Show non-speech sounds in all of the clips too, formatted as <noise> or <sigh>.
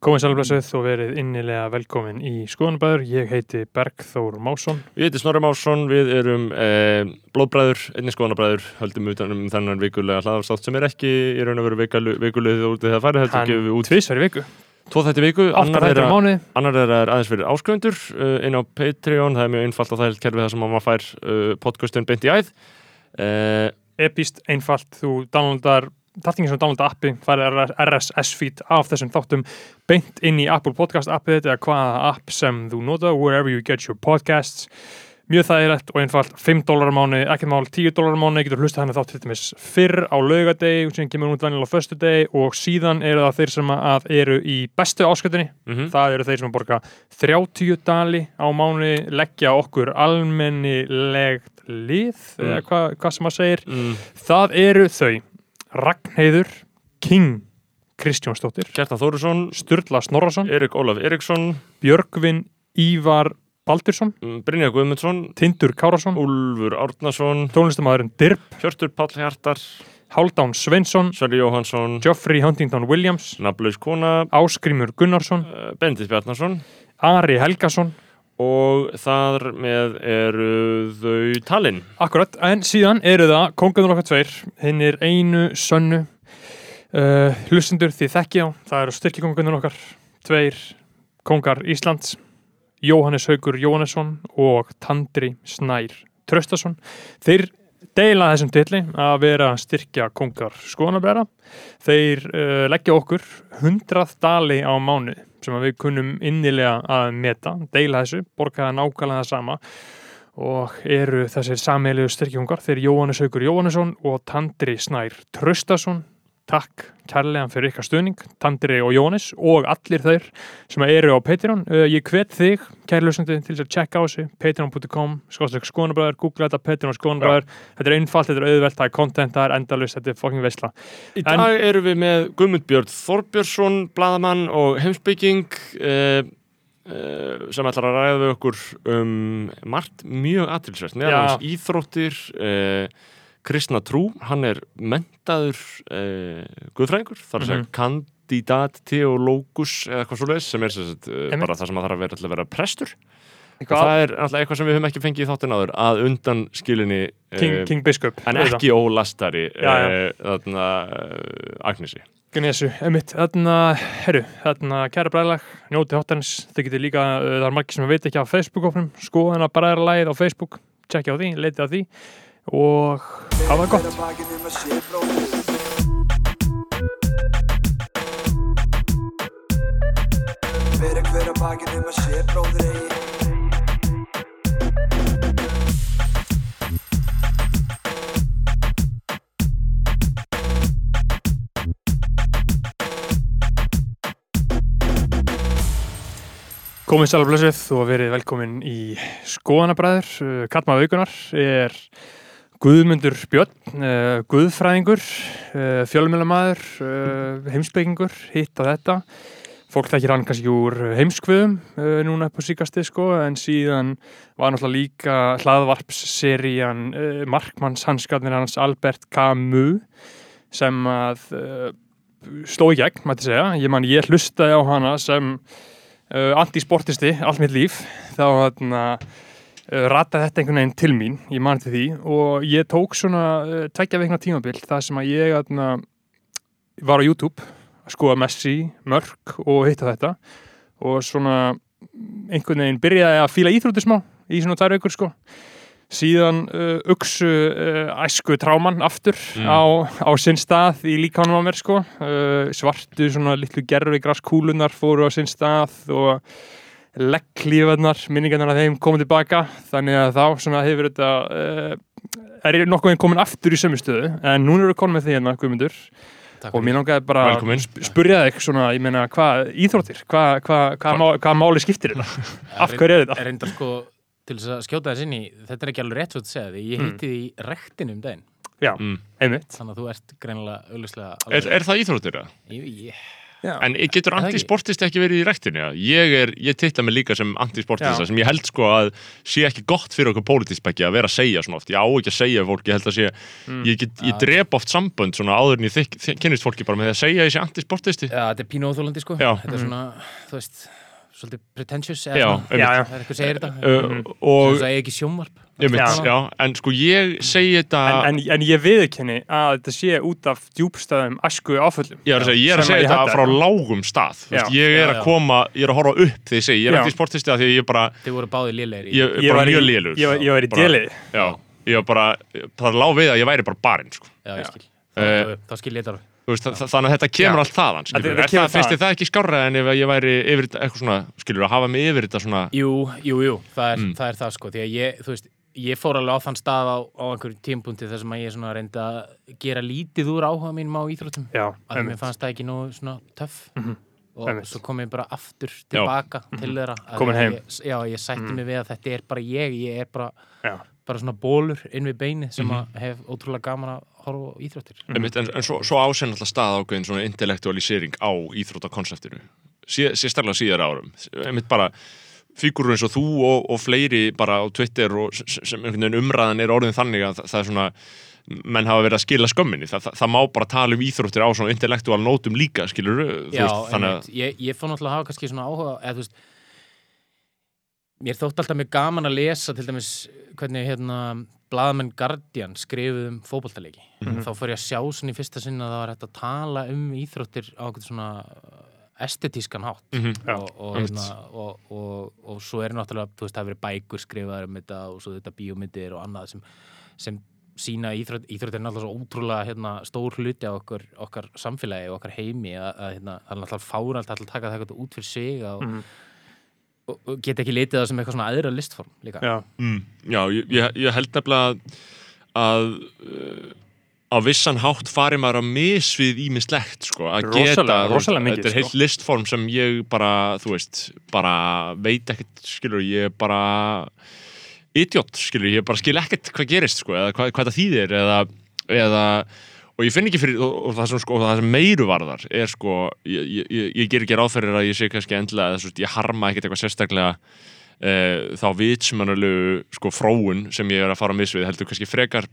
Komið sælblessuð og verið innilega velkomin í skoðanabæður. Ég heiti Bergþór Másson. Ég heiti Snorri Másson, við erum eh, blóðbræður, einnig skoðanabræður, höldum utanum þennan vikulega hlaðarstátt sem er ekki í raun og veru vikulegðið út í það farið, heldur Hann gefum við út tvisvar í viku. tvo þætti í viku, annar þeirra, annar þeirra er aðeins fyrir áskrifundur uh, inn á Patreon, það er mjög einfalt og það er kerfið það sem maður fær uh, podcastin beint í æð. Uh, Epist, einfalt, þú downloadar, þartingin sem downloada appi, farið RSS feed af þessum þáttum beint inn í Apple Podcast appið eða hvaða app sem þú nota, wherever you get your podcasts. Mjög þægilegt og einfalt, 5 dólar á mánu, ekkert mál 10 dólar á mánu, getur hlustað hann þátt til dæmis fyrr á laugadegi og síðan kemur hún út venjulega á föstudegi og síðan eru það þeir sem að eru í bestu áskötunni mm það eru þeir sem borga 30 dali á mánu leggja okkur almennilegt lið Mm. eða hvað hva sem maður segir. Mm, það eru þau Ragnheiður King Kristjónsdóttir Kjartan Þórusson, Sturla Snorrason Erik Ólaf Eriksson, Björgvin Ívar Baldursson mm, Brynja Guðmundsson, Tindur Kárasson Úlfur Árnason, tónlistamæðurinn Dirb Hjörtur Páll Hjartar, Haldán Sveinsson Sverri Jóhansson, Geoffrey Huntington Williams Naflaus Kona, Áskrimur Gunnarsson uh, Bendit Bjarnason Ari Helgason og þar með eru þau talinn. Akkurat, en síðan eru það kongarnir okkar tveir, hinn er einu sönnu. Uh, hlustendur því þekki á, það eru styrkikongarnir okkar tveir kongar Íslands Jóhannes Haugur Jóhannesson og Tandri Snær Tröstason þeir deila þessum tilli að vera styrkja kongar skoðanabæra þeir uh, leggja okkur 100 dali á mánu sem við kunnum innilega að meta deila þessu, borga það nákvæmlega það sama. Og eru þessir sammeilegu styrkjungar þeir Jóhannes Haugur Jóhannesson og Tandri Snær Tröstason takk kærlega fyrir ykkar stuðning Tandri og Jóhannes og allir þeir sem eru á Patreon. Uh, ég hvet þig, kærlusandi, til þess að checka á þessu. Patreon.com, skóðstökk skoðanabræður googla þetta, Patreon skoðanabræður þetta er einfalt, þetta er auðvelt, það er content, það er endalust þetta er fucking veistla Í En- dag eru við með Guðmund Björn Þorbjörnsson, bladamann og heimsbygging uh, uh, sem ætlar að ræða við okkur um margt mjög Já. hans íþróttir, uh, kristna trú, hann er mentaður uh, guðfræðingur, þar að segja Mhm. kandidat teológus eða eitthvað svo leiðis sem er sagt, uh, Einmitt. bara það sem að þarf að vera, vera prestur. Og Hvað? það er alltaf eitthvað sem við höfum ekki fengið í þáttin áður að undan skilinni King, eh, King Biskup en ekki ólastari eh, þarna uh, Agnesi Gnesu, emitt, þarna, herru, þarna kæra bræðlag, njóti háttarins, þið getur líka, uh, það er margir sem veit ekki á Facebook-opnum, skoðana bræðarlagið á Facebook, tjekkja á því, leitið á því og hafa það gott. Fyrir hver að bakið um að sé bróður Komið sæla blössuð og verið velkomin í skoðanabræður. Katma Vaukunar er Guðmundur Björn, uh, Guðfræðingur, uh, fjölmjölamæður, uh, heimsbyggingur, hitt á þetta. Fólk þekkir hann kannski úr heimskviðum uh, núna upp á síkasti sko, en síðan var náttúrulega líka hlaðvarpsserían uh, Markmanns hanskarnir hans Albert Camus sem að sló í gegn, mætti segja. Ég man, ég hlustaði á hana sem antisportisti allt mitt líf þá þarna uh, rataði þetta einhvern veginn til mín ég man til því og ég tók svona uh, tveggja veikna tímabil það sem að ég þarna, var á YouTube að skoða Messi, Mörk og hitta þetta. Og svona einhvern veginn byrjaði að fíla íþróttir smá í svona tvær veikur sko. Síðan uh, uksu uh, æsku tráman aftur Mm. á, á sinn stað í líkánum á mér sko. Uh, svartu svona litlu gerfi graskúlunar fóru á sinn stað og legglífarnar, minningarnar af þeim komið tilbaka. Þannig að þá svona hefur þetta uh, er ég nokkuð veginn komin aftur í sömu stöðu. En núna eru við komin með því hérna Guðmundur. Takk og mér langaði bara að spurja þig svona, ég meina, hvað íþróttir? Hvað hva, hva, hva, hva máli skiptir þetta <laughs> af hverju er þetta? Er reyndar sko til þess að skjóta þess inn í, þetta er ekki alveg rétt svo að segja því, ég Mm. hitti því í rektin um daginn, Já, mm. einmitt. Þannig að þú ert greinilega auðvitað er, er það íþróttir það? Jú, ég, Já. En getur það ekki? verið í ræktinu? Já? Ég, ég titla mig líka sem antisportista Já. sem ég held sko að sé ekki gott fyrir okkur pólitíspekki að vera að segja svona oft. Ég á ekki að segja fólk, ég held að sé, Mm. ég, get, ég drep oft sambönd svona áður en ég kynnist fólki bara með að segja ég sé antisportisti. Já, þetta er pínu óþólandi sko Já. Þetta er svona, þú veist, svolítið pretentious eða eitthvað segir þetta Uh, Og og, það er ekki sjónvarp ég mynd, Já. já, en sko ég segi þetta, En, en, en ég viðurkenni að þetta sé út af djúbstæðum æsku áföllum. ég er að segja, ég er að Sem segja þetta frá lágum stað. Já. ég er Já, að já. koma, ég er að horfa upp þegar ég segi, ég er Já. antisportisti að því að ég bara, Þið voru báðið lélegir í ég er Ég bara var mjög lélur. Ég, var- ég var í deliði. Já, ég var bara, það lág við að ég væri bara barinn, sko. Já, ég skil Eh, Þá, þá skil ég þetta alveg Veist, þa þannig að þetta kemur Já. allt þaðan er kemur það, finnst þið það ekki skárra en ef ég væri yfir þetta eitthvað svona, skilur, að hafa mig yfir þetta svona Jú, jú, jú, það er, Mm. það er það sko Því að ég, þú veist, ég fór alveg á þann stað á, á einhverjum tímpúnti þar sem að ég reyndi að gera lítið úr áhuga mínum á íþróttum Já, að mér einmitt. fannst það ekki nú svona töff Mhm. og Einmitt. svo kom ég bara aftur tilbaka til þeirra að Komin heim. ég, Já, ég sætti mig við að þetta er bara ég ég er bara, Já. bara svona bólur inn við beinið sem Mhm. að hef ótrúlega gaman að horfa á íþróttir einmitt, en, en svo, svo ásinn alltaf stað ákveðin svona intellektualisering á íþróttakonseptinu sé, sérstaklega síðar árum einmitt bara fígurur eins og þú og, og fleiri bara á Twitter og sem, einhvern veginn umræðan er orðin þannig að það, er svona menn hafa verið að skila skömminni. Það, það, það má bara tala um íþróttir á svona intellektual nótum líka, skilur Já, þannig að einmitt, ég, ég fór náttúrulega að hafa kannski svona áhuga eða þú veist mér þótt alltaf mjög gaman að lesa til dæmis hvernig hérna blaðamenn Guardian skrifuð um fótboltaleiki. Mhm. þá fór ég að sjá svona í fyrsta sinna að það var hægt að tala um íþróttir á einhvern svona estetískan hátt. Mhm, Já, og, og, hérna, og, og, og svo er náttúrulega, þú veist, það hefur verið bækur skrifaðar um þetta og svo þetta bíómyndir og annað sem, sem sína íþrótt, íþrótt er náttúrulega svo ótrúlega hérna, stór hluti á okkar, okkar samfélagi og okkar heimi að, að hérna, það er náttúrulega fáralt að taka það út fyrir sig og, Mhm. og, og geta ekki litið það sem eitthvað svona aðra listform líka. Já, Mm, já, ég, ég, ég held nefnilega að, að á vissan hátt fari maður að misvið ímislegt, sko, að geta þetta er heilt sko. listform sem ég bara, þú veist bara veit ekkert, skilur ég er bara idiot, skilur ég bara skil ekkert hvað gerist, sko, eða hvað, hvað það þýðir eða, eða og ég finn ekki fyrir, og, og það sem, sko, sem meiru varðar er, sko, ég, ég, ég, ég ger ekki ráðferðir að ég sé kannski endilega, þess að ég harma ekkert eitthvað sérstaklega e, þá vitsmannulegu sko fróun sem ég er að fara að misvið heldur kannski frekar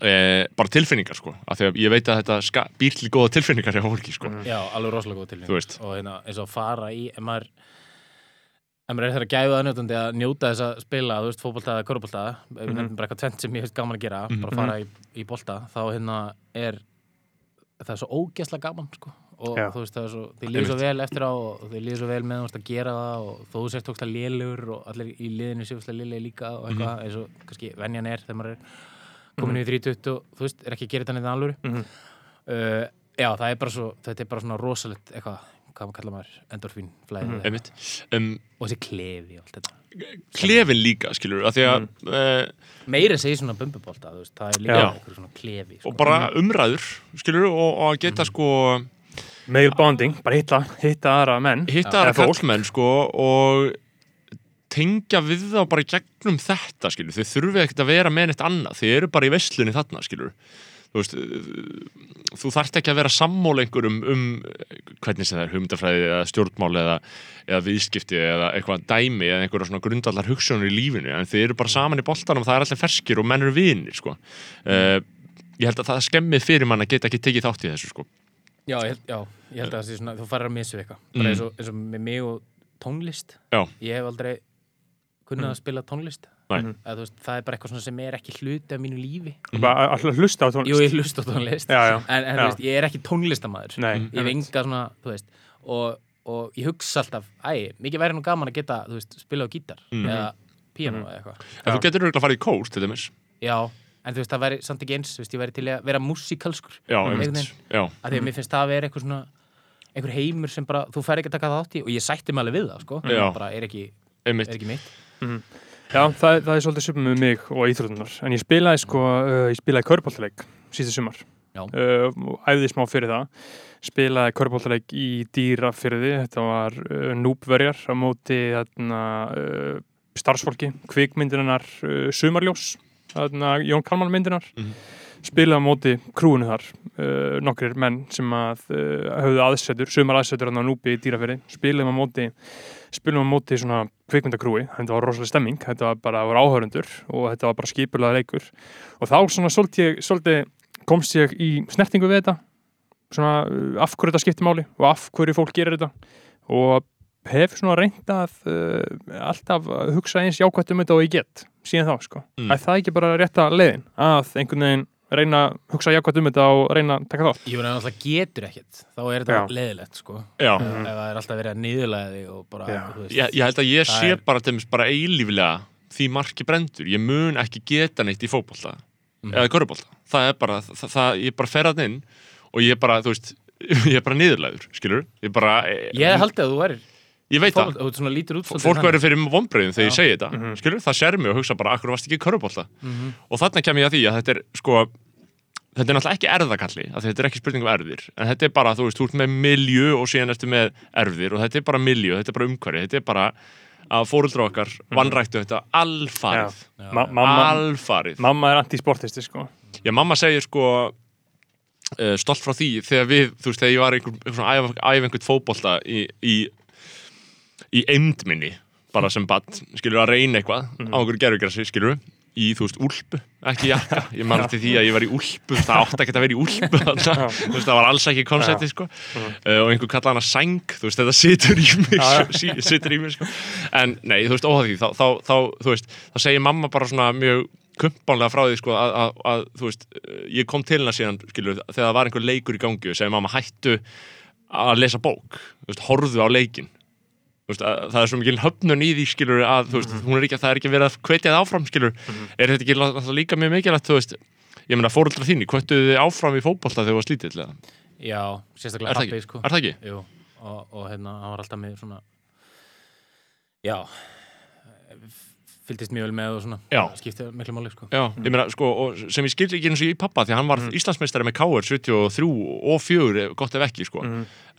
e, bara tilfinningar sko af því að ég veit að þetta býr til góða tilfinningar hjá fólki sko Já, alveg rosalega góð Þú tilfinning veist. og hérna, eins og að fara í ef maður ef maður er þeirra gæðu aðnjótandi að njóta þess að spila þú veist, fótbolta eða körubólta ef við Mhm. nefnum bara eitthvað tvent sem ég veist gaman að gera Mhm. bara fara í, í bolta, þá hérna er það er svo ógeðslega gaman sko. og Já. þú veist, það er svo þið líður svo vel eftir á og þið líður svo vel með þú veist að gera það og þú sért tókst að lélugur og allir í liðinu séu lélega líka og eitthvað, Mhm. eins og kannski venjan er þegar maður er komin í 30 og þú veist, er ekki að gera þetta neitt alvöru. Mhm. uh, já, það er bara svo þetta er bara svona rosalegt eitthvað hvað kallar maður, endorfín flæði Mhm. einmitt. Um, og þessi klefi og allt þetta. Klefin líka skilur af því að e, meira segir svona bumbubólta, það er líka Já. eitthvað svona klefi sko. og bara umræður skilur og, og að geta sko male bonding, bara hitta, hitta aðra menn. Hitta það kallmenn sko og tengja við þá bara gegnum þetta skilur, þau þurfið ekkert að vera með neitt annað, þau eru bara í veslunni þarna skilur þú veist uh, þú þarft ekki að vera sammóla einhverjum um hvernig sem það er hugmyndafræði eða stjórnmál eða, eða viðskipti eða eitthvað dæmi eða einhverja svona grundallar hugsunir í lífinu en þau eru bara saman í boltanum það er allir ferskir og menn eru vinir sko. Uh, ég held að það skemmið fyrir mann að geta ekki tekið þátt í þessu sko. Já, ég, já, ég held að það sé svona þú farir að missa eitthvað, bara Mm. eins, og, eins og með mig og tónlist. Já. ég hef aldrei kunnað Mm. að spila tónlist. Eða, veist, það er bara eitthvað sem er ekki hluti af mínu lífi. Bara alltaf hlusta á tónlist. Jú, ég hlust á tónlist. Já, já. en, en veist, ég er ekki tónlistamæður Nei, ég hef einmitt. enga svona, veist og, og ég hugsa alltaf, æ, mikið væri nú gaman að geta, spila á gítar Mm. eða píano Mhm. eða eitthvað. En þú getur auðvitað að fara í kór til dæmis. Já, en þú veist, það væri samt ekki eins þú veist, ég væri til að vera músikalskur já, Mhm. einmitt, já, að því að mér finnst það að vera eitthvað svona einhver heimur sem bara, þú fær ekki að taka þátt í og ég sætti mig alveg við það, sko. Já. það bara er ekki, einmitt. er ekki mitt Já, það, það er svolítið svipum með mig og íþrótunar en ég spilaði sko, uh, ég spilaði körbóltaleik síðustu sumar. Uh, og æfði smá fyrir það. Spilaði körbóltaleik í dýrafyrði þetta var uh, núbverjar á móti þarna, uh, starfsfólki, kvikmyndirinnar uh, sumarljós þarna, Jón Kalman myndinar Mhm. Spilaði á móti krúinu þar uh, nokkrir menn sem að uh, höfðu aðsetur, sumar aðsetur á núpi í dýraferi, spilaðum á móti spilum á móti svona kvikmyndakrúi. Þetta var rosalega stemming, þetta var bara áhörundur og þetta var bara skipulaða leikur. Og þá svona svolítið, komst ég í snertingu við þetta. Svona uh, af hverju þetta skiptir máli og af hverju fólk gerir þetta. Og hef svona reynd að uh, alltaf að hugsa eins jákvætt um þetta og ég get síðan þá sko. Mm. Er það ekki bara rétta leiðin? Að einhvern veginn reyna að hugsa jákvætt um þetta og reyna að taka þátt? Ég meina náttúrulega getur ekkert þá er þetta leðilegt sko Já, Mhm. ef það er alltaf verið að niðurlega þig og bara, Já. þú veist, ég, ég held að ég sé er- bara til dæmis bara eilífilega því marki brendur, ég mun ekki geta neitt í fótbolta Mhm. eða körubólta, það er bara það, það, ég bara fer að inn og ég bara, þú veist <laughs> ég er bara niðurlæður, skilur ég bara, Ég haldið að þú værir ég veit það, fólk þannig. verður fyrir vonbreiðin þegar ég Já. segi þetta, Mhm. skilur, það sér mig og hugsa bara, akkur varst ekki körubólta Mhm. og þarna kem ég að því að þetta er sko þetta er náttúrulega ekki erðakalli af því þetta er ekki spurning um erfðir en þetta er bara, þú veist, þú ert með milju og síðan ertu með erfðir og þetta er bara milju, þetta er bara umhverfi þetta er bara að fóruldra okkar vannræktu þetta alfarið Já. Ma mamma, alfarið mamma er antisportisti sko. já, mamma segir sko uh, stolt frá því þegar við, þú veist, þegar ég var einhver, einhver svona æfa einhvern fótbolta í, í, í eimd minni bara sem bad, skilur að reyna eitthvað á einhverju gerfugrassi, skilur í, þú veist, úlpu, ekki jakka. <laughs> Ég man eftir því að ég var í úlpu, það átti ekki að vera í úlpu <laughs> þú veist, það var alls ekki konsepti, sko, uh, og einhver kallaði hana sæng, þú veist, þetta situr í mig <laughs> situr í mig, sko. En nei, þú veist, því, þá, þá, þá, þú veist þá segir mamma bara svona mjög kumpánlega frá því, sko, að, að, að þú veist, eh, ég kom til hana síðan, skilur þegar það var einhver leikur í gangi og segir mamma hættu að lesa bók, þú veist, horfðu á leikin veist, að, það er svo mikil höfnun í því skilur að veist, hún er ekki, það er ekki verið að hvetja það áfram skilur, er þetta ekki líka mjög mikilvægt þú veist, ég meina fóreldra þínni hvettuðu þið áfram í fótbolta þegar þú var slítið? Já, sérstaklega pappi sko. Er það ekki? Jú, og, og hérna, hann var alltaf með svona Já fylgdist mjög vel með og svona Já. skipti miklu máli sko. Já, ég meina, sko, og sem ég skildi ekki eins og í pappa því hann var mm. Íslandsmeistari með KR 73 og 4, gott ef ekki, sko.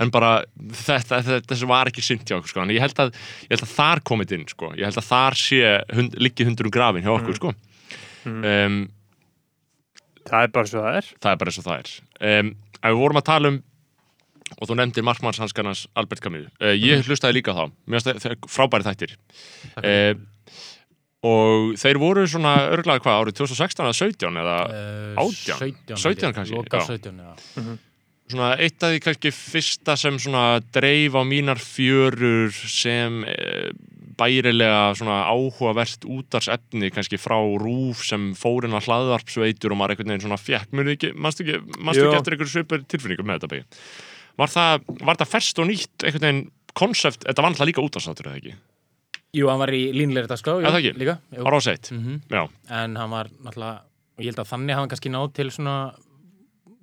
En bara þetta, þetta, þessu var ekki synd hjá okkur, sko, en ég held að ég held að þar komið inn, sko, ég held að þar sé hund, liggi hundur um grafin hjá okkur, sko. Um, það er bara svo það er. Það er bara og það er. Um, en við vorum að tala um og þú nefndir markmannshanskarnas Albert Camus uh, ég hlustaði líka þá, mér finnst það frábæri þættir. Uh, og þeir voru svona örglega hvað, árið 2016 eða 17 eða Eh, 18? 17, 17 kannski, Loka já. 17, já svona eitt af því kannski fyrsta sem svona dreif á mínar fjörur sem e, bærilega svona áhugavert útarsefni kannski frá rúf sem fórin að hlaðvarpsveitur og maður einhvern veginn svona fjekk, mjög ekki, mannstu ekki, manstu Jú. ekki eftir einhverju svipur tilfinningum með þetta byggi var það, var það ferst og nýtt einhvern veginn konsept, þetta var alltaf líka útarsáttur eða ekki, Jú, hann var í línleiri dagskrá Er það ekki? Líka, jú. var á seitt Mhm. já, En hann var náttúrulega og ég held að þannig hafa hann kannski náð til svona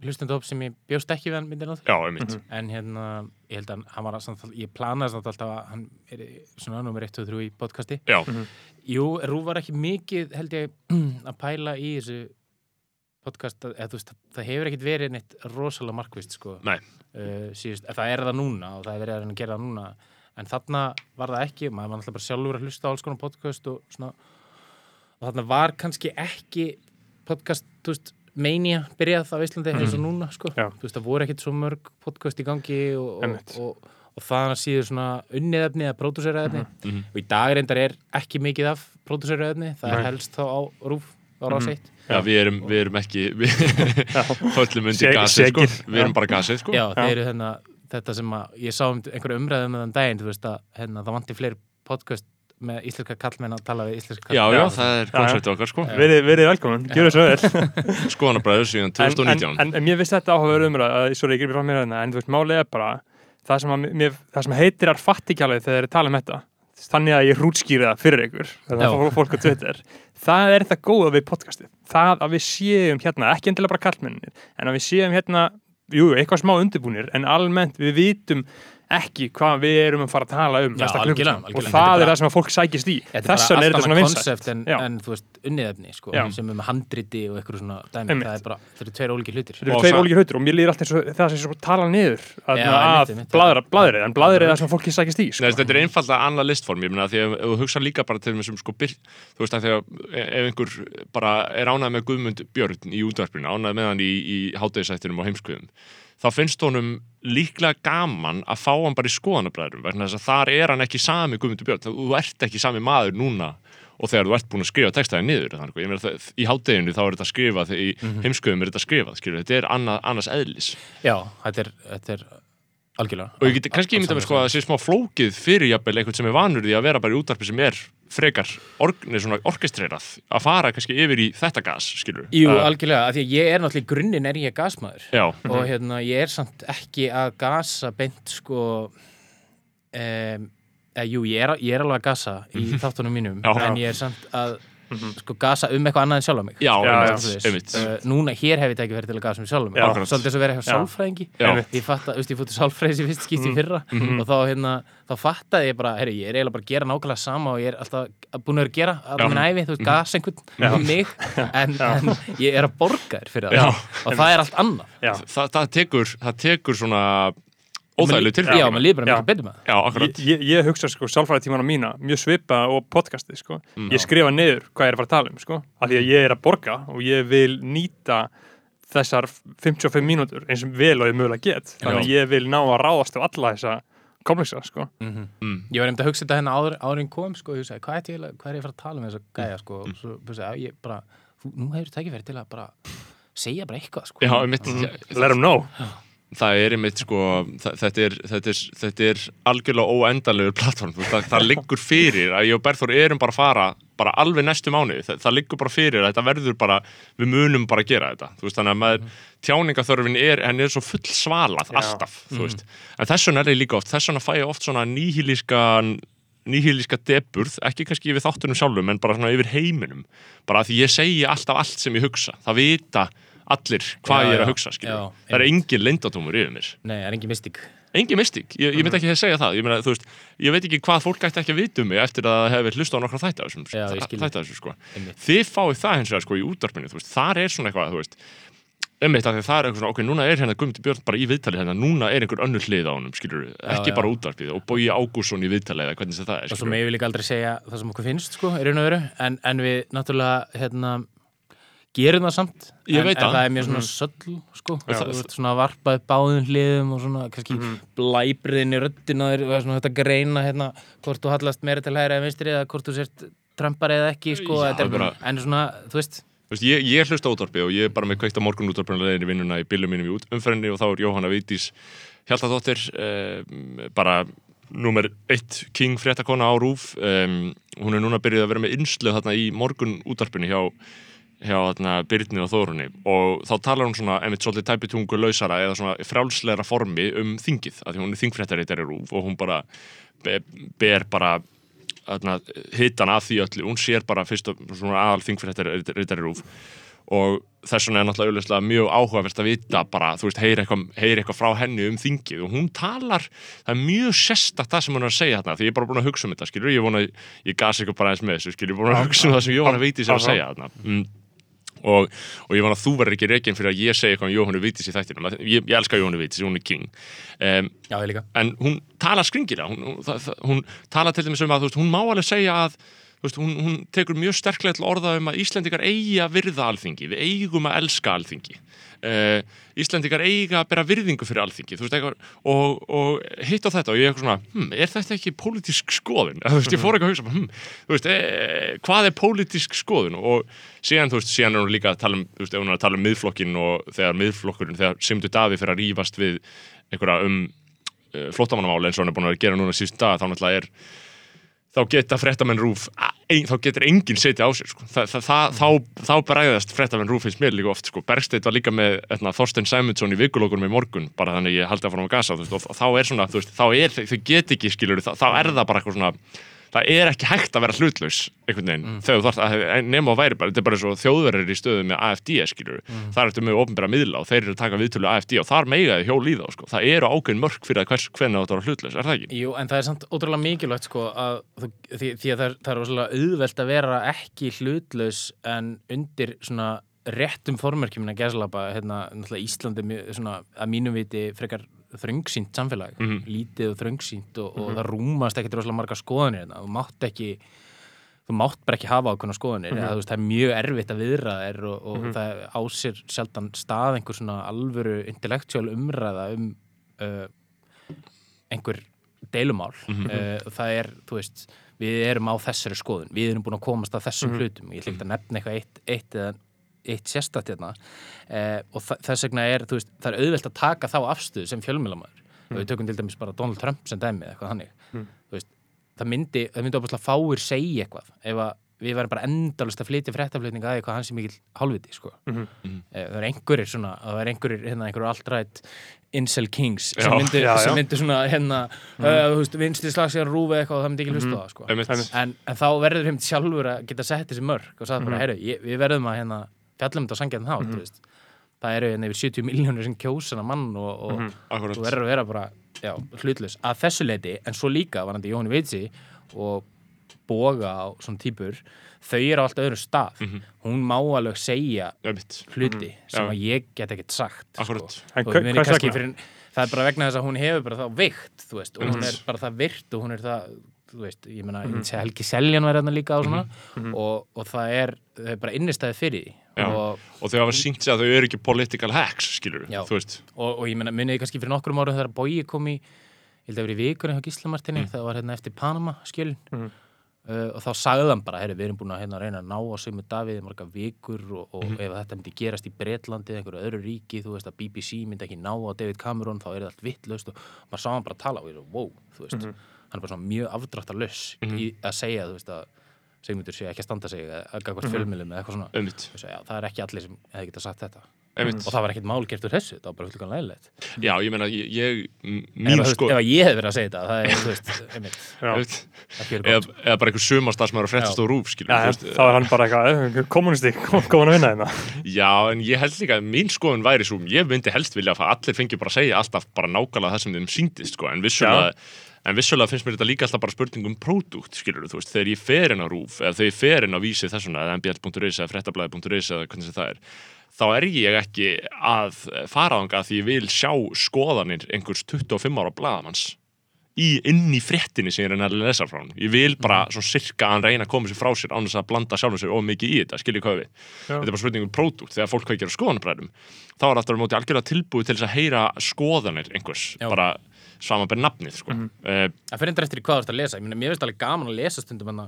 hlustendóp sem ég bjóst ekki við hann myndi náð já, einmitt en hérna, ég held að hann var samt, ég planaði samt alltaf að hann er svona nummer 1 og 3 í podcasti já, Jú, Rú var ekki mikið held ég <clears throat> að pæla í þessu podcast að, eða, veist, það hefur ekkit verið neitt rosalega markvist sko. Nei. uh, síðust, það er það núna og það er verið að reyna að gera það núna en þarna var það ekki maður var alltaf bara sjálfur að hlusta á alls konar podcast og svona og þarna var kannski ekki podcast, þú veist, mania byrjað á Íslandi eins og núna sko. Já. þú veist, það voru ekkit svo mörg podcast í gangi og, og, og, og það síður svona unnið efni eða pródúsera efni. Mhm. og í dag reyndar er ekki mikið af pródúsera efni, það er Nei. helst þá á rúf á ráseitt já, við erum, við erum ekki við höllum <laughs> undir gasið sko, við erum bara gasið sko. Já, þeir eru þennan þetta sem að ég sá um einhverju umræðu með þann daginn, þú veist að hérna, það vanti fleiri podcast með íslenska kallmenn að tala við íslenska já, kallmenn já, það er konceptið okkar sko. Verið, verið velkomin, gjör svo vel. <laughs> Skoðanabræður síðan en, 2019 en, en, en mér finnst þetta áhugaverð umræð að svo er ég gripið frá mér hérna en þú veist, málið er bara það sem, að, mér, það sem heitir er fattikjalið þegar þeir tala um þetta þannig að ég hrútskýri það fyrir ykkur þannig Já. að fólk- á Twitter það er þetta góða við podcastið. Það að við séum hérna, ekki endilega bara kallmennir en að við séum hérna, jú, eitthvað smá undirbúnir en almennt við vitum ekki hvað við erum að fara að tala um Já, næsta algjörlega, klukkutíma. og algjörlega. það Þetta er það sem að fólk sækist í Þetta er er þetta svona konsept en, en þú veist, unniðefni sko, sem er með handriti og eitthvað svona dæmi, Einmitt. það er bara, það eru tveir ólíkir hlutir Þetta eru tveir ólíkir hlutir og mér líður allt eins og það sem svo tala niður að, Já, að einmitt. bladra, bladrið, en bladrið er það sem fólki sækist í sko. Nei, þetta er einfallega annað listform, ég meina því að ef þú hugsa líka bara til þessum sko byr, þú veist að því að ef einhver þá finnst honum líklega gaman að fá hann bara í skoðanabræðurum, vegna þess að þar er hann ekki sami Guðmundur Björn, þú ert ekki sami maður núna og þegar þú ert búin að skrifa textaði niður ég það, í hátæðinu þá er þetta skrifað í heimskuðum er þetta skrifað, skilur, þetta er annað, annars eðlis. Já, þetta er, þetta er algjörlega. Og ég geti kannski ímynda mér sko að það sé smá flókið fyrir jafnvel einhvern sem er vanur því að vera bara í útarpi sem er frekar svona orkestrerað að fara kannski yfir í þetta gas skilur Jú, uh, algjörlega, af því að ég er náttúrulega í grunninn er ég gasmaður já, og hérna, ég er samt ekki að gasa beint sko um, eða, jú, ég er, ég er alveg að gasa í <laughs> þáttunum mínum Mhm. Já. en ég er samt að sko gasa um eitthvað annað en sjálf mig. Já, Já, einmitt, já. Þú veist, einmitt. uh, núna hér hef ég tekið verið til að gasa um sjálfum mig. Já, akkurat. svolítið svo verið eitthvað Já. sálfræðingi ég fatt að, ég fóttu sálfræðis í fyrst skipti í fyrra og þá hérna, þá fattaði ég bara herri, ég er eiginlega bara að gera nákvæmlega sama og ég er alltaf búin að vera að gera alltaf minn æfi, þú veist, gas einhvern um mig, en, en ég er að borga þér fyrir Já. það og það er allt annað. Það, það tekur það tekur svona óþægilegu til Já, maður líður bara Já. miklu betur með það já, akkurat ég, ég hugsa sko sálfræðitímana mína mjög svipa og podcasti sko. Mm. ég skrifa niður hvað ég er að fara að tala um sko. af því að ég er að borga og ég vil nýta þessar 55 mínútur eins og vel og ég mögulega get þannig að ég vil ná að ráðast á alla þessa kompleksa sko. mm. Ég var nefnd að hugsa þetta hérna áður, áður en kom sko, ég sagði, hvað er, til, hvað er ég að fara að tala um þess að gæja sko, og svo já, ég bara nú hefur tækifæri til að bara segja bara eitthvað sko. já, einmitt let them know það er einmitt sko þetta er, þetta er, þetta er algjörlega óendalegur plattform, það, það liggur fyrir að ég og Berþór erum bara að fara bara alveg næstu mánuði, það, það liggur bara fyrir að þetta verður bara, við munum bara að gera þetta þú veist, þannig að maður, tjáningaþörfin er henni er svo full svalað Já. alltaf, þú veist, en þess vegna er ég líka oft þess vegna fæ ég oft svona nýhýlískan nýhýlíska deburð, ekki kannski yfir þáttunum sjálfum, en bara svona yfir heiminum. Bara að því ég segi alltaf allt sem ég hugsa. Það vita allir hvað Já, ég er að hugsa, já, það er engin lindatómur yfir mér. Nei, það er engin mystík engin mystík, ég, ég myndi ekki að segja það. Ég, meina, veist, ég veit ekki hvað fólk ætti ekki að vita um mig eftir að það hefur hlusta á nokkra ég þessum sko. Þið fáið það hins vegar sko, í veist, þar er svona eitthvað einmitt að það er eitthvað svona, ok, núna er hérna Guðmundur Björn bara í viðtali hérna, núna er einhver önnur hlið á skilur ekki já. bara útvarpið og Bói Ágússon í viðtali eða hvernig sem það er, svo skilur megum við líka aldrei segja það sem okkur finnst sko, en, en við náttúrulega hérna, gerum það samt. Ég en, en það. er mjög svona söll sko, svona varpað báðum hliðum og svona kannski mm blæbriðin í svona þetta greina hérna, hvort þú hallast meira til hægri eða vinstri eða hvort þú sért trampar eða ekki sko, Já, er, bara- en svona, þú veist. Þú veist, ég, ég hlusta á útvarpið og ég er bara með kveikt á morgun útvarpinu leiðin í vinnuna í bílum mínum í umferðinni og þá er Jóhanna Vigdís Hjaltadóttir eh, bara nummer eitt king fréttakona á Rúf um, hún er núna byrjuð að vera með innslöð þarna í morgun útvarpinu hjá, hjá þarna, Byrni og Þórunni. Og þá talar hún svona einmitt svolítið tæpitungu lausara eða svona frjálsleira formi um þingið, af því hún er þingfréttaritari Rúf og hún bara be, ber bara hitan af því öllu, hún sér bara fyrst og svona aðal þingfréttari rúf og þess vegna er náttúrulega auðvitað mjög áhugavert að vita bara, þú veist, heyri eitthvað, heyri eitthvað frá henni um þingið. Og hún talar það er mjög sérstakt það sem hún er að segja þarna því ég er bara búin að hugsa um þetta, skilur, ég vona ég gasi eitthvað bara eins með þessu, skilur, ég er búin að hugsa um það sem Jóhanna Vigdís er að segja þarna. Mm. Og, og ég vona að þú verður ekki reygin fyrir að ég segja eitthvað um Jóhannu Vigdís í þættinum. Ég, ég elska Jóhannu Vigdís, hún er king. Um, já, ég líka. en hún tala skringilega. Hún, hún, það, hún tala til dæmis um að veist, hún má alveg segja að veist, hún, hún tekur mjög sterklega til orða um að Íslendingar eigi að virða alþingi við eigum að elska alþingi uh, Íslendingar eiga að bera virðingu fyrir alþingi veist, eitthvað, og, og hitt á þetta og ég er eitthvað svona, hm, er þetta ekki pólitísk skoðun? <laughs> þú veist, ég fór eitthvað að hugsa hm, veist, e, hvað er pólitísk skoðun? og síðan, þú veist, síðan er hún líka að tala um, þú veist, ef hún er að tala um miðflokkin og þegar miðflokkurinn, þegar Simdu Davi fyrir að rífast við einhverja um uh, flottamannamáli eins og hann er búin að gera núna síðust dag þá náttúrulega er þá geta fréttamenn rúf ein, þá getur enginn setið á sér sko. Þa, það, það, þá, þá bregðast fréttamenn rúf finnst mér líka oft sko. Bergstedt var líka með etna, Þorstein Sæmundsson í vikulókunum í morgun bara þannig ég haldi að fara um að gasa veist, og þá er svona, veist, þá er þau get ekki skilur þá er það bara eitthvað svona það er ekki hægt að vera hlutlaus einhvern veginn, Mm. þegar þú þarft að nema að væri bara, þetta er bara svo þjóðverðir í stöðu með AFD skilur, Mm. þar ertu með ofnbæra miðla og þeir eru að taka viðtölu AFD og þar meigaði hjól í þá, sko, það eru ákveðin mörk fyrir að hvers, hvernig það var hlutlaus, er það ekki? Jú, en það er samt ótrúlega mikilvægt sko að þú, því, því að það er, það er rosalega auðvelt að vera ekki hlutlaus en undir svona réttum formerkjum að gæslapa, hérna, náttúrulega Íslandi svona, að mínum viti frekar þröngsýnt samfélag, Mhm. lítið og þröngsýnt og, og það rúmast ekkert rosalega marga skoðanir hérna, þú mátt ekki þú mátt bara ekki hafa ákveðna skoðanir. Eða, þú veist, það er mjög erfitt að viðra þær og, og það ásir sjaldan stað einhver svona alvöru intellectual umræða um uh, einhver deilumál. Uh, það er, þú veist við erum á þessari skoðun, við erum búin að komast að þessum hlutum, ég ekki að nefna eitthvað eitt, eitt eða eitt sérstætt hérna uh, og þess vegna er, þú veist, það er auðvelt að taka þá afstöðu sem fjölmjölamæður og við tökum til dæmis bara Donald Trump sem dæmi eða eitthvað þannig, þú veist það myndi, það myndi opaslega fáir segja eitthvað ef að við verðum bara endalust að flytja fréttaflutning að eitthvað hans er mikil hálfviti sko. Mhm. Eh, það er einhverjir svona það er einhverjir, hérna, einhverjir alltrætt incel kings sem Já, myndi, já, já. sem myndi svona hérna, uh, þú veist, vinstri slags er rúfi eitthvað og það myndi ekki hlusta á það sko. Einmitt. en, en þá verður þeim sjálfur að geta sett þessi mörg og sagði bara, mm ég, við verðum að hérna, fjallum þetta og sangja þann hát mm það eru hérna yfir 70 miljónir sem kjósana mann og, og Akkurat. þú verður að vera bara já, hlutlaus. Að þessu leiti en svo líka varandi Jóhanni Veitsi og boga á svona típur þau eru á allt öðru stað. Hún má alveg segja hluti sem Já. að ég get ekkert sagt Akkurat. sko. En Og meina hvers kannski fyrir, það er bara vegna þess að hún hefur bara þá veikt þú veist, og hún er bara það virt og hún er það þú veist, ég meina, ég sé Helgi Seljan var hérna líka og svona. Og, og það er, það er bara innistæði fyrir því. Og, Og þau hafa sínt sig að þau eru ekki political hacks, skilur og, og ég meina, muniði kannski fyrir nokkrum árum þegar Bogi kom í, ég held að vera í vikunni hjá Gíslamartinni, það var hérna eftir Panama skjölin Mhm. uh, og þá sagði hann bara, herri, við erum búin að hérna reyna að ná á sig með Davíð í marga vikur og, og ef þetta myndi gerast í Bretlandi eða einhverju öðru ríki, þú veist að BBC myndi ekki ná á David Cameron, þá er það allt vittlaust og maður sá hann bara tala og ég er svo, wow, þú veist. Hann er bara svona mjög afdráttarlaus í að segja, veist að Sigmundur sé ekki að standa sig að að gagvart fjölmjölum eða eitthvað svona. Veist, já, það er ekki allir sem hefði getað sagt þetta. Einmitt. og það var ekkert mál gert úr þessu, það var bara fullkan leðilegt Já, ég meina, ég, ég mín sko, ef að ég hef verið að segja þetta, það er, þú veist, <laughs> einmitt, eða, eða bara einhver sumarstar sem er að fréttast Já. á rúf, skilur veist, þá er hann bara eitthvað, eh, kommunisti, kom, kom hann að vinna hérna. <laughs> Já, en ég held líka að mín skoðun væri svo, ég myndi helst vilja að allir fengi bara að segja alltaf bara nákvæmlega það sem þeim síndist, sko, en vissulega, en vissulega finnst mér þetta líka alltaf bara spurning um pródúkt, skilur þú veist, þegar ég fer inn á rúf, eða þegar ég fer inn á vísi þessuna, eða mbl.is eða frettablaði.is eða hvernig sem það er, þá er ég ekki að fara þangað því ég vil sjá skoðanir einhvers 25 ára blaðamanns í, inn í fréttinni sem ég reyna að lesa frá hann. Ég vil bara svo sirka að hann reyna að koma sér frá sér án þess að blanda sjálfum sér of mikið í þetta, skiljið hvað við. Þetta er bara spurning um pródúkt, þegar fólk kveikir á skoðanabræðum þá er aftur á móti algjörlega tilbúið til þess að heyra skoðanir einhvers, Já. bara samanber nafnið, sko. Mhm. uh, Það fyrir endur eftir hvað þú ert að lesa, ég finnst alveg gaman að lesa stundum hann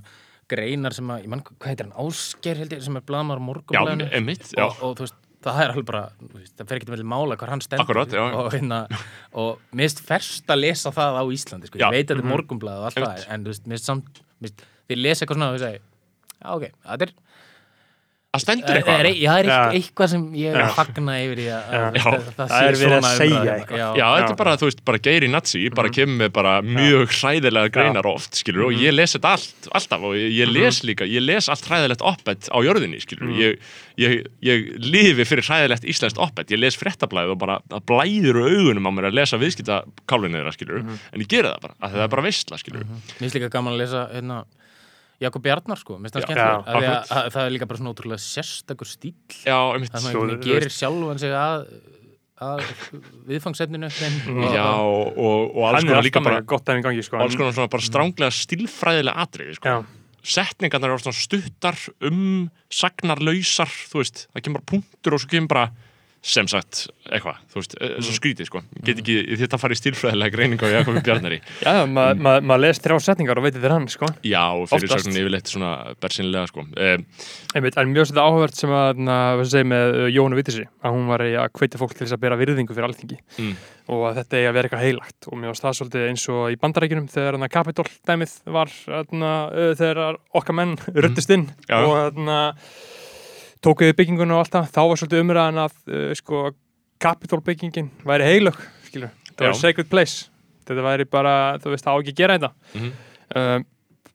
greinar sem að, ég mann, hvað heitir hann, Ásker held ég, sem er blaðmar já, morgunblæðinu já, og, og þú veist, það er alveg bara, þú veist, það fer ekki með mála hvar hann stendur Akkurat, já, já. og hérna, og mér finnst ferst að lesa það á Íslandi, sko, Já. ég veit að þetta er morgunblæð og allt það, en þú veist, mér finnst samt, mér finnst, því ég lesa eitthvað svona og ég segi, já, ok, það er, það stendur það eitthvað er, já, það er eitthvað, eitthvað sem ég er að fagna yfir í að, að Já. það, Það sé er verið að segja umræða. eitthvað. Já, Já, þetta er bara, þú veist, bara geiri nazi, bara kemur með bara mjög hræðilega greinar oft, skilur, og ég les þetta allt, alltaf, og ég, ég les líka, ég les allt hræðilegt oppet á jörðinni, skilur, ég, ég, ég lifi fyrir hræðilegt íslenskt oppet, ég les fréttablaðið og bara, það blæður augunum á mér að lesa viðskipta kálvinni þeirra, skilur, en ég gera það bara, að það er bara veistla, skilur, Jakob Bjarnar sko, mér finnst það skemmtilega já, af því að, akkurat. að það er líka bara svona ótrúlega sérstakur stíl já, einmitt, þannig að Svo, hann þú gerir veist- sjálfan sig að, að viðfangsefninu og, já, og, og alls er konar líka bara, gott í gangi, sko. alls konar svona bara stránglega stílfræðilega atriði, sko, Já, setningarnar eru svona stuttar um sagnarlausar, þú veist. Það kemur bara punktur og svo kemur bara sem sagt, eitthvað, þú veist, mm. svo skrítið sko, get ekki, þetta fari í stílfræðilega greiningu á Jakobi Bjarnari <laughs> já maður ma ma les þrjá setningar og veit þetta er hann, sko. já, og fyrir Oftast. sagnin yfirleitt svona bersinlega sko um, Einmitt, en mjög svolítið áhugavert sem að, na, að segja með uh, Jónu Vittissi, að hún var að hveita fólk til þess að bera virðingu fyrir alþingi Mm. og að þetta eigi að vera eitthvað heilagt og varst það svolítið eins og í bandarækjunum þegar Capitol dæmið var þegar okkar menn ruttist inn Já. og þarna tókuðu bygginguna og allt það, þá var svolítið umræðan að uh, sko Capitol byggingin væri heilög, skilur, það Já. var sacred place þetta væri bara, þú veist, það á ekki að gera þetta Mhm. um,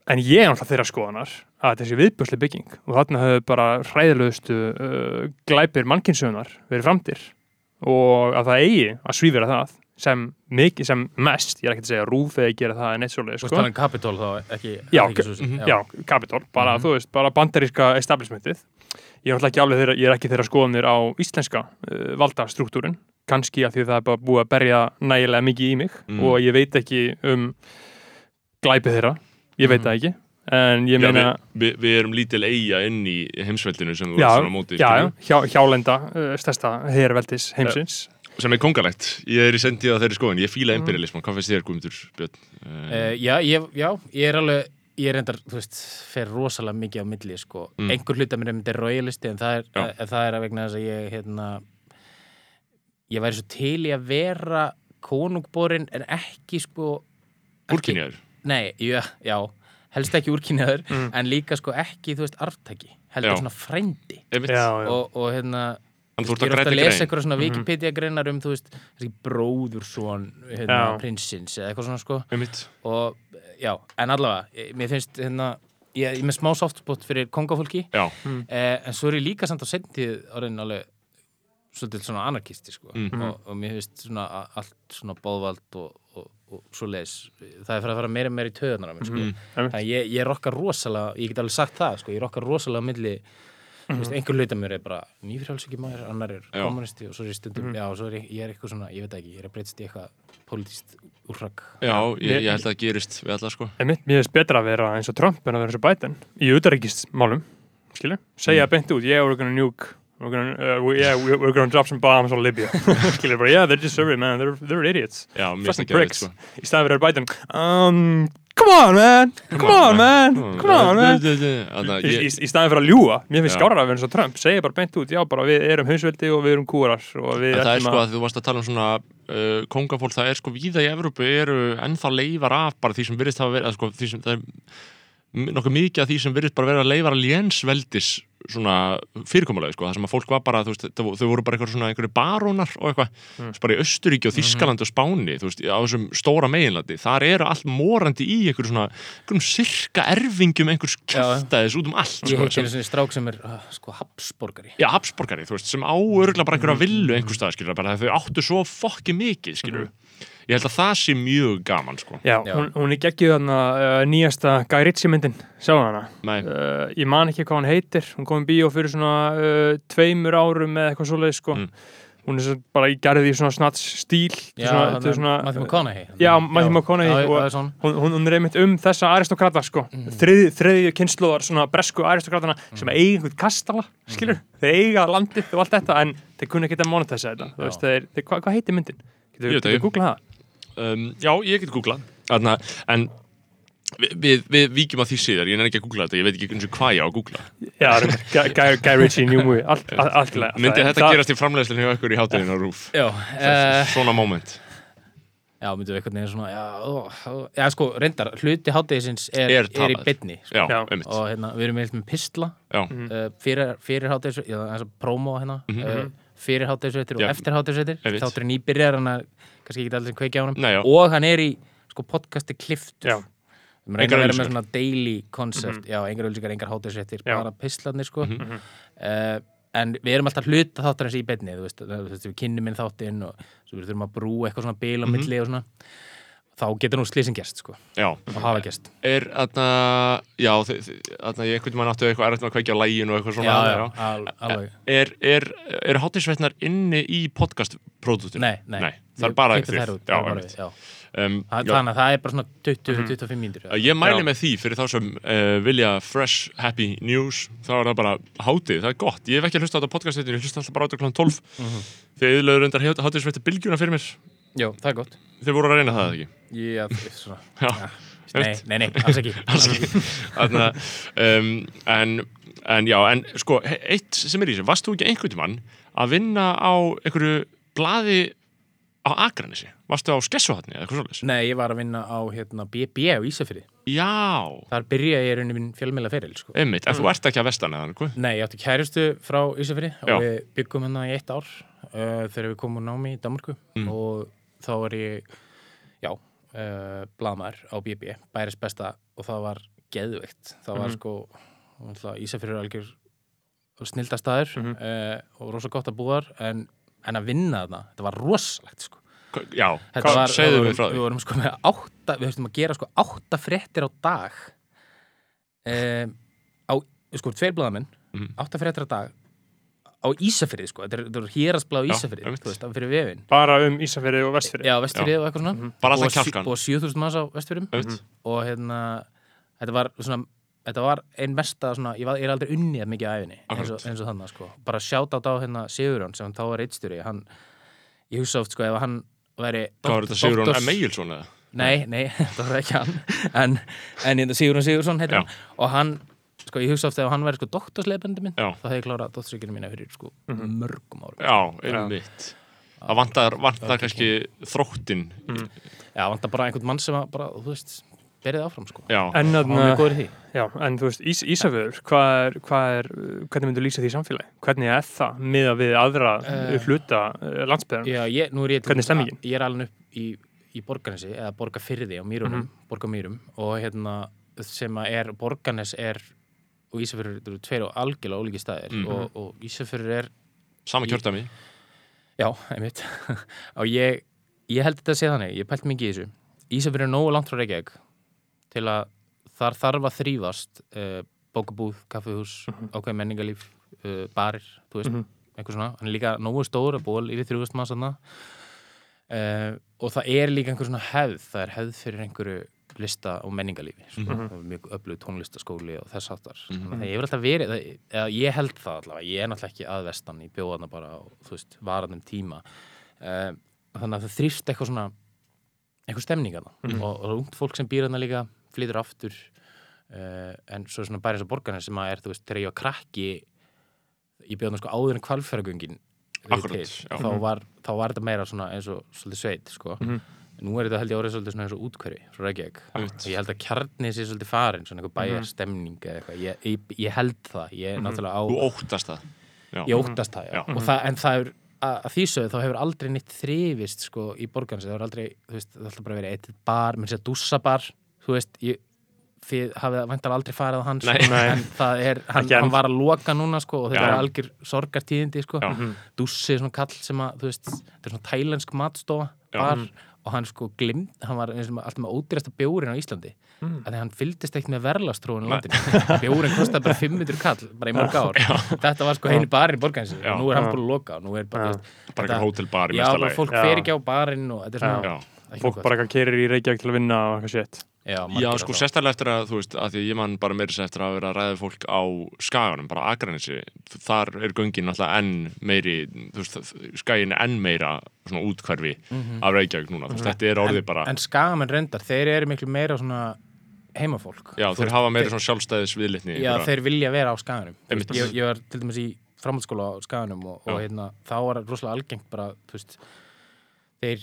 en ég er náttúrulega þeirra skoðanar að þessi viðbjörsli bygging og þarna höfðu bara hræðilegustu uh, glæpir mannkynsögunar verið framtir og að það eigi að svífira það sem, mikið, sem mest, ég er ekki að segja rúf eða gera það en eitt svolítið sko. þannig Capitol þá ekki Já, Alþingishúsið, já, Capitol, bara, þú veist, bara bandaríska establishmentið. Ég er náttúrulega ekki alveg þeirra, ég er ekki þeirra skoðanir á íslenska uh, valdastruktúrin, kannski að því það er bara búið að berja nægilega mikið í mig Mm. og ég veit ekki um glæpið þeirra, ég veit Mhm. það ekki, en ég Já, meina, við, við, erum lítil eiga inn í heimsveldinu sem þú já, ert svona á móti já, hjá, hjálenda, uh, stærsta herveldis heimsins. sem er kongalegt, ég er í sendið á þeirri skoðin ég fíla Mm. imperialisman, hvað finnst þér Guðmundur Björn? Uh, já, ég, já, ég er alveg ég er endar, þú veist, fer rosalega mikið á milli, sko, Mm. einhver hluta mér er myndi royalisti, en það er, að, það er að vegna þess að ég, hérna ég væri svo til í að vera konungborin en ekki, sko Úrkynjaður Nei, já, já, helst ekki úrkynjaður Mm. en líka, sko, ekki, þú veist, arftaki heldur Já. svona já. og, og hérna þú ert ég er ofta að lesa eitthvað svona Mhm. Wikipedia greinar um, þú veist, þessi bróður svon hérna, prinsins eða eitthvað svona, sko. Og já, en allavega mér finnst hérna ég ég er með smá softspot fyrir kongafólki. Já, eh, en svo er ég líka samt á sendið orðin alveg svolítið svona anarkisti sko. Mhm. og, og mér finnst svona allt svona bóðvald og, og, og svo leis það er fyrir að fara meira meira í töðunar á sko. Einmitt. þannig að ég, ég rokkar rosalega ég get alveg sagt það sko, ég rokkar rosalega á Þú veist, einhver hluta mér er bara nýfrjálsöki maður, annar er Já. kommunisti og svo er ég stundum, já, svo er ég, ég er eitthvað svona, ég veit ekki, ég er að breytast í eitthvað pólitískt úrrak. já ég, ég held að það gerist við alla sko. En mitt, mér finnst betra að vera eins og Trump en að vera eins og Biden í utaríkismálum, skilur, segja Mm. beint út, yeah, we're gonna nuke, we're gonna, uh, we, yeah, we- we're gonna drop some bombs on Libya, <laughs> skilur, bara, yeah, they're just serving, man, they're, they're idiots, Já, fucking pricks, sko. Í að Biden, um, come on, man, come on, man, come on, man, Þannig í, staðan fyrir að ljúa, mér finnst skárað að vera eins og Trump, segja bara beint út, já, bara við erum hausveldi og við erum kúrar og við En það er sko að þú varst að tala um svona uh, kongafólk, það er sko víða í Evrópu eru ennþá leifar af bara því sem virðist hafa verið, sko, því sem það er nokkuð mikið af því sem virðist bara vera leifar lénsveldis svona fyrirkomulegi sko, það sem að fólk var bara, veist, þau voru bara eitthvað svona einhverju barónar og eitthvað, mm. bara í Östuríki og Þískalandi og Spáni, þú veist, á þessum stóra meginlandi, þar eru allt morandi í einhverju svona, einhverjum sirka erfingjum einhvers kjaftaðis út um allt Ég sko, sem- svona strák sem er, uh, sko, Habsborgari. Já, Habsborgari, þú veist, sem áurugla bara einhverja villu einhver stað, skilur, bara þau áttu svo fokki mikið, skilur Ég held að það sé mjög gaman, sko. Já, Já. hún, hún er geggjuð þarna uh, nýjasta Guy Ritchie myndin, sjáðu hana? Nei, uh, ég man ekki hvað hún heitir. Hún kom í bíó fyrir svona uh, tveimur árum eða eitthvað svoleið sko. Mm. hún er svo bara í gerði í svona snats stíl. Já, svona, hann þetta svona, Matthew McConaughey. Já, Matthew McConaughey hún, hún, er einmitt um þessa aristokrata sko. mm. þrið, þriðju kynnslóðar svona bresku aristokratana sem eiga einhvern kastala skilur, þeir eiga landið og allt þetta en þeir kunni ekki að monetæsa þetta. Þú veist, þeir, þeir, hvað, hvað heitir myndin? Getur Ég veit um, já, ég get googlað. Þarna, En við, við, við víkjum að því síðar, ég nefn ekki að googla þetta Ég veit ekki eins og hvað ég á að googla. Já, Guy, Ritchie New Movie allt. Myndi þetta það- gerast í framleiðslinu hjá ykkur í hátæðinu á rúf Já, uh, Svona moment. já, myndum við einhvern veginn svona, já, ó, ó, já, sko, reyndar, hluti hátægisins er, Er er, í bytni, sko. Já, Já. einmitt. Og hérna, við erum eitthvað með pistla Já, uh, fyrir, fyrir þess að prómó hérna, uh, fyrir hátægisveitir og eftir hátægisveitir. Einmitt. Þáttur er nýbyrjar, hann er kannski ekki allir sem kveikja á hann. Nei, já. Og hann er í, sko, podcasti kliftur. Já. Við erum að Engar vera með auglýsingar. svona daily concept, já, engar ölsingar, engar hátægisveitir, Já. bara pistlarnir, sko. Mhm. uh, en við erum alltaf hluta þáttar eins í beinni þú veist, þú veist, við kynnum inn þáttinn og svo við þurfum að brúa eitthvað svona bil á milli og svona þá getur nú slísin gerst sko já og hafa gerst Er þarna, já, þarna ég einhvern veginn áttu eitthvað erfitt með að kveikja á læginu og eitthvað svona al, alveg Er, er, er hátísveitnar inni í podcast-produktinu? nei, nei, Nei, það er bara þið. út, Já, bara við. Um, Það- þannig að það er bara svona 20-25 mínútur Uh, Ég mæli Já. með því fyrir þá sem uh, vilja fresh, happy news þá er það bara hátið, það er gott. Ég hef ekki hlusta á podcastinu, ég hlusta alltaf bara á kl. 12 Mhm. þegar yðurlegur reyndar hátíðsveitir bylgjuna fyrir mér. Já, það er gott. Þeir voru að reyna það ekki? Já, svona, <laughs> Já, nei, nei, nei, alls ekki. <laughs> Alls ekki. Þarna, um, en, en já, en sko eitt sem er í þessu, varst þú ekki einhvern tímann að vinna á einhverju blaði á Akranesi varstu á Skessuhatni eða eitthvað svolítið nei, ég var að vinna á hérna, BB á Ísafirði Já, þar byrja ég rauninni minn fjölmjöla feril sko. einmitt, en þú ert ekki að vestan eða hvað? Nei, ég átti kæristu frá Ísafirði og Já. við byggum hérna í eitt ár uh, þegar við komum úr námi í Danmarku Mm. og þá var ég já, uh, blaðmaður á BB, bæris besta og það var geðveikt það var Mhm. sko er algjör snildastæður mm Mhm. og rosa gott að búa þar en, en að vinna þarna, þetta var rosalegt sko. Já, þetta hvað var, segðu við frá vorum, því? við vorum sko með átta við höfum að gera sko átta fréttir á dag um, á, sko, tveir blaðamenn Mhm. átta fréttir á dag á Ísafjörði sko, þetta er, Ísafjörði, einmitt. þú veist, af fyrir vefin bara um Ísafjörði og Vestfjörði Já, Vestfjörði og eitthvað svona sí- kjálkann. og 7000 manns á Vestfjörðum Einmitt. og hérna þetta var svona þetta var ein mesta svona, ég, var, ég er aldrei unnið mikið að æfinni eins og, eins og þannig sko. bara sjátt á hérna Sigurjón sem þá var reittstjóri hann, ég hugsa oft sko ef hann væri Hvað var þetta Sigurón M. Egilson eða? Nei, nei, <laughs> það var ekki hann en, en hérna Sigurjón Sigursson heitir Já. hann og hann, sko ég hugsa oft ef hann væri sko doktorsleipandi minn, Já. þá hefði ég klárað doktorsleikinu mína fyrir sko mörgum árum Já, einmitt Það vantar, vantar kannski þróttin Já, vantar bara einhvern mann sem að bara, þú veist, berið áfram sko. Já, en, er já, en þú veist, Ís, Ísafjörður hvað er, hvað er, hvernig myndu lýsa því samfélagi? Hvernig er það miða við aðra Eh, hluta uh, ég, nú er ég Hvernig er stemmingin? Ég er alveg upp í, í Borganesi eða Borgafyrði á Mýrunum, Mhm. Borgamýrum og hérna sem að er Borganes er og Ísafjörður eru tveir og algjörlega ólíki staðir Mhm. og, og Ísafjörður er sama kjördæmi. Já, einmitt. <laughs> Og ég, ég held þetta að segja þannig, ég pælt mikið í þessu. Ísafjörður er nógu langt frá Reykjavík til að þar þarf að þrýfast uh, bókabúð, kaffihús, ákveð menningarlíf uh, barir, þú veist Mhm. eitthvað svona, hann er líka nógu stór að búa yfir þrjúðust manns þarna uh, og það er líka einhver svona hefð það er hefð fyrir einhverju lista og menningarlífi sko. Mhm. og mjög öflug tónlistaskóli og þess áttar Mhm. þannig að ég hefur alltaf verið það, eða ég held það allavega, ég er náttúrulega ekki að vestan ég bjóða þarna bara á, þú veist, varanum tíma þannig að það þrýst eitthvað svona eitthvað stemning þarna Mhm. og, og ungt fólk sem býr þarna líka flytur aftur uh, en svo er svona bara eins og borgarna sem að er, þú veist, þegar ég var krakki ég bjóð þarna sko áður en kvalfjöragöngin Akkúrat, til, þá var, þá var þetta meira svona eins og svolítið sveit, sko. Mhm. nú er þetta held ég orðið svolítið svona eins og útkverfi frá Reykjavík, ég held að kjarni sé svolítið farin, svona einhver bæjar stemning eða eitthvað, ég, ég, ég held það. Ég er náttúrulega á, Þú óttast það. Já, ég óttast það, já, Já. og það, en það er að, því sögðu þá hefur aldrei nýtt þrifist sko í borgarns, það hefur aldrei þú veist, það hefur alltaf bara verið eitt bar, mér sé að dússabar þú veist, ég þið hafið vantar aldrei farið á hans Nei. sko, Nei. en það er, hann, hann var að loka núna sko og þetta Já. er algjör sorgartíðindi sko Já. dússi er svona kall sem að, veist þetta er svona tælensk matstofa Já. bar og hann sko glimt, hann var eins og alltaf með ódýrasta bjórin á Íslandi Mm. að því hann fylgdist ekkert með verðlastróun í landinu <laughs> bjórin kostaði bara 500 kall bara í mörg ár, þetta var sko heini barinn í borgarinsi Já. og nú er hann Já. búin að loka og nú er bara, Já. veist, bara þetta- hótelbar já, bara fólk Já. fer ekki á barinn og þetta er svona Já, fólk bara keirir í Reykjavík til að vinna og eitthvað shit já, Já, sko, alltaf. sérstaklega eftir að, þú veist, að því ég man bara meira sér eftir að vera að ræða fólk á skaganum, bara Akranesi, þar er göngin náttúrulega enn meiri, þú veist, skagin er enn meira svona útkverfi af Reykjavík núna, þú veist, þetta er orðið bara, Mhm. en skagamenn reyndar, þeir eru miklu meira svona heimafólk já, þeir veist, hafa meira svona sjálfstæðis viðlitni. Já, þeir vilja vera á skaganum ég, ég var til dæmis í framhaldsskóla á skaganum og, og hérna, þá var rosalega algengt bara, þú veist þeir,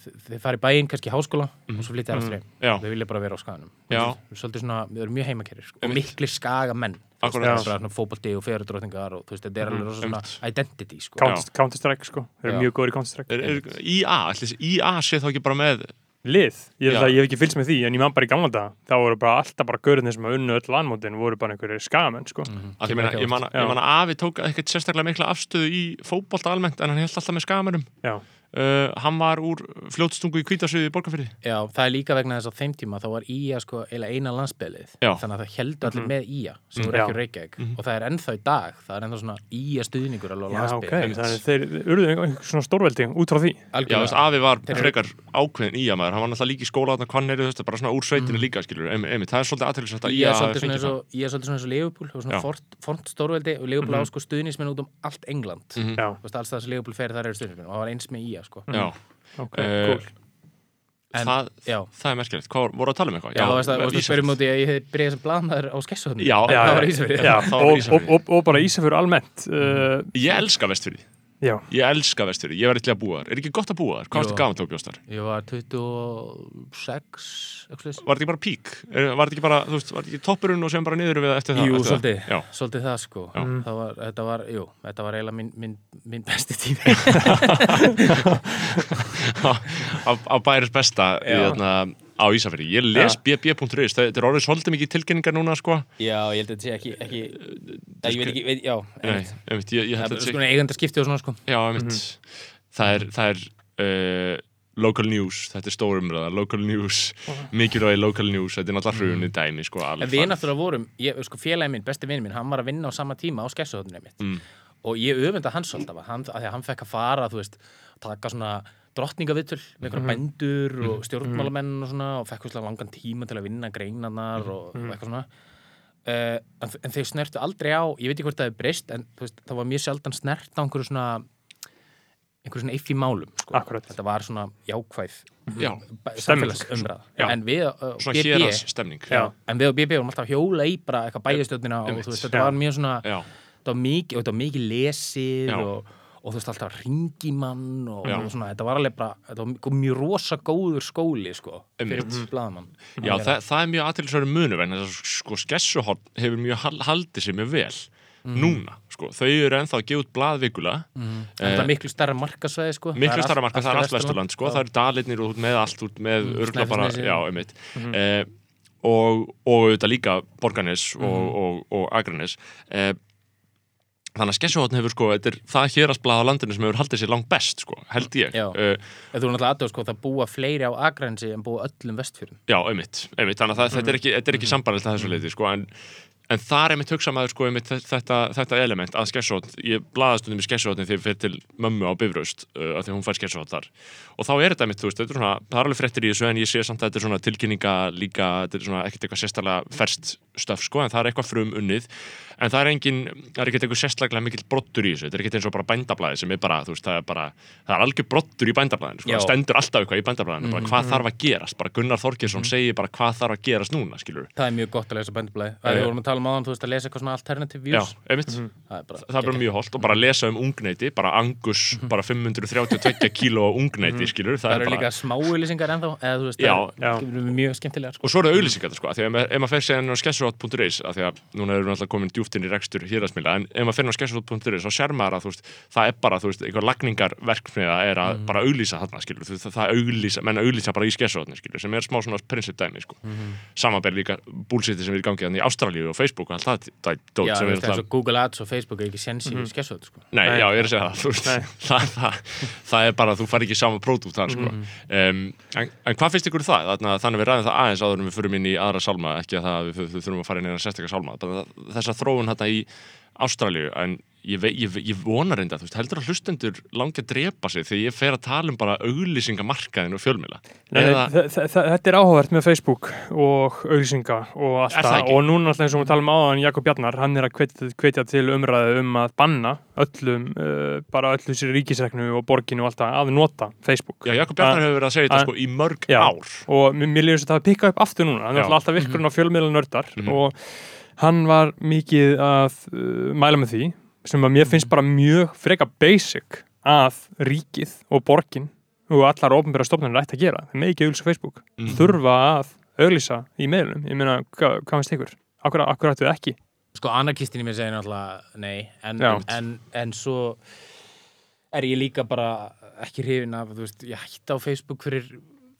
þeir fara í bæinn kannski í háskóla og svo flytja aftur heim. Mhm. Þeir vilja bara vera á skaganum við erum mjög heimakerir sko, og miklir skagamenn. Fótbolti og ferðardróttingar og þú veist, þetta er alveg rosa svona identity sko. Counter- Counter-Strike sko, þeir eru mjög góður í Counter-Strike. Er, er, IA, ætlis, IA sé þá ekki bara með, Lið, ég, það, ég hef ekki fylgst með því en ég man bara í gamla dag, þá voru bara alltaf bara görðinir sem að unnu öll landmótin voru bara einhverjir skagamenn sko. Mhm. að ég meina, ég man, ég man að Afi tók ekkert sérstaklega mikla afstöðu í fótbolta almennt, en hann held alltaf með skagamennum. Já, Uh, hann var úr fljótstungu í kvítasviði í borgarfyrði. Já, það er líka vegna þess að þeim tíma þá var IA sko eiginlega eina landsbylið Já. þannig að það heldur allir með IA sem voru Mhm. Já. ekki Reykjavík. Og það er ennþá í dag það er ennþá svona IA stuðningur alveg á já landsbyl ok, þannig að þeir urðu einhver svona stórveldi út frá því. Já, þú veist, Afi var frekar ákveðin IA maður, hann var náttúrulega líka í skóla þarna hvannir, þú veist, bara svona úr sveitinu líka, skilur, einmitt, einmitt, það er svolítið aðtæklusvægt að er hafi svolítið svona eins það. og ég er svolítið svona eins og Leopold svona Já. fort, fort stórveldi. Og Leopold á sko stuðnismenn út um allt England. Mhm. Já, Þú veist, alls það sem Leopold fer þar eru stuðnismenn og það var eins með IA sko. Já, ok, Eh, cool. En- það, það er merkilegt, hvað voru að tala um eitthvað? já, þú veist að þú Ísafjörð. spyrum út í að ég hef byrjað sem blaðmaður á skessuðum Já, Já, það var já, já, og, og, og, bara Ísafjörður almennt uh, Ég elska vestfyrði, Já, ég elska vestfyrði, ég var eitthvað að búa þar, er ekki gott að búa þar? Hvað Jú. varstu gaman til að bjóst þar? Ég var 26 eitthvað. Var þetta ekki bara pík? Er- Var þetta ekki bara, þú veist, var þetta ekki toppurinn og sem bara niður við eftir það? Jú, eftir svolítið, það? Svolítið það sko Já. það var, þetta var, jú, þetta var eiginlega minn, minn, minn besti tími <laughs> á, bæris besta í, Já. þarna, á Ísafirði, ég les bb.is þetta er orðið svolítið mikið tilkynningar núna sko. Já, ég held að þetta sé ekki, ekki Nei, ég veit ekki, veit, já Nei, einmitt. ég, ég Það er sko eigandaskipti og svona sko. Já, einmitt. Það er, það er uh, local news, þetta er stórumræða local news, mikilvægi local news. Þetta er náttúrulega hrunni dæmi sko En alveg við náttúrulega vorum, sko félagi minn, besti vinn minn, hann var að vinna á sama tíma á mitt Mm. og ég öfunda hans svolítið af hann, að því að hann fekk að fara, þú veist, taka svona drottningavitul með einhverja bændur og stjórnmálamenn og svona og fekk svona langan tíma til að vinna greinarnar og, og eitthvað svona. Uh, en, en þeir snertu aldrei á, ég veit ekki hvort það er breyst en veist, það var mjög sjaldan snert á einhverju svona einhverju svona í málum sko. Þetta var svona jákvæð Já, samfélagsumræða. En við uh, svona BB en við á BB vorum alltaf hjóla í bara eitthvað bæjastjórnina og veist, þetta var mjög svona þetta var mikið, og þetta var mikið lesið og, og þú veist alltaf ringimann og, og svona, þetta var alveg bara þetta var mjög, rosa góður skóli sko, fyrir Einmitt. blaðamann. Já það, það er mjög aðtilsverið munu vegna þess að sko skessuhorn hefur mjög hal- haldið sér mjög vel núna, sko, þau eru ennþá að gefa út blaðvikula en það er miklu starra markasvæði sko. miklu starra allt- marka, það er allt Vesturland. sko, það eru dalitnir út með allt út með Mm, örgla bara, já, einmitt. Eh, og, og auðvitað líka Borganes og, Mhm. og, og Akranes eh, þannig að skessuhotn hefur sko, þetta er það hérastblað á landinu sem hefur haldið sér langt best sko, held ég Já. En þú er náttúrulega aðtöð sko, það búa fleiri á Akrensi en búa öllum vestfjörðum Já, einmitt, einmitt, þannig að það, þetta er ekki, þetta er Mhm. ekki sambarlegt að þessu leiti, sko, en, en þar einmitt hugsa maður, sko, einmitt þetta, þetta element að skessótt, ég blaðast um í skessótni þegar ég fyrir til mömmu á Bifröst uh, að því hún fær skessótt þar. Og þá er þetta einmitt, þú veist, þetta er svona, það er alveg fréttir í þessu en ég sé samt að þetta er svona tilkynninga líka, þetta er svona ekkert eitthvað sérstaklega ferst stöf, sko, en það er eitthvað frum unnið. En það er engin, það er ekkert eitthvað sérstaklega mikill brottur í þessu, þetta er ekkert eins og bara bændablaði sem er bara, þú veist, það er bara, það er algjör brottur í bændablaðinu, sko, það stendur alltaf eitthvað í bændablaðinu, bara hvað þarf að gerast, bara Gunnar Þorkirsson segir bara hvað þarf að gerast núna, skilur Það er mjög gott að lesa bændublaði Já, Við já. vorum að tala um áðan, þú veist, að lesa eitthvað svona alternative Já, views einmitt, Það er bara, það er bara mjög holdt og bara lesa um ungneiti, bara angus, bara 532 kíló ungneiti, skilur, það, Það er eru bara líka smáuðlýsingar ennþá eða þú veist, Já, það já. er mjög skemmtilegar sko. og svo eru auðlýsingar sko, af því að ef maður- fer séðan á skessuhot.is af því að núna erum við alltaf komin djúpt inn í rekstur héraðsmila, en ef maður fer á skessuhot.is þá sér maður að þú veist, það er bara, þú veist, einhver lagningarverkfniða er að Mhm. bara auglýsa þarna, skilur, þú, það, það auglýsa, menn auglýsa bara í skessuhotni, skilur, sem er smá svona mm Facebook og allt það, dót Já, sem er eins og Google Ads og Facebook er ekki sens í skessuð sko. Nei, Nei. já, ég er að segja það, þú veist, <laughs> það, það, það er bara að þú fari ekki saman pródútt þar, sko. Mhm. Um, en, en hvað finnst ykkur um það? Þannig að þannig að við ræðum það aðeins áður en við förum inn í aðra sálma, ekki að það, við, við þurfum að fara inn í eina sérstakka sálma. Bara Þessa þróun hérna í Ástralíu, en ég, ég, ég vonar reynda, þú veist, heldur að hlustendur langi að drepa sig þegar ég fer að tala um bara auglýsingamarkaðin og þa- Þetta er áhugavert með Facebook og auðlýsinga og allt það það ekki? og núna alltaf eins og við talum áðan Jakob Bjarnar, hann er að hvetja, hvetja til umræðu um að banna öllum uh, bara öllu sér ríkisreknu og borginu og allt það að nota Facebook já, Jakob Bjarnar hefur verið að segja þetta að- sko í mörg Já. ár. og mér líður þess að það pikka upp aftur núna er Já. alltaf virkurinn á fjölmiðla nördar Mhm. og hann var mikið að uh, mæla með því sem að mér finnst bara mjög freka basic að ríkið og borgin og allar ofnbæra stofnarnir ætti að gera þeir með ekki auðlýsa Facebook Mhm. þurfa að auðlýsa í meðlum ég meina, hvað, hvað finnst ykkur? Akkur, akkur ættu þið ekki? Sko, anarkistin í mér segir náttúrulega nei en, Já. en, en svo er ég líka bara ekki hrifin af, þú veist, ég hætti á Facebook fyrir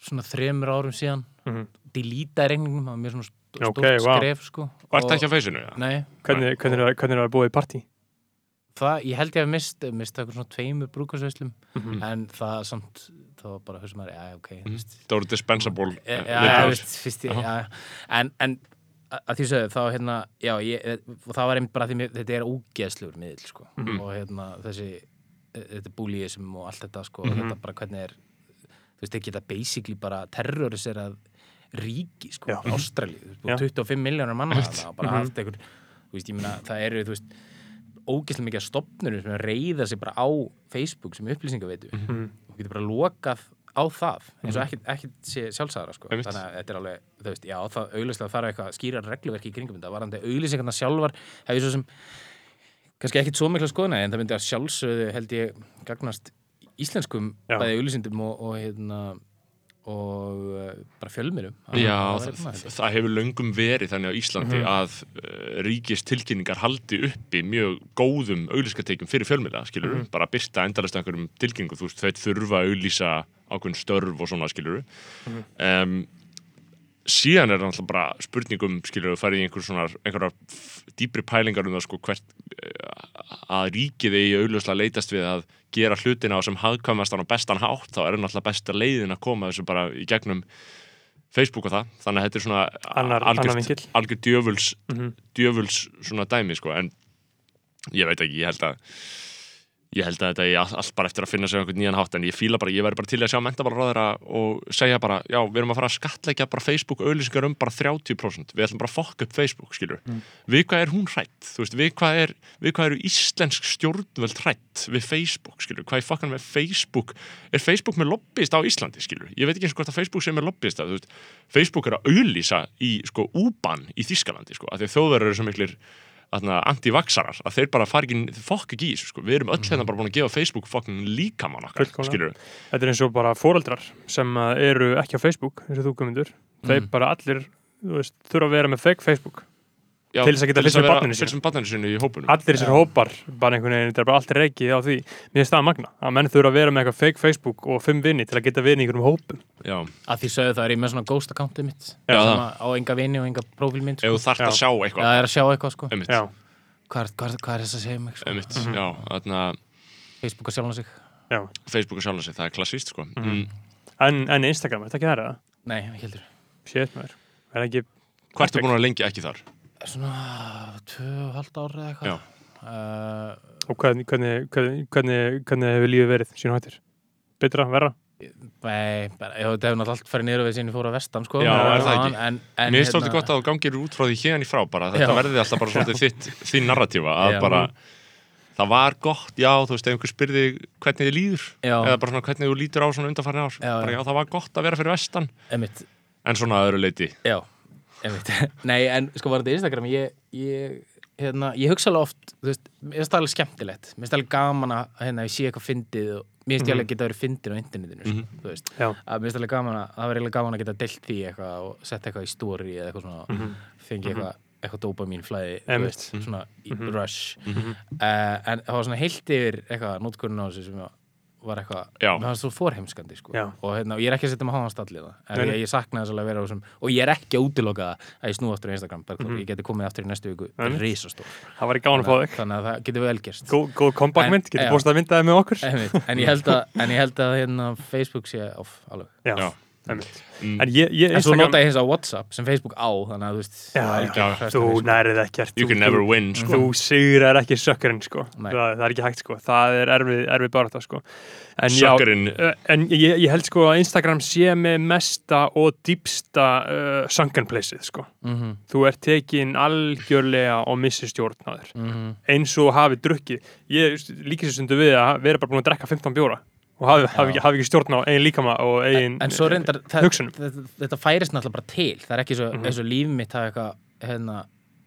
svona þremur árum síðan Mhm. delíta reyningum, það var mér svona stórt vá. skref sko Og ert ekki á feysinu? Nei, Hvernig, hvernig, er, hvernig er það búið í partí? Það, ég held ég að mist mist eitthvað svona tveimur brúkarsveislum Mhm. en það samt, það var bara hugsa maður, já, ok mm. Það voru dispensable Já, eh, já, veist, fyrst ég, já, en, en að því sögðu, þá hérna, já, ég, og það var einmitt bara því þetta er ógeðslugur miðl, sko, Mhm. og hérna, þessi, e, þetta búlíism og allt þetta, sko, Mhm. þetta bara hvernig er, þú veist, ekki þetta basically bara terroriserað ríki, sko, Já. Ástrali, Já. 25 miljónar manna <laughs> og bara Mhm. haft einhver, þú veist, ég meina, það eru, þú veist, ógeðslega mikið af stopnunum sem reyða sig bara á Facebook sem upplýsingaveitu Mhm. og getur bara lokað á það eins og ekkert, ekkert sé sjálfsæðara sko. Þannig að þetta er alveg, þú veist, já, það auglýslega þarf eitthvað skýra regluverki í kringum þetta varandi auglýsingarna sjálfar hef ég svo sem kannski ekkit svo mikla skoðuna en það myndi að sjálfsögðu held ég gagnast íslenskum Já. bæði auglýsindum og, og hérna og uh, bara fjölmirum Já, það, það, hefur löngum verið þannig á Íslandi Mhm. að uh, ríkis tilkynningar haldi uppi mjög góðum auglýskatekjum fyrir fjölmiðla, skilur Mhm. bara byrta endalist einhverjum tilkynningum, þú veist, þau þurfa að auglýsa ákveðin störf og svona, skilur Mhm. um, síðan er náttúrulega bara spurningum skilur við farið í einhver svona einhverjar f- dýpri pælingar um það sko hvert eh, að ríkið eigi auðljóslega leitast við að gera hlutina á sem hagkvæmastan og bestan hátt þá er náttúrulega besta leiðin að koma þessu bara í gegnum Facebook og það þannig að þetta er svona Annar- annar vinkill. algjör djöfuls Mhm. djöfuls svona dæmi sko en ég veit ekki, ég held að ég held að þetta er all- allt bara eftir að finna sig einhvern nýjan hátt en ég fíla bara, ég væri bara til að sjá mentabalráðara og segja bara, já, við erum að fara að skattleggja bara Facebook auðlýsingar um bara 30% við ætlum bara að fokka upp Facebook, skilur við hvað er hún hrætt, þú veist, við hvað er við hvað eru íslensk stjórnvöld hrætt við Facebook, skilur, hvað er fokkan með Facebook, er Facebook með lobbyist á Íslandi, skilur, ég veit ekki eins og hvort að Facebook sem er lobbyist að, þú veist, Facebook er að auðlýsa í, sko, anti-vaxarar, að þeir bara fara ekki fokk ekki í þessu, sko, við erum öll hérna bara búin að gefa Facebook fokkin líkamann okkar, Fullkomlega. skilur Þetta er eins og bara foreldrar sem uh, eru ekki á Facebook, eins og þú komundur. Þeir Mm. bara allir, þú veist, þurfa að vera með fake Facebook. Já, Til þess að geta fylgst með barninu með barninu sínu í hópunum Allir þessir hópar, bara einhvern veginn, þetta er bara allt reikið á því. Mér finnst það að magna, að menn þurfa að vera með eitthvað fake Facebook og fimm vini til að geta vinni í einhverjum hópum. Já, að því sögðu það er ég með svona ghost accountið mitt Já, sem það. að á enga vini og enga prófílmynd ef sko. þú þarft að Já. sjá það eitthvað er að sjá eitthvað sko Einmitt, Já, hvað er, hvað er, hvað er þess að segja mig sko? einmitt, já, þarna Facebook að sjálfa sig já. Facebook og sjálf sig, það er klassíst, sko mm. En, en Instagram, er þetta ekki það eða? nei, heldur Shit, maður. Er það ekki... Hvað ertu búin að vera lengi ekki þar? Svona tvö og halvt ár eða eitthvað uh, Og hvernig, hvernig, hvernig, hvernig, hvernig hefur lífið verið sín hættir? Betra, verra? nei, bara, ég, þetta hefur náttúrulega allt farið niður við sinni fór að vestan sko Já, er það ekki? en, en, hérna- Mér finnst svolítið gott að þú gangir út frá því hérna í frá bara, þetta Já. verði alltaf bara svolítið þitt, þín narratífa, að Já. bara það var gott, já, þú veist, ef einhver spyrði hvernig þið líður, Já. eða bara svona hvernig þú lítur á svona undanfarni ár, Já, bara já. já, það var gott að vera fyrir vestan, einmitt, en svona öðru leiti já, <laughs> nei, en sko var þetta Instagram ég, ég, hérna, ég hugsa alveg oft veist, mér finnst það alveg skemmtilegt mér finnst alveg gaman að hérna, ég sé eitthvað fyndið og mér finnst ég alveg geta verið fyndið á internetinu Mhm. sko, þú veist Já. að mér finnst alveg gaman að það var eiginlega gaman að geta deilt því eitthvað og setja eitthvað í story eða eitthvað svona Mhm. fengi eitthvað eitthvað dópamin flæði þú Einmitt. veist, svona í Mhm. rush Mhm. uh, en það var svona heilt yfir eitthvað nótkurinn á þessu sem var eitthvað Já. mér fannst svo forheimskandi sko. Og hérna, ég er ekki að setja með háan stallið en Nei, nei. ég, ég saknaði þess að vera á þessum og ég er ekki að útiloka það að ég snú aftur á Instagram Bergþór, Mhm. ég geti komið aftur í næstu viku Það var í fá þig. þannig að það getur vel gerst Góð, góð kompakmynd, En- getur já. búist að myndaði með okkur. En ég held að, en ég held að hérna, Facebook sé off alveg Já, Já. Mm. En ég, ég en svo nota ég hins á Whatsapp sem Facebook á þannig að þú veist Já, það er já, já. þú sko. nærið ekkert. You Þú- can never þú- win, sko Þú sigrar ekki sökkurinn, sko. Það, það er ekki hægt, sko. Það er erfið, erfið bara þetta, sko. En En ég, ég held sko að Instagram sé með mesta og dýpsta uh, sunken placeið sko. Mhm, Þú ert tekin algjörlega og missir stjórnaður. mhm. Eins og hafi drukkið. Ég líkist þessu stundu við að vera bara búin að drekka 15 bjóra og hafi, hafi, hafi ekki stjórn á eigin líkama og eigin það, hugsunum. þetta, færist náttúrulega bara til það er ekki svo, Mhm. eins og líf mitt hafa eitthvað hérna,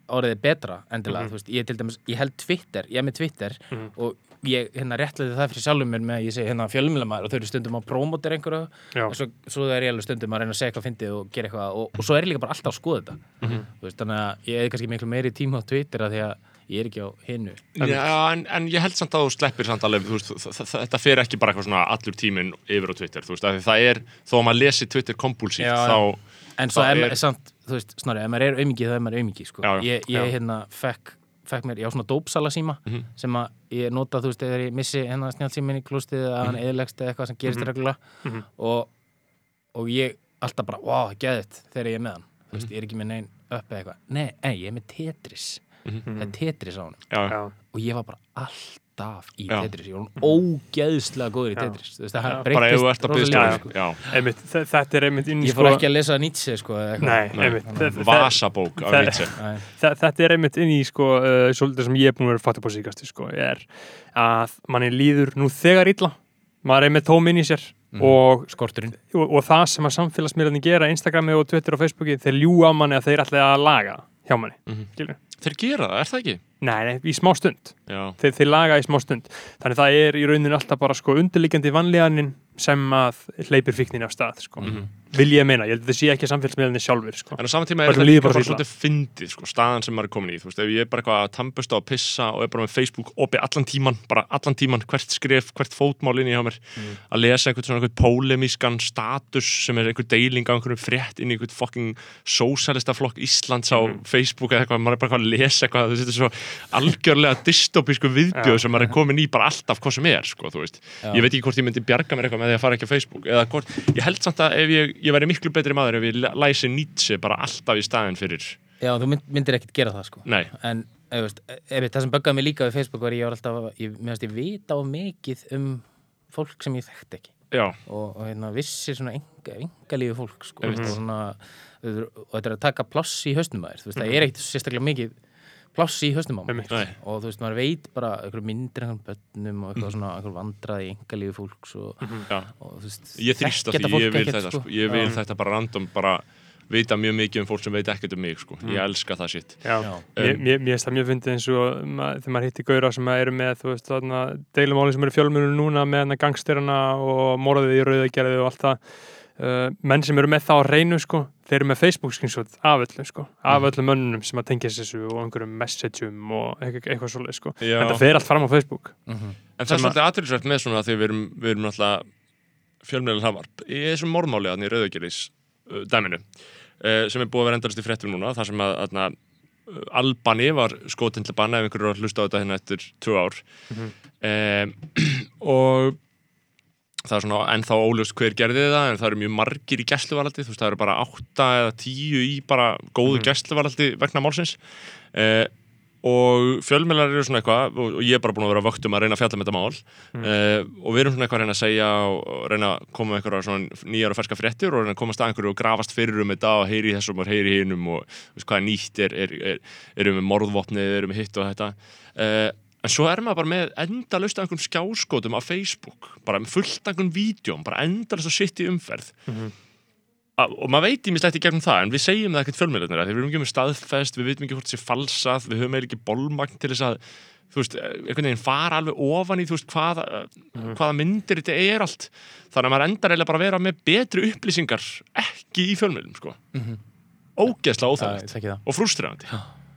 orðið betra endilega, Mhm. þú veist, ég dæmis, ég held Twitter ég er með Twitter Mhm. og ég hérna réttlega það fyrir sjálfum mér með að ég segi hérna fjölmjölamæður og þau eru stundum á prómotir einhverju og svo, svo er ég stundum að reyna að segja eitthvað fyndið og gera eitthvað og, og svo er ég líka bara alltaf að skoða þetta Mhm. veist, þannig að ég er kannski miklu meiri tíma á Twitter að því að ég er ekki á hinnu Já, en, en ég held samt að þú sleppir samt alveg, veist, þetta fer ekki bara eitthvað svona allur tíminn yfir á Twitter, þú veist, af því það er, þó að maður lesi Twitter kompulsíft, Já, þá, En svo er, er samt, þú veist, snorri, ef maður er aumingi þá er maður aumingi, sko. Já, já. Ég, ég Já. hérna fekk, fekk mér, ég á svona dópsala síma Mhm. sem að ég nota, þú veist, þegar ég missi hennar snjálfsíminn í klústið eða hann eðilegst eða eitthvað sem gerist Mhm. reglulega Mhm. og, og ég alltaf bara, wow, geðið þegar ég er með hann. Þú Mhm. veist, ég er ekki með neinn upp eða eitthvað. Nei, nei, ég er með Tetris. Mhm. Það er Tetris á hann. Og ég var bara alltaf í Já. Tetris. Ég var ógeðslega góður í Já. Tetris. Þú veist, það Já. bara ef þú ert að rosalega sko, Einmitt, þe- þetta er einmitt inn í Ég sko fór ekki að lesa Nietzsche, sko, eða eitthvað. Nei, Nei. einmitt vasabók af það- Nietzsche Þetta er einmitt inn í sko uh, svolítið sem ég er búin að vera fatta på síkast sko, er að manni líður nú þegar illa maður er með tóm inn í sér Mhm. og Skorturinn. og, og það sem að samfélagsmiðlarnir gera Instagrami og Twitter og Facebooki, þeir ljúa á manni að þeir ætla að laga hjá manni, Mhm. skilur Þeir gera það, er það ekki? Nei, nei, í smá stund þeir, þeir laga í smá stund þannig það er í rauninu alltaf bara sko undirliggjandi vanlíðanin sem að hleypir fíknin af stað sko. Mhm. vil ég meina, ég held að það sé ekki samfélagsmiðlinni sjálfur sko. En á saman tíma er líður líka bara svolítið fyndið, sko, staðan sem maður er komin í, þú veist, ef ég er bara eitthvað að tampusta og pissa og er bara með Facebook opið allan tíman, bara allan tíman, hvert skref, hvert fótmál inn í hjá mér, Mm. að lesa einhvern svona einhvern pólemískan status sem er einhver deiling á einhverjum frétt inn í einhvern fucking sósalista flokk Íslands á Mm. Facebook eða eitthvað, maður er bara að lesa eitthvað, þetta er svo algjörlega dystopísku viðbjöð sem maður er komin í bara alltaf hvað sem er, sko. Ég veit ekki hvort ég myndi bjarga mér eitthvað með því að fara ekki á Facebook eða hvort, ég held samt að ef ég, ég væri miklu betri maður ef ég læsi Nietzsche bara alltaf í staðin fyrir Já, þú mynd, myndir ekkit gera það sko. En ef, veist, ef, það sem böggaði mig líka við Facebook var ég var alltaf, ég, ég vita á mikið um fólk sem ég þekkti ekki. Já, og, og hérna, vissi svona enga, enga lífi fólk sko, Einmitt. og, svona, og þetta er að taka pláss í hausnum að þér. Þú veist, það er ekkit sérstaklega mikið pláss í hausnum á Einmitt. nei, og þú veist, maður veit bara einhverju myndir einhverjum bönnum og eitthvað svona einhverjum vandraði í enga lífi fólks og, já. og þú veist Ég þrýst á þekkja því, fólk ég vil ekkert, þetta sko. Ég vil þetta bara random, bara vita mjög mikið um fólk sem veit ekkert um mig sko. Ég elska það sitt Já, Já. mér, finnst það mjög fyndið eins og ma þegar maður hitti gauðra sem eru með þú veist, þarna, deilumáli sem eru fjölmjörnum núna með gangstyrana og morðið í rauðagerði og allt það uh, menn sem eru með það á reynu sko, þeir eru með Facebook screenshot af öllum sko, af öllum mönnum sem að tengja þessu og einhverjum messageum og eitthvað, eitthvað svoleið sko, Já. þetta fer allt fram á Facebook. Mhm. En það er að- svolítið aðriðsvært með svona því við erum, við erum náttúrulega fjölmjölar hafarp í þessum morðmáli þannig í rauðageris uh, dæminu uh, sem er búið að vera endalist í fréttum núna þar sem að uh, Albani var skotin til banna ef einhverju var að hlusta á þetta hérna eftir tvö ár. Um, <clears throat> og það er svona ennþá óljóst hver gerði það en það eru mjög margir í gæsluvaraldi þú veist það eru bara átta eða tíu í bara góðu mm. gæsluvaraldi vegna málsins. Uh, og fjölmjölar eru svona eitthvað og, og ég er bara búin að vera vögt um að reyna að fjalla með þetta mál. Uh, og við erum svona eitthvað að reyna að segja og, reyna að koma með eitthvað svona nýjar og ferska fréttir og reyna að komast að einhverju og grafast fyrir um þetta og heyri þessum og heyri í hinum og veist hvað er nýtt, er, er, er, en svo er maður bara með endalust af einhverjum skjáskotum á Facebook bara með fullt af einhverjum vídjum bara endalust að sitt í umferð. A- og maður veit ímislegt í gegnum það en við segjum það ekkert fjölmiðlarnir því við erum ekki með staðfest, við veitum ekki hvort það sé falsað við höfum eiginlega ekki bolmagn til þess að þú veist, einhvern veginn fara alveg ofan í þú veist, hvaða, mm. hvaða myndir þetta er allt, þannig að maður endar eiginlega bara að vera með betri upplýsingar ekki í fjölmiðlum, sko. Mhm. ógeðslega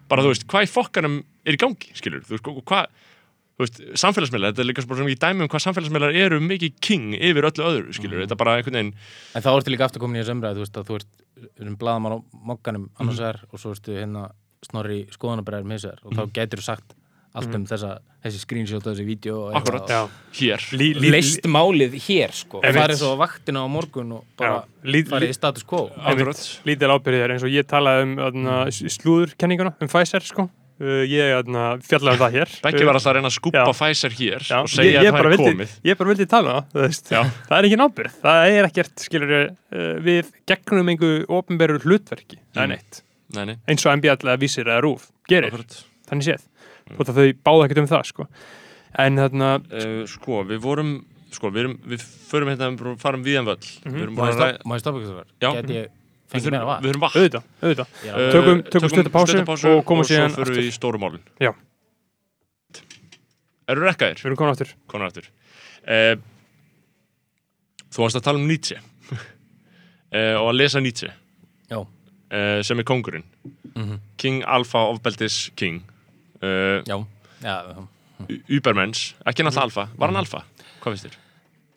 Er bara þú veist, hvað í fokkanum er í gangi skilur, þú veist, hvað þú veist, samfélagsmiðlar, þetta er líka svona mikið dæmi um hvað samfélagsmiðlar eru mikið king yfir öllu öðru, skilur, þetta er bara einhvern veginn En þá ertu líka aftur komin í þessu umræðu, þú veist að þú ert um blaðamann á mokkanum annars vegar og svo ertu hérna snorri skoðanabræður með þessu og þá getur þú sagt allt um þessa, þessi screenshot og þessi vídeo og Akkurat. Já, hér. Lí, lí, leist málið hér sko. Einmitt. farið svo á vaktina á morgun og bara farið í status quo. Akkurat. lítil ábyrðir eins og ég talaði um öðna, slúðurkenninguna, um Pfizer sko. uh, ég öðna, fjallaði um það hér. Beggi var alltaf að reyna að skúpa Já. Pfizer hér Já, og segja ég, að ég, það bara er vildi, komið. ég bara vildi tala um það, það er ekki nábyrð, það er ekkert skilur, uh, við gegnum einhver ofnberur hlutverki, það er Mm. neitt. Nei, nei, eins og MBL eða vísir eða rúf gerir, akkurat þannig séð og það þau báða ekkert um það sko. en þarna, uh, Sko, við vorum sko, við, erum, við förum hérna, við farum við en völl ræða má ég stoppa? Já. Gæti ég Við þurfum, vatn? við þurfum vatn auðvitað, auðvitað Uh, Tökum- tökum stutta pásu stutta og komum svo síðan förum aftur. við í stóru málun Já. Eru rekkaðir? við erum komin áttur konar aftur uh, Þú varst að tala um Nietzsche uh, <laughs> og að lesa Nietzsche Já. uh, sem er kongurinn Mhm. King Alpha ofbeldis King uh, Já, já, já. Ubermens, ekki náttúrulega Alpha Var hann Alpha? Hvað finnst þér?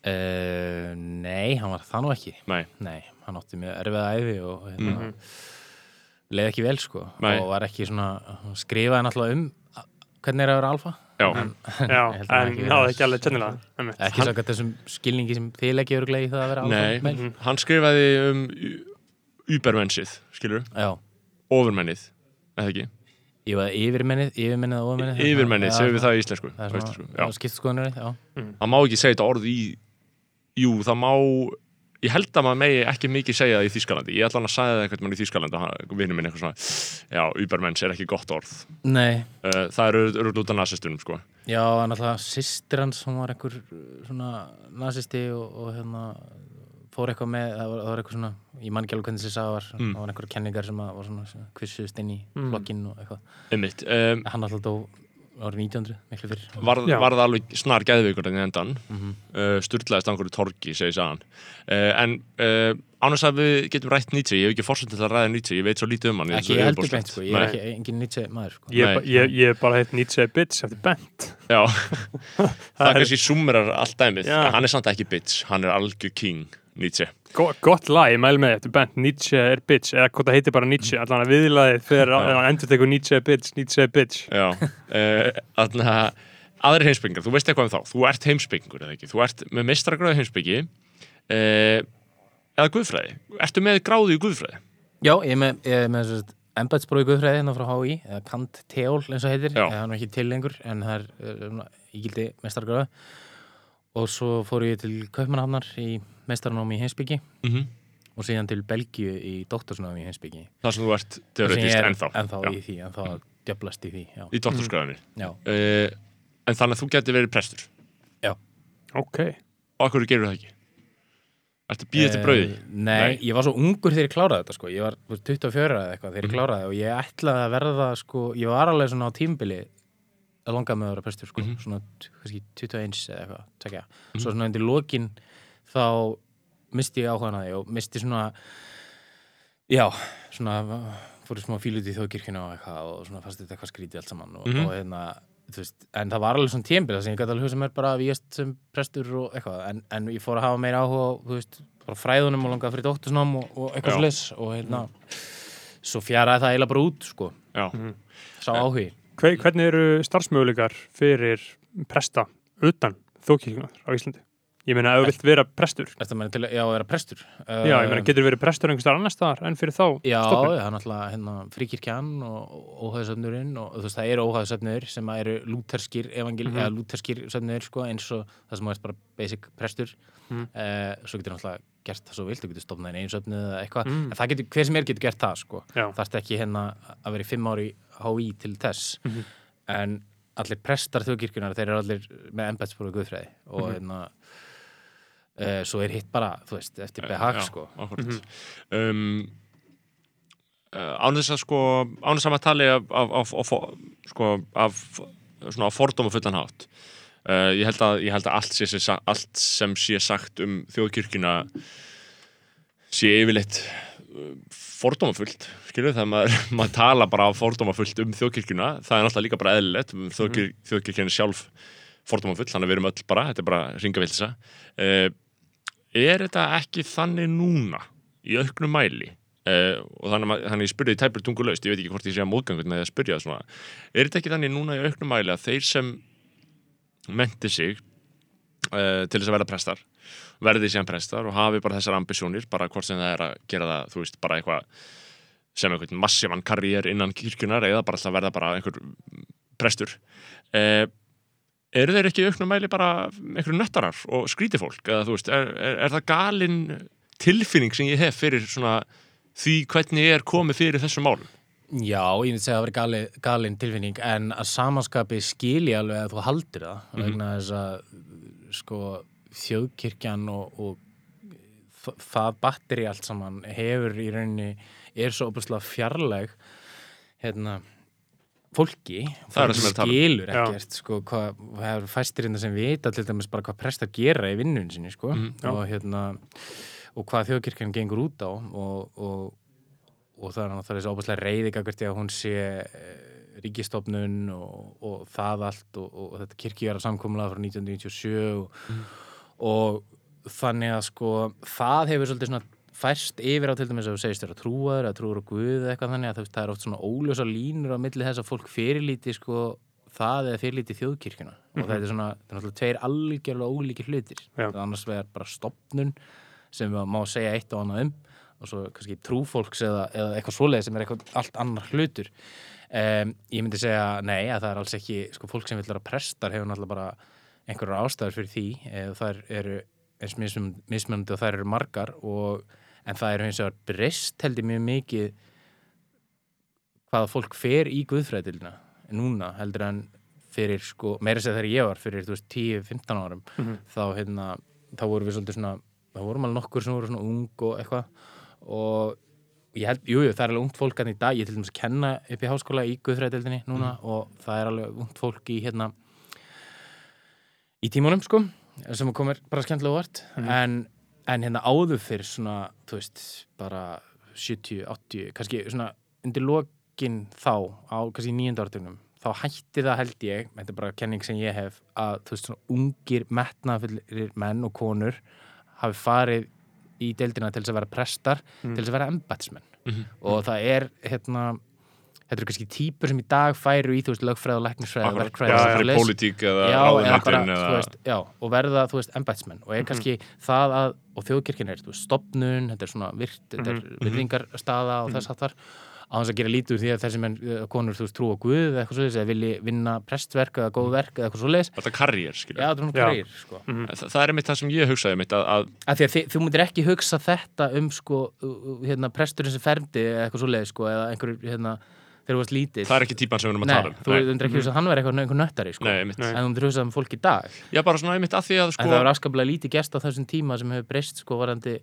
Uh, nei, hann var það nú ekki. Nei, Nei, hann átti mjög erfiða æfi og hérna, Mhm. leið ekki vel sko. Nei. og var ekki svona, hann skrifaði náttúrulega um hvernig er að vera alfa? Já, en, já, <laughs> en náðu ekki alveg tjennilega ekki sagt þessum skilningi sem þið leggja öruglega í það að vera alfa Nei, meil. hann skrifaði um Ubermensið, skilur Já, Ofurmennið, eða ekki ég var yfirmennið, yfirmennið og ofurmennið Yfirmennið, segjum við það í íslensku Það er íslensku, svona, já. já. já. Það má ekki segja þetta orð í Jú, það má Ég held að maður megi ekki mikið segja það í Þýskalandi Ég ætla hann að sagði það einhvern mann í Þýskalandi og hann- vinur minn eitthvað svona Já, Ubermenns er ekki gott orð Nei, uh, Það eru út af nasistunum, sko já, en alltaf sýstir hans, hún var einhver uh, svona nazisti og, og hérna fór eitthvað með það var, það var eitthvað svona, ég man ekki alveg hvernig þessi sagði var Mm. það var einhverja kenningar sem að, var svona, svona kvissust inn í Mm. flokkinn og eitthvað. Einmitt um, hann alltaf dó árið 1900, miklu fyrir var, var það alveg snar geðveikur en endan mm uh, sturlaðist á einhverju torgi, segir sagan. Uh, en uh, ánægst að við getum rætt Nietzsche, ég hef ekki fórsett til að ræða Nietzsche ég veit svo lítið um hann ekki ég heldur beint sko, ég er ekki engin Nietzsche maður sko. Ég, er bara heitt Nietzsche Bitch eftir Bent. Já, <laughs> það Það er- kannski summerar allt dæmið, hann er samt ekki bitch hann er algjör king, Nietzsche. Go, Gott lag, ég mæl með eftir Bent Nietzsche er Bitch, eða hvort það heitir bara Nietzsche allan að viðlaðið þegar Já. hann endur tekur Nietzsche er Bitch, Nietzsche er Bitch. Já, uh, þannig að aðrir heimsbyggingar, þú veist eitthvað um þá þú ert heimsbyggingur eða ekki, þú ert með meistragröðu heimsbyggi uh, eða guðfræði, ertu með gráðu í guðfræði? já, ég er með, ég er með þess að embætsbrói guðfræði hérna frá HÍ eða Kant Teól eins og heitir það er ekki til lengur en það er í gildi mestargráðu og svo fór ég til Kaupmannhafnar í mestarnámi í heimsbyggi Mm og síðan til Belgíu í doktorsnámi í heimsbyggi Það sem þú ert teoretist er ennþá, ennþá Já, í því, ennþá að djöblast í því já. í doktorsgráðinni Já. uh, en þannig að þú getur verið prestur Ok, og akkur gerur það ekki? Ertu býðið til brauði? Eh, Nei, Nei. ég var svo ungur þegar ég kláraði þetta sko. Ég var þú veist, 24 eða eitthvað þegar ég Mhm. kláraði og ég ætlaði að verða sko, ég var alveg svona á tímbili að langa með að vera prestur sko. Mhm. svona t- kannski 21 eða eitthvað tekja. Svo svona undir lokin þá misti ég áhugan að því og misti svona já, svona fór í smá fílut í þjóðkirkjuna og eitthvað og svona fannst þetta eitthvað skrítið allt saman og, Mhm. og hérna þú veist, en það var alveg svona tímbil sem ég gæti alveg hugsa mér bara að víast sem prestur og eitthvað, en, en ég fór að hafa meira áhuga þú veist, bara fræðunum og langaði fyrir dóttursnám og, og eitthvað leys og hérna, svo fjaraði það eiginlega bara út, sko, Já, sá áhugi Hver, hvernig eru starfsmöguleikar fyrir presta utan þókirkjunar á Íslandi? Ég meina, ef þú vilt vera prestur Þetta meina til að, já, vera prestur Já, ég meina, getur verið prestur einhvers staðar annars staðar en fyrir þá Já, stofnun? það er náttúrulega hérna, fríkirkjan og óhæðsöfnurinn og þú veist, það eru óhæðsöfnur sem eru lúterskir evangel, Mhm. eða lúterskir söfnur sko, eins og það sem er bara basic prestur Mhm. eh, svo getur náttúrulega gert það svo vilt, þú getur stofnað einu söfnu eða eitthvað, Mhm. en það getur, hver sem er getur gert það sko, Já. það er ekki hérna að vera í fimm ári HÍ til þess Mhm. en allir prestar þjóðkirkjunar, þeir eru allir með embætsprófi guðfræði og Mhm. hérna Uh, svo er hitt bara, þú veist, eftir behag já, sko. Mhm. um, uh, án þess að sko án þess að maður tali af, af, af, af, sko, af svona fordóma fullan hátt uh, ég, held að, ég held að allt, sé, sé, allt sem sé sagt um þjóðkirkjuna sé yfirleitt fordómafullt skilur þegar maður, <laughs> maður tala bara fordómafullt um þjóðkirkjuna það er náttúrulega líka bara eðlilegt þjóðkir, þjóðkirkjuna er sjálf fordómafull þannig að við erum öll bara, þetta er bara ringavillsa uh, er þetta ekki þannig núna í auknum mæli? Uh, og þannig, að- þannig ég spurði tæpur tungulaust ég veit ekki hvort ég sé að móðgangur með að spurja það svona. Er þetta ekki þannig núna í auknum mæli að þeir sem menti sig uh, til þess að verða prestar verði síðan prestar og hafi bara þessar ambisjónir bara hvort sem það er að gera það þú veist, bara eitthvað sem einhvern massívan karriér innan kirkjunar eða bara alltaf verða bara einhver prestur. Uh, eru þeir ekki auknum mæli bara einhverju nöttarar og skríti fólk? Eða þú veist, er, er, er það galin tilfinning sem ég hef fyrir svona því hvernig ég er komið fyrir þessum málum? Já, ég myndi segja að það veri gali, galin tilfinning en að samanskapi skilji alveg að þú haldir það Mhm. vegna þess að sko þjóðkirkjan og, og það batteri allt saman hefur í rauninni er svo opuslega fjarlæg hérna fólki, er er um. skilur Já. ekkert sko, hvað, það er fæstir hérna sem vita til dæmis bara hvað prestar gera í vinnun sinni sko, já. og hérna og hvað þjóðkirkjan gengur út á og, og, og það er náttúrulega þessi óbúslega reyði gagvert í að hún sé eh, ríkistofnun og, og það allt og, og þetta kirkjara samkomlega frá 1997 og, og þannig að sko það hefur svolítið svona færst yfir á til dæmis að þú segist þér að trúaður að trúur og guð eða eitthvað þannig að það er oft svona óljósa línur á milli þess að fólk fyrirlíti sko það eða fyrirlíti þjóðkirkjuna. Og það er svona, það er náttúrulega tveir algjörlega ólíkir hlutir. Það annars vegar bara stopnun sem má segja eitt og annað um og svo kannski trúfólks eða, eða eitthvað svoleið sem er eitthvað allt annar hlutur. Um, ég myndi segja nei að það er alls ekki, sko einhverjar ástæður fyrir því eða þær eru eins mismun- mismunandi og þær eru margar og, en það eru eins og breyst held ég mjög mikið hvaða fólk fer í guðfræðilina núna heldur en fyrir sko, meira sér þegar ég var fyrir þú veist 10-15 árum Mhm. þá hérna þá vorum við svolítið svona það vorum alveg nokkur sem voru svona ung og eitthvað og ég held, jú, jú, það er alveg ungt fólk hann í dag, ég til dæmis kenna upp í háskóla í Guðfræðdeldinni núna og það er alveg ungt fólk í hérna í tímunum sko sem komir bara skemmtilega vart. En, en hérna áður fyrir svona, þú veist, bara 70, 80, kannski svona undir lokin þá á kannski nýjönda áratugnum þá hætti það held ég, þetta er bara kenning sem ég hef að þú veist svona ungir metnafullir menn og konur hafi farið í deildina til þess að vera prestar, til þess að vera embætsmenn og það er hérna þetta eru kannski típur sem í dag færu í þú veist lögfræð og læknisfræð og verkfræð og pólitík eða já, eða þú eða já, og verða, þú veist, embætsmenn og er kannski það að, og þjóðkirkjan er veist, stopnun, þetta er svona virt þetta er virðingarstaða og þess að þar á þess að gera lítið úr því að þessi menn eh, konur, þú veist, trú á Guð eða eitthvað svoleiðis eða vilji vinna prestverk eða góð verk eða eitthvað svoleiðis. Þetta karriér, já, skilur það er Já. hverjir, sko. Þa, Það er einmitt það sem ég hugsaði mitt að, að að því að þi, þú myndir ekki hugsa þetta um, sko, hérna, presturinn sem fermdi eða eitthvað svoleiðis, sko, eða einhverjur, hérna þegar þú varst lítill. Það er ekki típan sem við erum að tala um. þú myndir ekki hugsa að hann verði eitthvað einhver nöttari, sko. Nei, einmitt. En þú myndir hugsa um fólk í dag. Já, bara svona einmitt að því að En það sko er afskaplega lítið gest á þessum tíma sem hefur breyst sko varandi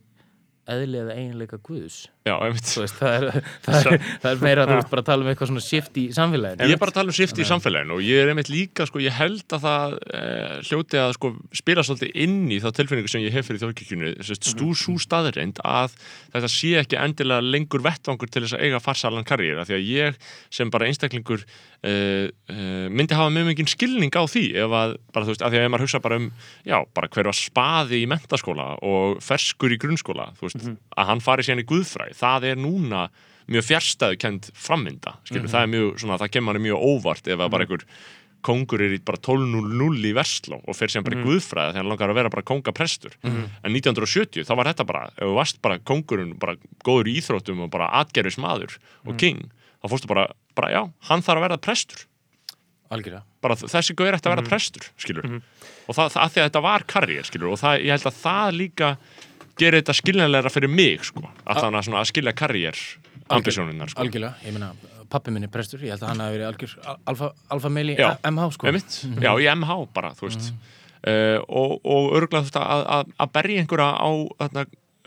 eðli eða eiginleika guðs Já, veist, það, er, það, er, það er meira að þú veist bara að tala um eitthvað svona shift í samfélaginu. Ég er bara að tala um shift í samfélaginu og ég er einmitt líka, sko, ég held að það e, hljóti að sko spila svolítið inn í þá tilfinningu sem ég hef fyrir þjóðkirkjunu stú svo staðreind að þetta sé ekki endilega lengur vettvangur til þess að eiga farsalan karriér af því að ég sem bara einstaklingur e, e, myndi hafa mjög mikið skilning á því ef að, bara veist, af því að ef maður hugsa bara um já, bara hver var spaði í mentaskóla og ferskur í grunnskóla, það er núna mjög fjärstæðukend frammynda skilur, það er mjög, svona, það kemur mjög óvart ef að bara einhver kongur er í bara 12.00 í Versló og fer síðan bara í guðfræði þegar hann langar að vera bara kongaprestur en 1970 þá var þetta bara ef þú varst bara kongurinn, bara góður í íþróttum og bara atgerfis maður og king þá fórstu bara, bara já, hann þarf að verða prestur. Algjörlega. Bara þessi gauður ætti að vera prestur skilur og það, það að því að þetta var karriér skilur og það, ég held að það líka gerir þetta skiljanlegra fyrir mig sko, að, svona, að skilja karriér ambisjónunar sko. Algjörlega, ég meina pappi minni er prestur, ég held að hann hafi verið algjör alfa, alfa meil í. MH sko. Einmitt, já, í MH bara, þú veist. Uh, og, og örgulega þú veist að, að, berja einhverja á þarna,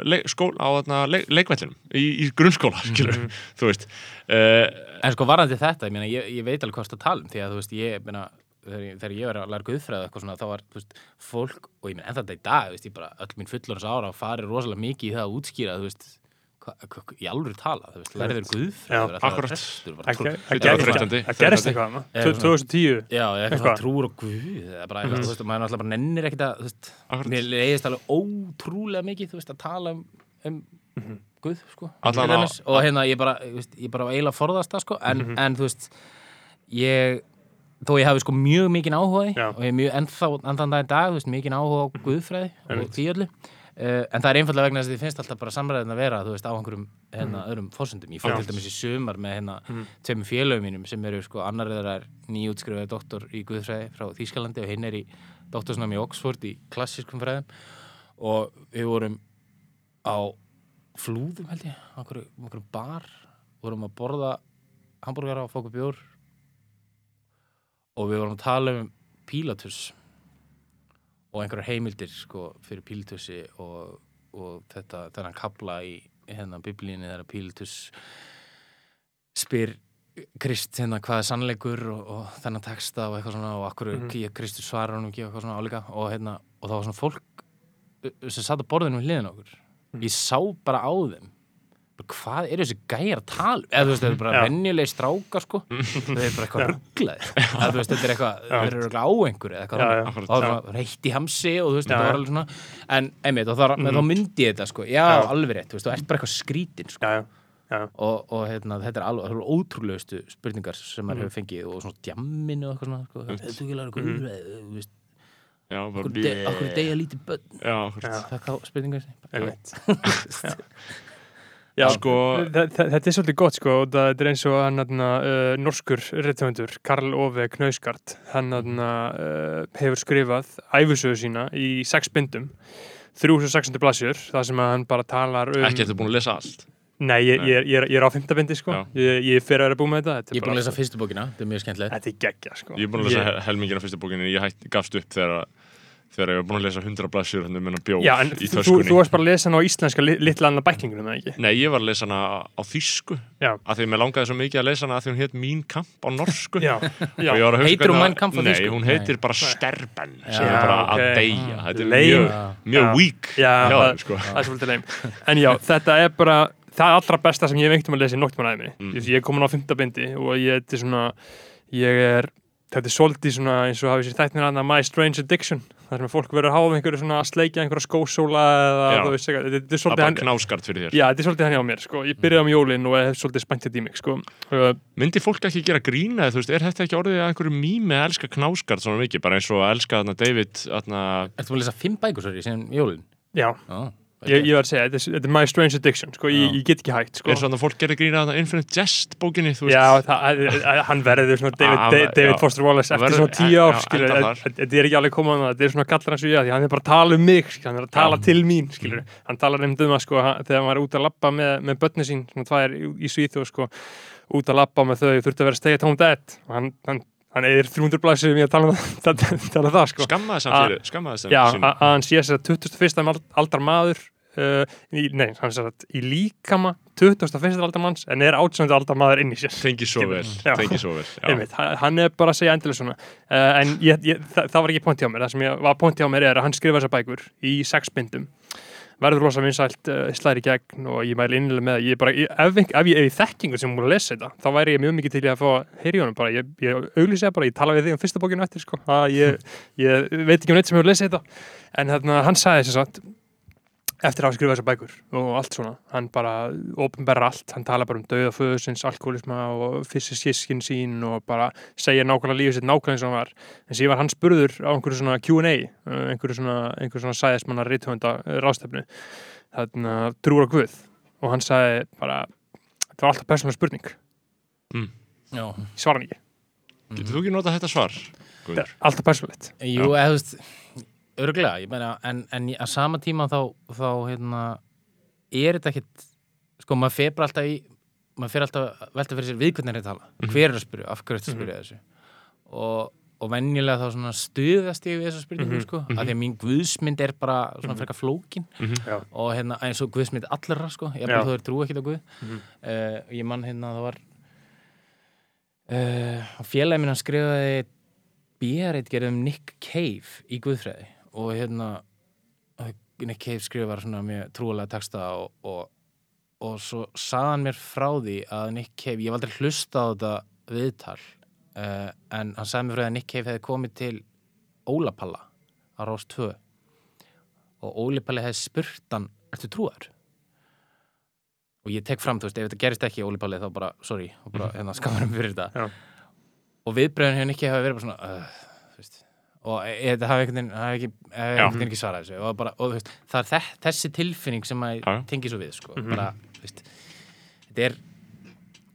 leik, skóla, á þarna, leik, leikvellinum í, í grunnskóla, skilur þú veist. Uh, En sko varandi þetta, ég meina, ég, ég veit alveg hvað það tala um því að þú veist, ég meina þegar þegar ég var að læra guðfræði eitthvað svona þá var, veist, fólk, og ég meina en þetta í dag, veist, ég bara, öll mín fullorins ára farið rosalega mikið í það að útskýra, þú veist í alvöru tala, þú veist, lærið guðfræði Já, vera- það var prestur, var Það Það það var gerist eitthvað. Það gerist þreytandi. eitthvað þarna. 2010 Já, eitthvað trúr og guð eða bara eitthvað, þú veist, maður náttúrulega bara nennir ekkert að, þú veist, mér leiðist alveg ótrúlega mikið, þú veist, að tala um, um guð, sko og hérna, ég bara, ég bara eiginlega forðast það, sko, en, en þú veist ég, þó ég hafi sko mjög mikinn áhuga og ég er mjög ennþá, ennþann dag í dag, veist, mikinn áhuga á guðfræði og því öllu. Uh, en það er einfallega vegna þess að þið finnst alltaf bara samræðin að vera þú veist á einhverjum hérna, öðrum fórsöndum ég fór til dæmis í sumar með hérna tveimur félögum mínum sem eru sko annar þeirra er nýjútskrifaði doktor í Guðfræði frá Þýskalandi og hinn er í doktorsnám í Oxford í klassískum fræðum. Og við vorum á flúðum held ég á einhverju, einhverju bar vorum að borða hambúrgara og fóku bjór og við vorum að tala um Pílatus og einhverjar heimildir sko fyrir Pílatussi og, og þetta þennan kapla í hérna biblíunni þegar Pílatus spyr Krist hérna hvað er sannleikur og, og þennan texta og eitthvað svona og akkur mm -hmm. Kristus svarar hann ekki og eitthvað svona álíka og, hérna, og það var svona fólk sem satt á borðinu hliðin okkur ég sá bara á þeim hvað eru þessi gæjar að tala um? eða þú veist, þetta er bara Já. venjulegi strákar sko. Þau er bara eitthvað rugglaðir eða þú veist, þetta er eitthvað, þau eru eitthvað á einhverju eða eitthvað Já, já. þannig. og það var reitt í hamsi og þú veist, þetta var alveg svona. En einmitt, þá, mm. þá myndi ég þetta sko. Já, Já. alveg rétt, þú veist, þú ert bara eitthvað skrítin sko. Og, og hérna, þetta er alveg, ótrúlegustu spurningar sem maður hefur fengið og svona djamminu og eitthvað svona sko, þetta er guðfræði, þú veist. Okkur de- okkur er degja lítið börn. Já. takk á spurningar. <laughs> Já, Sko- þetta er svolítið gott sko og það er eins og hann uh, norskur reythöfundur, Karl Ove Knauskart hann uh, hefur skrifað æfisögu sína í sex bindum 3600 blassjur þar sem að hann bara talar um ekki eftir búin að lesa allt? Nei, ég, ég, er- ég, er, ég er á fymta bindi sko. Ég, ég fer að vera búið með þetta þetta ég er búin að lesa fyrstu bókina, þetta er mjög skemmtilegt. Þetta er geggja sko. Ég er búin að lesa hel- helmingina fyrstu bókinu en ég gafst upp þegar þegar ég var búin að lesa 100 blaðsjur hann um hennar en í þú, þú, töskunni. þú varst bara að lesa hann á íslenska li- litla annar bæklingunum, eða ekki? Nei, ég var að lesa hana á þýsku Já, af því mér langaði svo mikið að lesa hana af því hún heit Mín kamp á norsku. <laughs> Já, já. Og ég var að hugsa Heitir hún Mein Kampf á Nei, þýsku? hún heitir bara Sterben sem er bara að deyja. Þetta er mjög, mjög þeim, sko. það svolítið leim En já, þetta er bara það allra besta sem ég hef einhvern veginn að lesa í að æfinni Mm. ég, er komin á fimmtabindi og ég þetta er svona ég er, þetta er svolítið svona eins og hafið sér þættin að My Strange Addiction þar sem fólk verður að háfa einhverju svona að sleikja einhverja skósóla eða þú veist er Það er svolítið bara knáskart fyrir þér Já, þetta er svolítið hann hjá mér, sko. Ég byrjaði á jólin og hef svolítið spennt þetta í mig, sko. Uh, Myndi fólk ekki gera grína þú veist, er þetta ekki orðið að einhverju mými að elska knáskart svona mikið, bara eins og að elska þarna David þarna, Ertu búin að lesa fimm bækur, sorry, sem jólin? já, Já, ég, ég var að segja, þetta er, er My Strange Addiction, sko. Ég, ég get ekki hægt, sko. eins og þarna fólk gerir grína þarna Infinite Jest bókinni, Já, það, að- hann verður svona David, Ah, David, David. Foster Wallace eftir Verður- svona tíu ár, Þetta er ekki alveg komað að þetta er svona kallar hans við að því hann er bara að tala um mig. Hann er að tala Já. til mín, skilur. Hann talar um það, sko, þegar hann var út að labba með, með börni sín, svona tvær í, í Svíþjóð, sko, út að labba með þau, þurfti að vera stay at home dad. Og hann, hann, hann eðir 300 blæsir við að tala um það, <laughs> tala um það, sko. skammaði fyrir, skammaði samt Já, að að hann sé þess að 21. ald- aldar maður uh, í, nei, hann sé að í líkama 21. aldar manns en er 18. aldar maður inn í sér tengi svo vel, Já. tengi svo vel. Einmitt, ha- hann er bara að segja endilega svona uh, en ég, ég, það, það var ekki pointi á mér það sem ég, var pointi á mér er að hann skrifa þessar bækur í sex bindum verður rosa vinsælt, uh, slæri gegn og ég mæli innilega með ég bara, ég, ef, ef, ég ef ég þekkingu sem múið að lesa þetta þá væri ég mjög mikið til í að fá að heyri honum bara, ég, ég auglýsi það bara, ég tala við þig um fyrsta bókinu eftir sko, að ég, ég veit ekki um neitt sem hefur lesið þetta. En þarna, hann sagði þess að eftir að hafa skrifað þessar bækur og allt svona, hann bara ofinberra allt, hann tala bara um dauða föðusins, alkoholisma og fysiskískin sín og bara segja nákvæmlega lífið sitt nákvæmlega eins og hann var. En síðan var hann spurður á einhverju svona Q&A uh, einhverju svona, einhverju svona sæðismanna rithönda rástefnu þarna trúur á Guð. Og hann sagði bara, þetta var alltaf persónulega spurning. Ég svara hann ekki, Getur þú ekki notað þetta svar? er alltaf persónulegt. Jú, eða þú veist, örgulega, ég meina, en, en að sama tíma þá, þá, hérna, er þetta ekkit, sko, maður fer bara alltaf í, maður fer alltaf að velta fyrir sér við hvernig er að tala, hver er að spyrja, af hverju er þetta að spyrja þessu? Og, og venjulega þá svona stuðast ég við þessa spurningu, Mhm, sko, af því að mín guðsmynd er bara svona frekar flókin. Og hérna, eins og guðsmynd allra, sko, ég bara þú er trú ekkit á guð. Mhm. uh, ég mann hérna, það var uh, félagi minn hann skrifaði bíarreit gerði um Nick Cave í Guðfræði og hérna Nick Cave skrifar svona mjög trúalega texta og, og, og svo saði hann mér frá því að Nick Cave, ég hef aldrei hlusta á þetta viðtal uh, en hann sagði mér frá því að Nick Cave hefði komið til Ólapalla á Rós 2 og Ólapalli hefði spurt hann, ertu trúar? og ég tek fram, þú veist, ef þetta gerist ekki Ólapalli þá bara, sorry, og bara hérna skamar um fyrir þetta Já. og viðbröðin hefur ekki hafa verið bara svona uh, þú veist, og e- e- veginn hafi ekki, ekki svarað þessu og, bara, og veist, það er þe þessi tilfinning sem að Já, já. tengi svo við sko. Mhm. bara, þú veist, þetta er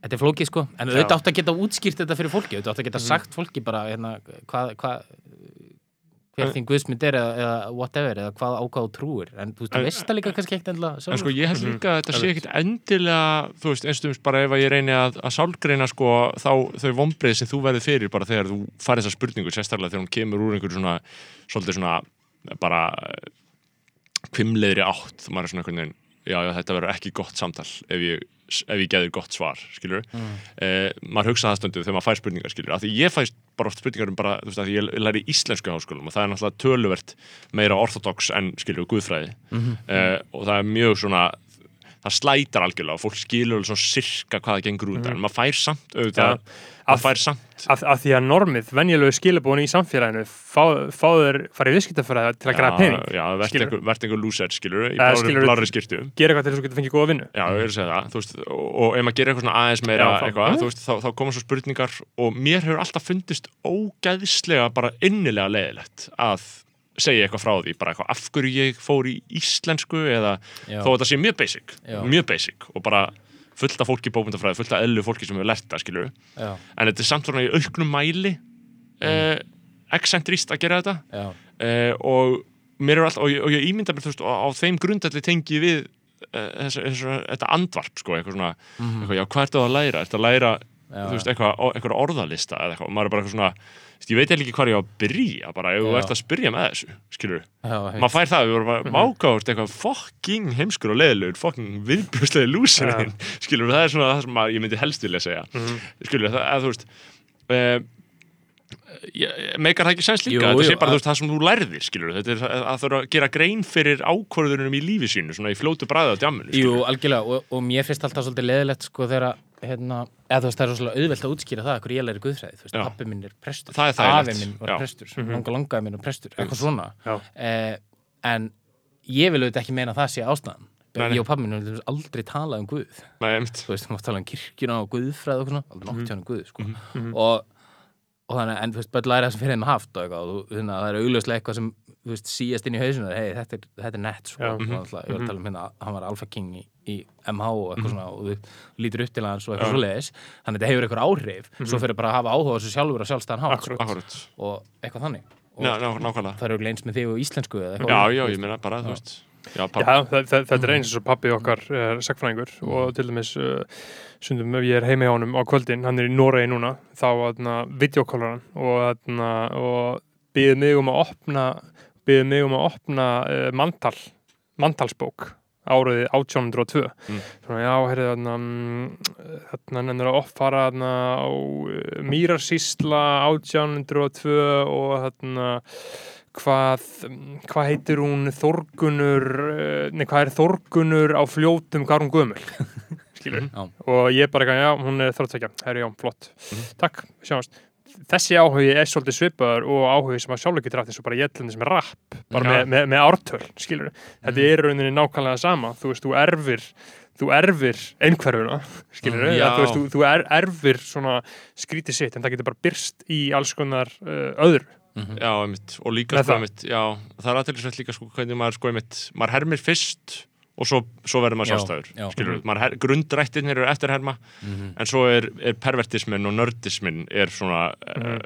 þetta er flókið sko, en auðvitað átt að geta útskýrt þetta fyrir fólki, auðvitað átt að geta Mhm. sagt fólki bara, hérna, hvað hva, hver þín guðsmynd er eða, eða whatever, eða hvað ákvað þú trúir. En þú veist, þú En- veist það líka kannski ekkert endilega En sko ég held líka að þetta sé Einmitt. ekkit endilega, þú veist, einstumst bara ef að ég reyni að, að sálgreina sko þá þau vombrið sem þú verður fyrir bara þegar þú farið þessa spurningu, sérstaklega þegar hún kemur úr einhverju svona, svolítið svona bara kvimleiðri átt, maður er svona einhvern veginn já, já, þetta verður ekki gott samtal ef ég, ef ég geður gott svar, skilur mm. eh, maður hugsa það stundu þegar maður fær spurningar, skilur, af því ég fæst bara oft spurningar um bara, þú veist, að ég læri íslensku háskólum og það er náttúrulega töluvert meira orthodox en, skilur, guðfræði Mhm. uh, og það er mjög svona það slætar algjörlega og fólk skilur alveg svona sirka hvað það gengur út Mhm. en maður fær samt auðvitað, Af- maður fær samt af, af því að normið, venjulegu skilabónu í samfélaginu fá, fáður farið viðskiptafræða til að græða pening já, verðt einhver, loser, skilur í Eh, blári, skirtu gera eitthvað til þess að þú getur fengið góða vinnu Já, ég er að segja það, veist, og, og ef maður gerir eitthvað svona aðeins meira Já, eitthvað, Mhm. veist, þá, þá koma svo spurningar og mér hefur alltaf fundist ógæðislega bara innilega leiðilegt að segja eitthvað frá því, bara eitthvað af hverju ég fór í íslensku eða Já. þó að þetta sé mjög basic, Já. mjög basic og bara fullt af fólki í bókmyndafræði, fullt af ellu fólki sem hefur lært það, skilur já, en þetta er samt svona í auknum mæli eh, excentrist að gera þetta eh, og mér er alltaf, og ég, og ég ímynda mér þú veist, á, á þeim grundalli tengi við eh, þessu, þessu, þetta andvarp sko, eitthvað svona, Mhm. eitthvað, já, hvað ertu að læra? Ertu að læra, þú veist, eitthvað, eitthvað orðalista eða eitthvað, og maður er bara eitthvað svona ég veit ekki hvað ég á að byrja bara, ef þú ert að spyrja með þessu, skilur maður fær það, við vorum bara mákáðurt eitthvað fucking heimskur og leðilegur fucking viðbjörnslega lúsir skilur, það er svona það sem ég myndi helst vilja segja Mhm. skilur, það, að þú veist uh, meikar það ekki sens líka Jú, þetta sé bara að- það sem þú lærðir skilur, þetta er að, að þurfa að gera grein fyrir ákvörðunum í lífi sínu, svona í fljótu bræði á djamminu, Jú, algjörlega, og, og mér finnst alltaf svolítið leðilegt sko þegar hérna, eða þú veist það er svolítið auðvelt að útskýra það hverju ég læri guðfræði, þú veist, pappi minn er prestur afi minn var prestur, Mhm. langa langaði minn var prestur eitthvað svona. Eh, en ég vil auðvitað ekki meina að það sé ástæðan. Ég og pappi minn höfum aldrei talað um guð. Nei, þú veist, þú mátt tala um kirkjuna og guðfræði og svona, aldrei Mhm. nokkuð um guð sko. og, og þannig, en þú veist, bara læra það sem fyrir henni haft og eitthvað, og þú- þannig að það er augljóslega eitthvað sem þú veist, síast inn í hausinu, hei, þetta er, þetta er nett sko, Já. og alltaf, ég var að tala um hérna hann var alfa king í, MH og Mhm. eitthvað svona, og þú lítur upp til hans og eitthvað svoleiðis, þannig að þetta hefur eitthvað áhrif svo fyrir bara að hafa áhuga á þessu sjálfur og sjálfstæðan hátt Akkurat, og eitthvað þannig. Og Já, ná, nákvæmlega. það er auðvitað eins með þig og íslensku eða eitthvað. Já, já, ég meina bara, þú veist. Já, Já, pappa, það, það, þetta er eins og pappi okkar er sagfræðingur og til dæmis uh, sundum ef ég er heima hjá honum á kvöldin, hann er í Noregi núna, þá aðna videokólaran og og byggði mig um að opna byggði mig um að opna uh, mantal mantalsbók áriði 1802 Mm. svona já, heyrðu þarna mm, þarna nennir að offara þarna á uh, Mýrarsísla 1802 og þarna hvað, hvað heitir hún Þorgunur eh, nei, hvað er Þorgunur á fljótum hún gömul? <laughs> Skilur Já. og ég bara, já, hún er þróttsækja herri, já, flott, takk, sjáumst þessi áhugi er svolítið svipaður og áhugi sem að sjálfur getur haft eins og bara jætlandi sem er rapp, bara með, með, með ártöl skilur, þetta er í rauninni nákvæmlega sama. Þú veist, þú erfir þú erfir einhverfuna, skilur Já. þú veist, þú, þú er, erfir svona skrítið sitt, en það getur bara byrst í alls konar uh, öðru. Já, einmitt. Og líka, sko, það. einmitt, já Það er aðtælisvægt líka, sko, hvernig maður, sko, einmitt Maður hermir fyrst og svo, svo verður maður Já, sjálfstæður her, grundrættirnir eru eftirherma Mhm. en svo er, er pervertismin og nördismin er svona Mhm. uh,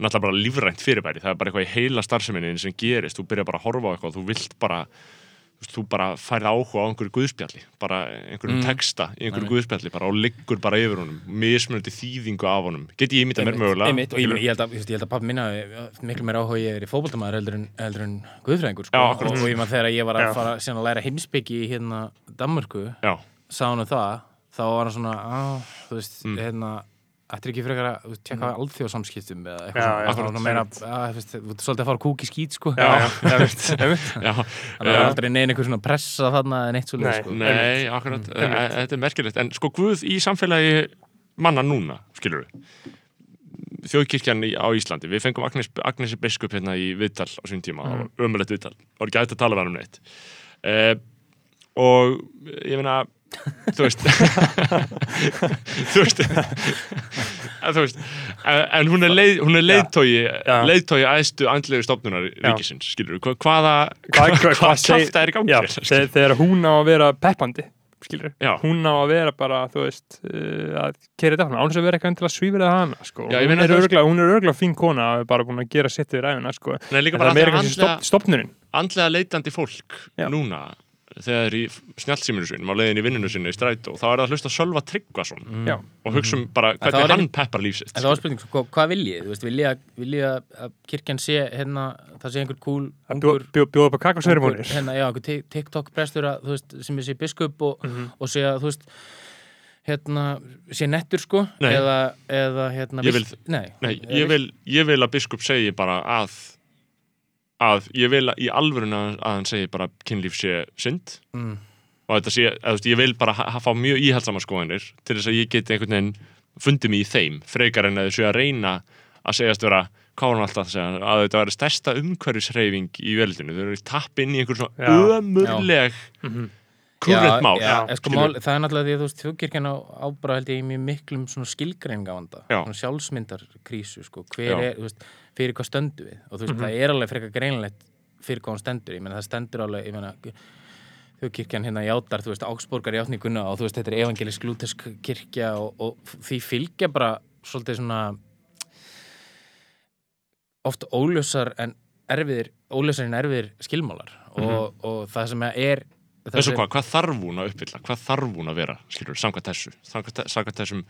náttúrulega bara lífrænt fyrirbæri. Það er bara eitthvað í heila starfseminni sem gerist. Þú byrjar bara að horfa á eitthvað, þú vilt bara þú, bara færð áhuga á einhverju guðspjalli bara einhverjum Mm. texta í einhverju guðspjalli bara og liggur bara yfir honum mismunandi þýðingu af honum get ég ímynda mér mögulega einmitt, og ég, ég, held að, ég, held að pappi minna miklu meira áhuga ég er í fótboltamæður heldur en, heldur en guðfræðingur sko. Já, og, ég maður þegar ég var að Já. fara að læra heimsbyggi í hérna Danmörku sá hann um það þá var hann svona, á, þú veist, Mm. hérna Ættir ekki frekar að tjekka mm. alþjóðsamskiptum eða eitthvað svona, að, svolítið að fara kúk í skít sko. Já, já, <laughs> já, að það er aldrei neina einhver svona pressa þarna en eitt svolítið sko. Nei, akkurat, þetta er merkilegt. En sko Guð í samfélagi manna núna, skilur við þjóðkirkjan á Íslandi við fengum Agnes, Agnesi Biskup hérna í viðtal á sín tíma, Mm. mm. ömulegt viðtal var ekki hægt að tala hann um neitt. Eh, og ég meina þú veist. Þú veist. En, þú veist en, hún er, leið, hún er leiðtói Já. leiðtói æðstu andlegu stofnunar ríkisins, skilur við, hvaða Hvað- seg- kjafta er í gangi? Þegar, hún á að vera peppandi skilur, Já. hún á að vera bara þú veist, uh, að kera þetta án þess að vera eitthvað til að svífira hana sko. Já, hún, er það- örgla, hún er örgla fín kona er bara búin að gera sitt við ræðuna sko. Nei, En það er meira kannski stopp, stopnunin andlega leitandi fólk Já. núna þegar í snjálfsýminu sinum á leiðin í vinnunu sinni í strætó þá er það að hlusta Sölva Tryggvason Já. og hugsa um bara Mm. það hvernig hann peppar lífsitt En það var spurning, sko, hvað vil ég? Þú veist, vil ég að, vil ég að, að kirkjan sé hérna, það sé einhver cool að ungur, bjó- bjó- bjóða upp á ungur kakosverimónir hérna, já, einhver ti- TikTok-prestur að, þú veist, sem er sé biskup og, Mhm. og sé að, þú veist hérna, sé nettur, sko Nei. eða, eða, hérna Ég vil- Nei, Nei, ég vil, ég vil að biskup segi bara að að ég vil í alvöruna að hann segi bara kynlíf sé synd. Mm, og þetta sé, eða, veist, ég vil bara fá mjög íhaldsama skoðanir til þess að ég geti einhvern veginn fundið mig í þeim frekar en að þessu að reyna að segjast vera hann alltaf að segja, að þetta væri stærsta umhverfisreyfing í veldinu, þau eru tapp inn í einhver svona ömurleg Mhm. Kurrent mál. já, já, sko, mál, það er náttúrulega því að þú veist, þjóðkirkjan á ábra held ég í mjög miklum Já. svona sjálfsmyndarkrísu, sko, hver Já. er, þú veist, fyrir hvað stöndu við? Og þú veist, það er alveg frekar greinlegt fyrir hvað hún stendur, ég meina það stendur alveg, ég meina þjóðkirkjan hérna játar, þú veist, Ágsborgar játninguna og þú veist, þetta er evangelisk lútesk kirkja og, og því fylgja bara svolítið svona oft óljósar en erfiðir, óljósar en erfiðir skilmálar. Og, og það sem er Þessu hvað, hvað þarf hún að uppfylla? Hvað þarf hún að vera, skilur, samkvæmt þessu? Samkvæmt, þessum,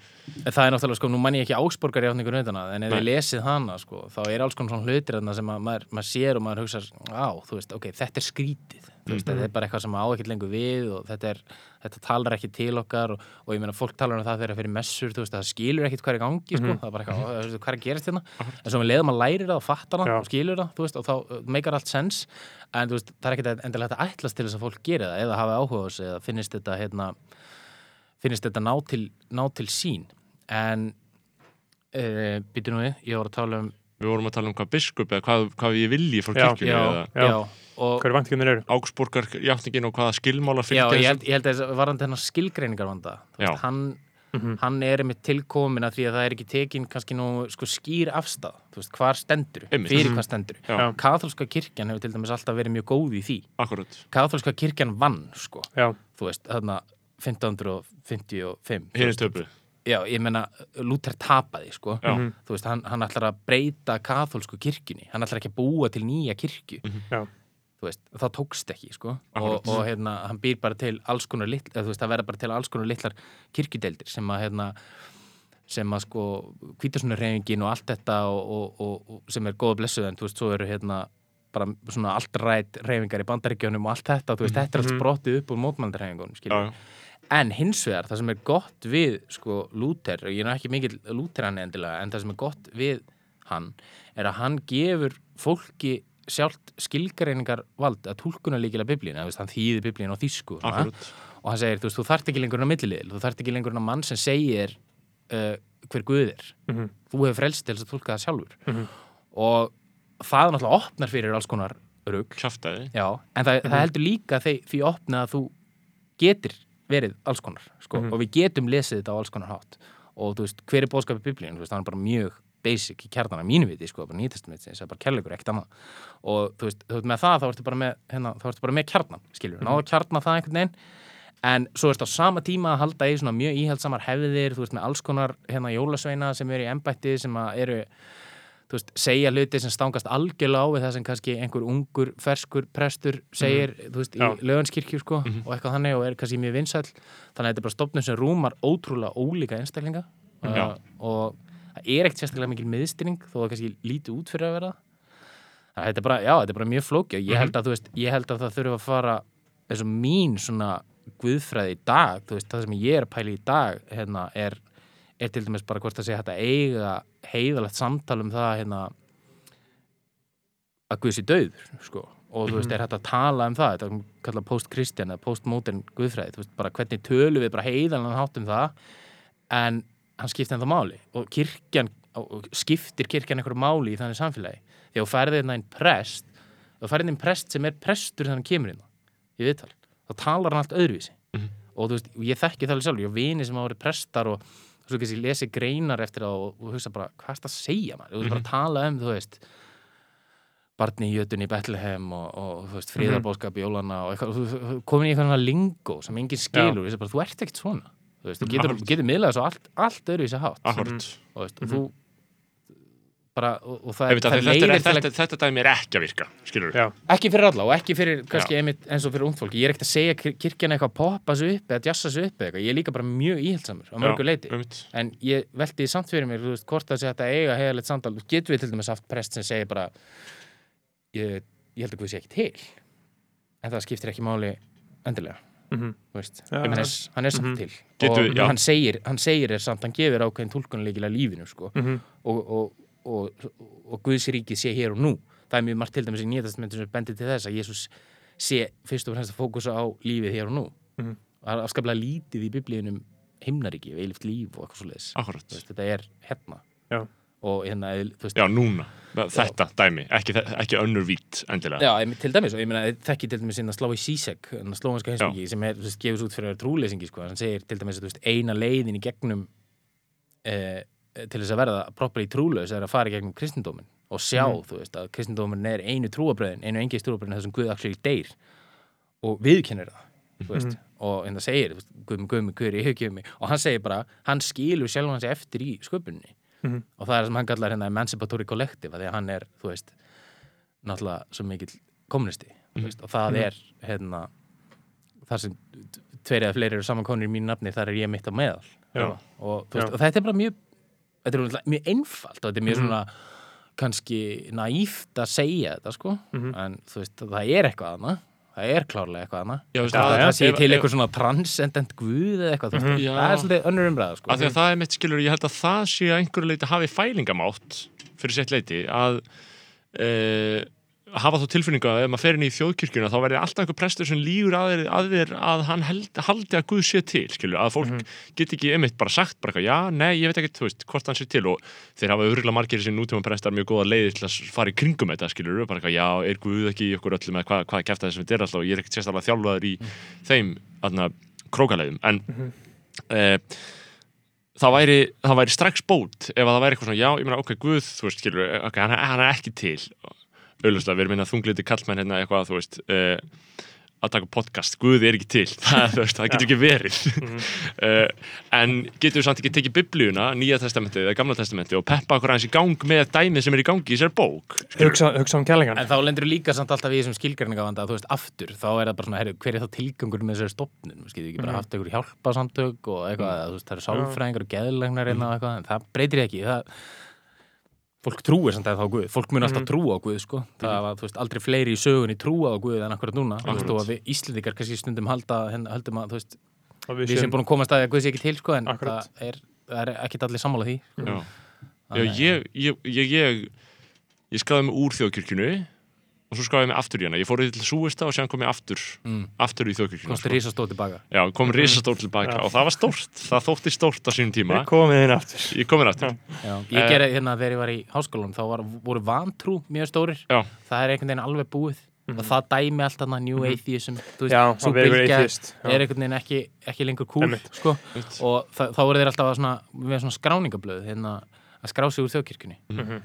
Það er náttúrulega, sko, nú man ég ekki ásborgar í átningur nöðana, en ef ég lesið hana, sko, þá er alls konar svona hlutir þarna sem að maður, maður sér og maður hugsa, á, þú veist, ok, þetta er skrítið, þú veist, þetta er bara eitthvað sem á ekkert lengur við og þetta er, þetta talar ekki til okkar og, og ég meina, fólk talar um það þegar það fyrir messur, þú veist, það skilur er í gangi, sko, það er bara eitthvað, "Ó, þú veist, hvað er að gerast hérna, en svo með leiðum að læri það og fattar það Já. og skilur það, veist, og þá meikar allt sens, en veist, það er ekkert endilega að ætlast til þess að fólk geri það eða hafa áhuga á þessu eða finnist þetta, hérna, finnist þetta ná til, ná til sín. En uh, býtu nú við, ég var að tala um við vorum að tala um hvað biskup eða hvað, hvað ég vilji frá Já, kirkjunni já, eða Já. Hverju væntingarnir eru? Augsburgar játningin og hvaða skilmála já, fylgja ég held, ég held að varandi hennar skilgreiningar vanda Já. hann, Mhm. hann er með tilkomin að því að það er ekki tekin kannski nú sko, skýr afstæð, þú veist, hvar stendur Einmitt. fyrir Mhm. hvað stendur Já. katholska kirkjan hefur til dæmis alltaf verið mjög góð í því Akkurat, katholska kirkjan vann, sko Já, þú veist, þarna 1555 hinn er stöpu Já, ég meina, Luther tapaði, sko. Já. Mhm. Þú veist, hann, hann ætlar að breyta katholsku kirkjunni. Hann ætlar ekki að búa til nýja kirkju. já, Þú veist, það tókst ekki, sko. Og, og hérna, hann býr bara til alls konar litl, eða, veist, það verða bara til alls konar litlar kirkjudeildir sem að, hérna, sem að, sko, hvítasunarreyfingin og allt þetta og, og, og, og sem er góða blessuð en, þú veist, svo eru, hérna, bara svona allt rætt reyfingar í bandaríkjunum og allt þetta, þú veist, þetta er allt Mhm. sprottið upp úr mótmældarreyfingunum, Já, já, En hins vegar, það sem er gott við sko Lúter, og ég er ekki mikill Lúterann endilega, en það sem er gott við hann, er að hann gefur fólki sjálft skilgreiningar vald að túlkuna líkilega veist, hann þýði biblíun á þýsku og hann segir, þú veist, þú þarft ekki lengur á milliliðil, þú þarft ekki lengur á mann sem segir uh, hver Guð er. Mhm. þú hefur frelst til þess að túlka það sjálfur. Mhm. og það náttúrulega opnar fyrir alls konar rugg Já, en það, það heldur líka því, því opna að þú getur verið alls konar sko, Mhm. og við getum lesið þetta á alls konar hátt. Og þú veist, hver er bóðskapið biblíun, þú veist, það er bara mjög basic í kjarnana mínu viti, sko, bara nýtestamentsins, það er bara kærleikur, ekkert annað. Og þú veist, þú veist, með það þá ertu bara með hérna, þá ertu bara með kjarnan, skiljur, mm. náðu að kjarna það einhvern veginn. En svo ertu á sama tíma að halda í svona mjög íhaldsamar hefðir, þú veist, með alls konar hérna jólasveina sem eru í embætti sem að eru þú veist, segja hluti sem stangast algjörlega á við það sem kannski einhver ungur, ferskur prestur segir, þú veist, Já. í löganskirkju sko, og eitthvað þannig og er kannski mjög vinsæll. Þannig að þetta er bara stopnum sem rúmar ótrúlega ólíka einstaklinga. Uh, og það er ekkert sérstaklega mikil miðstyrning þó það kannski lítið út fyrir að vera það þetta er bara, já, þetta er bara mjög flóki og ég held að, þú veist, ég held að það þurfa að fara eins og mín svona guðfræði í dag, þú veist, það sem ég er að pæla í dag, hérna, er er til dæmis bara hvort það sé hægt að eiga heiðalegt samtal um það hérna að Guð sé döður sko. og þú veist, er hægt að tala um það þetta er kallað post-kristjan eða post-modern guðfræði, þú veist, bara hvernig tölum við bara heiðalega hátt um það. En hann skipti ennþá máli. Og kirkjan, og skiptir kirkjan einhverju máli í þannig samfélagi? Þegar þú færði hérna einn prest þú færði einn prest sem er prestur þannig kemur hérna í viðtal, þá talar hann allt öðruvísi. Mhm. og þú veist, og ég þekki það alveg sjálf ég á vini sem hafa verið prestar og svo kannski lesi greinar eftir það og, og hugsa bara, hvað er það að segja maður? Þú veist, bara að tala um, þú veist barni í jötunni í Bethlehem og, og þú veist, friðarbóðskap í jólana og eitthvað, þú- þú- komin í eitthvað lingó sem enginn skilur, þú, bara, þú ert ekkert svona þú veist, þú getur, getur miðlega svo allt, allt öðruvísi hátt. Akkurat og, veist, og þú bara, og, og það, Einmitt, af það Þetta, leiðir að þetta, þetta dæmi er ekki að virka, skilur já, ekki fyrir alla og ekki fyrir kannski einmitt eins og fyrir ungd fólki ég er ekkert að segja kir- kirkjan eitthvað að poppa sig upp eða djassa sig upp eða eitthvað, ég er líka bara mjög íhaldsamur á mörgu leiti en ég velti því samt fyrir mér þú veist, hvort að eiga heiðalegt samtal. Getur við til dæmis haft prest sem segir bara ég, ég held að Guð sé ekki til. En það skiptir ekki máli endilega mhm, þú veist. Já, hann, er, samt Mhm. til Getum og hann segir, hann segir er samt, hann gefur ákveðin tólkunleikilega lífinu sko. mhm, og, og, og, og Guðs ríki sé hér og nú það er mjög margt til dæmis í nýjastamentu sem bendir til þess að Jésús sé fyrst og fremst að fókusa á lífið hér og nú Mhm. það er afskaplega lítið í biblíunum himnaríki og eilift líf og eitthvað svo leiðis þetta er hérna Já. Og hérna, veist Já, núna, þetta dæmi ekki, ekki önnur vít endilega Já, til dæmis, og ég meina, þekki til dæmis inn að slá í Sisek, en að slóanska heimsbyggi sem er, veist, gefus út fyrir trúleysingi sko, hann segir til dæmis að, veist, eina leiðin í gegnum eh, til þess að verða properly trúlaus er að fara í gegnum kristindómin og sjá, þú veist, að kristindómin er einu trúabröðin, einu engist trúabröðin þessum Guð actually deyr og viðkennir það, þú veist, og en það segir, þú veist, Guð með Guð með Guð í hugjöfum mig og hann segir bara, hann skilur sjálf hans eftir í sköpunni Mhm. og það er sem hann kallar hérna Emancipatory Collective, því að hann er, þú veist náttúrulega svo mikill kommunisti mm. veist, og það er hérna þar sem tveir eða fleiri eru samankonir í mínu nafni, þar er ég mitt á meðal og, þú veist, og þetta er bara mjög þetta er mjög einfalt og þetta er mjög Mhm. svona kannski naíft að segja þetta sko Mhm. en þú veist, það er eitthvað annað það er klárlega eitthvað annað. Já, það, já, það sé til eitthvað svona transcendent guð eða eitthvað, þú veist, Mhm. Það er svolítið önnur umræða sko. Því að það er mitt skilur, ég held að það sé að einhverju leiti hafi fælingamátt fyrir sitt leiti að e, hafa þá tilfinningu að ef maður fer inn í þjóðkirkjuna þá verði alltaf einhver prestur sem lígur að þér, að, þér að hann held, haldi að Guð sé til skilur, að fólk geti ekki einmitt bara sagt bara eitthvað, já, nei, ég veit ekki, þú veist, hvort hann sé til. Og þeir hafa örgulega margir sem nútíma prestar mjög góða leiðir til að fara í kringum þetta skilur, bara eitthvað, já, er Guð ekki í okkur öllum eða hvað, hvað kæfta þessum þetta er alltaf? Og ég er ekkert sérstaklega þjálfaður í þeim aðna, krókaleiðum, en mm það væri, það væri strax bót ef að það væri eitthvað svona, já, ég meina, ok, Guð þú veist, skilur, ok, hann, er- hann er ekki til auðvitað, við erum minna þungliti kallmenn hérna eitthvað, þú veist uh, að taka podcast, Guð er ekki til. <laughs> Það, þú veist, það getur ekki verið. Uh, <laughs> en getur við samt ekki tekið biblíuna, nýja testamentið eða gamla testamentið og peppa okkur aðeins í gang með dæmið sem er í gangi í sér bók hugsa, hugsa um kælingan En þá lendur líka samt alltaf í þessum skilgjarningavanda þú veist, aftur, þá er það bara svona, herru, hver er þá tilgangur með þessari stopnun, skilur ekki bara Mhm. haft einhver hjálpasamtök og eitthvað, mm. þú veist, það eru sálfræðingar og geðlegnar eitthvað, en það breytir ekki það, fólk trúir samt að þá á Guð. Fólk mun alltaf Mhm. trúa á Guð, sko. Það var, þú veist, aldrei fleiri í sögunni trúa á Guð en akkurat núna, og að við Íslendingar kannski stundum halda, hérna, höldum að, þú veist og við sem búin að komast að Guð sé ekki til, sko en það er, það er ekkit allir sammála því Já, Þannig já að- ég, ég, ég, ég, ég skráði mig úr þjóðkirkjunu og svo skráði ég mig aftur í hana. Ég fór í til Súista og séðan kom ég aftur Mm. aftur í þjóðkirkjuna komstu sko. rísa stóð tilbaka. Já, kom risastórt tilbaka Já. og það var stórt, það þótti stórt á sínum tíma. Komið inn aftur. Ég komin aftur. Já, ég Eh, gerði hérna þegar ég var í háskólanum þá var, voru vantrú mjög stórir. Já. það er einhvern veginn alveg búið. Og það dæmi allt þarna New Atheism þú veist, já, það verður atheist. Já. er einhvern veginn ekki, ekki lengur cool sko. Og þá voru þeir alltaf svona, með svona skráningablöð hérna, að skrá sig úr þjóðkirkjunni. Mhm.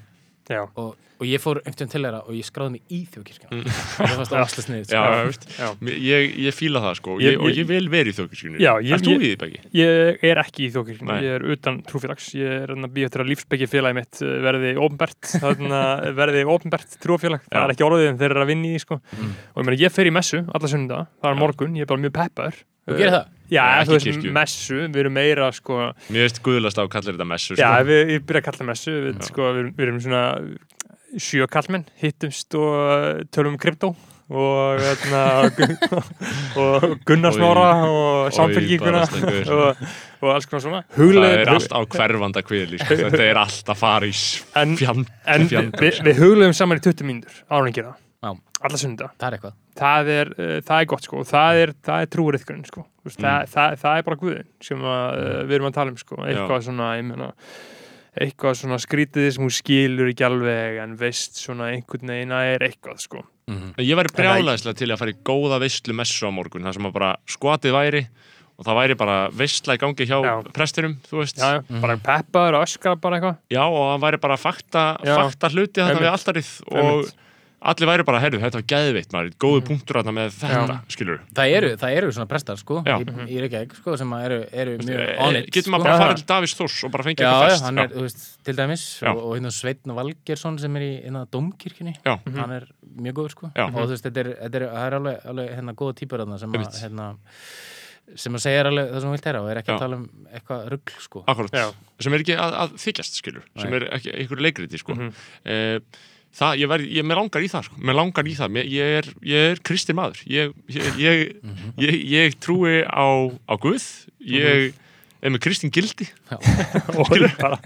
Og, og ég fór einhvern veginn til þeirra og ég skráði mig í þjóðkirkjunni það var stóðslega sniðið Já, sko. veist, já. ég, ég fíla það sko Ég- ég, og ég- vil vera í ég- Ert þú í því, Beggi? Ég er ekki í þjókirkjunni, Nei. ég er utan trúfélags, ég er að býja eftir að lífsbyggi félagi mitt uh, verði ofnbært, þarna verði ofnbært trúfélag, það Já. er ekki orðið en þeir eru að vinna í, því, sko. Mm. Og ég fer í messu alla sunda, það er morgun, ég er bara mjög peppaður. Þú gerir það? Já, Nei, þú veist, kirkju. messu, við erum meira, sko, Mér veist guðlast á kallir þetta messu sko. já, við, ég byrja að kalla messu, við, sko, við, við erum svona sjö kallmenn, hittumst og uh, tölum um kryptó og, hérna, og <laughs> Gunnar Smára og samfélgíkuna og, og alls konar svona Það hugleðin, er allt á hverfanda kvili sko. Þetta er allt að fara í En- fjand, En fjand við, við huglegum saman í 20 mínútur árun gera Já. alla sunda. Það er eitthvað. Það er, uh, það er gott sko. Það er, það er trúriðkurinn sko. Þú veist, Mm. það, það, það er bara guðin sem að, uh, við erum að tala um sko. Eitthvað svona, ég meina eitthvað svona skrítið sem hún skilur ekki alveg en veist svona einhvern veginn að er eitthvað sko. Mm Ég væri brjálæðislega til að fara í góða veistlu messu á morgun þar sem að bara skotið væri og það væri bara veistla í gangi hjá Já. prestinum, þú veist. Já, já, Mhm. bara peppaður og öskar bara eitthvað. Já, og það væri bara fakta, Já. fakta hluti þetta við alltarið og Einmitt. Allir væri bara, heyrðu, þetta var geðveitt maður, góðu punktur þarna með þetta, skilur það eru, það eru svona prestar sko Já. í, í Reykjavík sko sem að eru, eru mjög on it Getur sko. maður bara að Já. fara til Davís Þórs og bara fengið Já, eitthvað já, fest hann er, þú veist, til dæmis Já. og, og hérna Sveitn Valgersson sem er í hérna Dómkirkjunni Já. hann er mjög góður sko Já. og þú veist, þetta er, þetta er, það er alveg, alveg hérna góða típur þarna sem að hérna, sem að segja alveg það sem hún vilt heyra og er ekki Já. að tala um eitthvað rugg sko Já. sem er ekki að, að þykjast, skilur sem Nei. er ekki einhverju leikriti, sko Mhm. eh, Það, ég verð, ég, mér langar í það, sko. Mér langar í það, mér, ég er, ég er kristin maður. Ég, ég, ég, Mhm. ég, ég trúi á, á Guð. Ég er með kristin gildi <laughs> bara,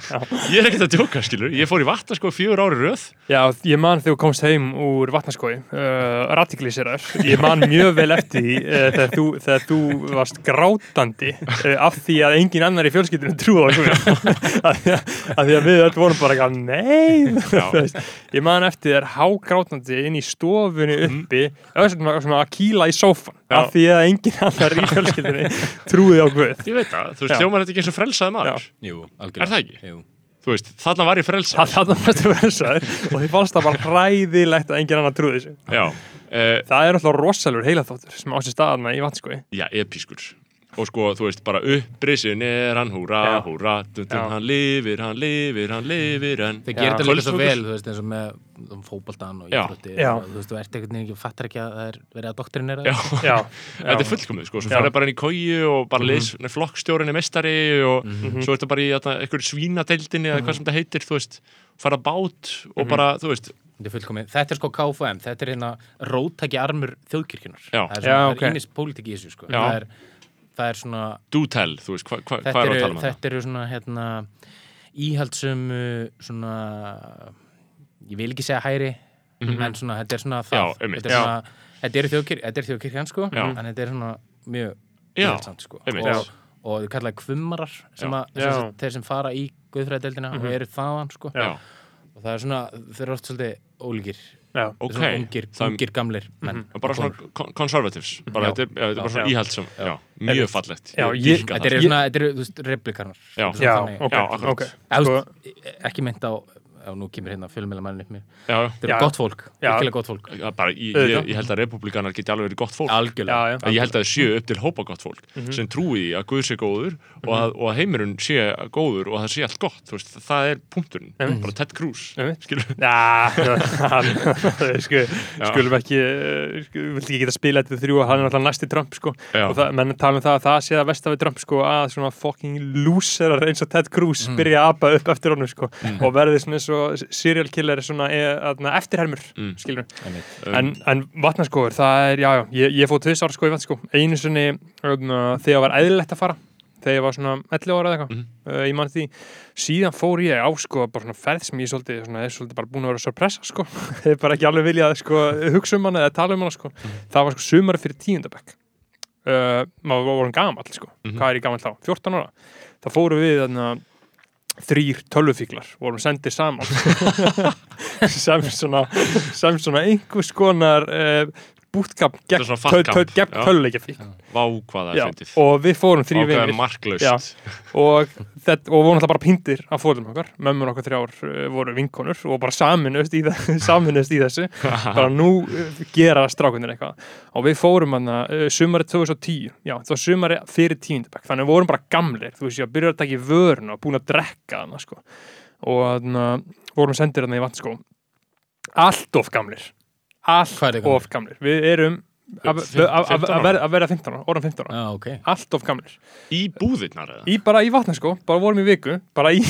ég er ekkert að djóka, skilur, ég fór í vatna sko fjör ári röð. Já, ég man þegar þú komst heim úr vatnaskói, uh, radikaliserar, ég man mjög vel eftir því uh, þegar, þú, þegar þú varst grátandi uh, af því að engin annar í fjölskyldinu trúða <laughs> Guð. að, því að, við öll vorum bara eitthvað, nei, Já. <laughs> Þú veist, ég man eftir þér hágrátandi inn í stofunni uppi, mm. að kýla í sófan, af því að engin annar í fjölskyldinu trúði á Guð. ég veit það, þú veist, hljómar þetta ekki eins og frelsaði maður Jú, Er það ekki? Jú. þú veist, þarna var ég frelsað Það það varstu versaður og því fannst það bara hræðilegt að engin annar trúði þessu. já, uh, Það er alltaf rosalur heilaþáttur sem á sér staðarna í vatnskói. já, episkur og sko, þú veist, bara upprisin er hann, húra, húra dun, dun, Já. hann lifir, hann lifir, hann lifir en Þeir Já. gerir þetta líka svo vel, þú veist, eins og með um, fótboltan og íþróttir og þú veist, þú ert einhvern veginn ekki, fattar ekki að það er verið að doktrinera já, Já, þetta er fullkomið, sko, svo Já. farið bara inn í kóju og bara leys, mm flokkstjórin er mestari og Mhm. svo ertu bara í þarna, einhver svínadeildinni eða hvað sem þetta heitir, þú veist fara bát Mhm. og bara, þú veist Þetta er fullkomið. Þetta er sko KFM, þetta er hérna róttæki armur þjóðkirkjunar. Já. Það er, Já, svona, ok. það er ínis pólitík í þessu sko. Það er, það er svona, do tell, þú veist, hva, hva, þetta hvað er að eru, tala um þetta? þetta eru svona hérna íhaldsum svona ég vil ekki segja hæri en svona, þetta er svona það. Já, einmitt. þetta er, svona, þetta er, þjóðkir, þetta er þjóðkirkjan sko Já. en þetta er svona mjög Já, íhaldsamt sko. einmitt. og, og þau kallaði kvummarar sem Já. að, Já. sem sagt, þeir sem fara í guðfræðdeldina og eru þaðan sko. Já. og það er svona, þeir eru oft svolítið ólíkir. Já, ok, svona ungir, það ungir gamlir menn. Er bara svona conservatives. Bara, þetta, er- já, þetta er bara svona já, mjög fallegt. Þetta eru svona, replikanar Já. Ok, ok. Sko, veist, ekki meint á, já, nú kemur hérna fjölmjölamæðin upp mér. Já, Þetta Já. gott fólk, virkilega gott fólk. Já, bara, ég, ég, ég held að republikanar geti alveg verið gott fólk. Algjörlega. Já, já, ég held að það séu upp til hópa gott fólk sem trúi að Guð sé góður og, að, og að heimurinn sé góður og að það sé allt gott, þú veist, það er punkturinn. Einmitt. bara Ted Cruz Einmitt. skilur Já, hann, sku, skulum ekki, uh, sku, vilt ekki geta spila þetta þrjú og hann er alltaf næsti Trump sko. Og það, menn tala um það að það sé að vest af Trump sko, að svona fucking loserar eins og Ted Cruz byrja að apa upp eftir honum sko, og verði svona eins og serial killer svona e, aðna, eftirhermur Mm. en, en vatnaskóður, það er, já, já ég, ég fóð tvis ára sko í vatnaskó, einu sinni um, þegar var eðlilegt að fara þegar ég var svona 11 ára eða eitthvað Mhm. uh, ég man því, síðan fór ég á sko bara svona ferð sem ég svolítið, svona, er svolítið bara búin að vera sorpressa sko, <laughs> ég hef bara ekki alveg viljað sko, hugsa um hana eða tala um hana sko. Það var sko sumari fyrir tíundabæk uh, maður vorum gamall sko. Mhm. hvað er ég gamall þá, 14 ára. Þá fórum við þarna þrýr tölvufíklar, vorum sendið saman. <laughs> Sem svona sem svona einhvers konar uh, bútkamp gegn, töluleikjafík og við fórum vinir. marklaust. Og, og vorum alltaf bara píndir af fóðum okkar, mömmur okkar þrjár uh, voru vinkonur og bara saminust í, <laughs> saminust í þessu. <laughs> Bara nú uh, gera strákunir eitthvað. Og við fórum uh, sumarið 2010, já það var sumarið fyrir tíundabæk, þannig við vorum bara gamlir þú veist ég að byrja að taka í vörun og búin að drekka hann sko. og þannig vorum sendir hann í vatnskó allt of gamlir allt er of gamlir. Við erum að, að, að, að, að, verða- að vera 15 ára, orðan 15 ára. Já, ok. Allt of gamlir. Í búðirnar eða? Í bara í vatnaskó, bara vorum í viku bara í,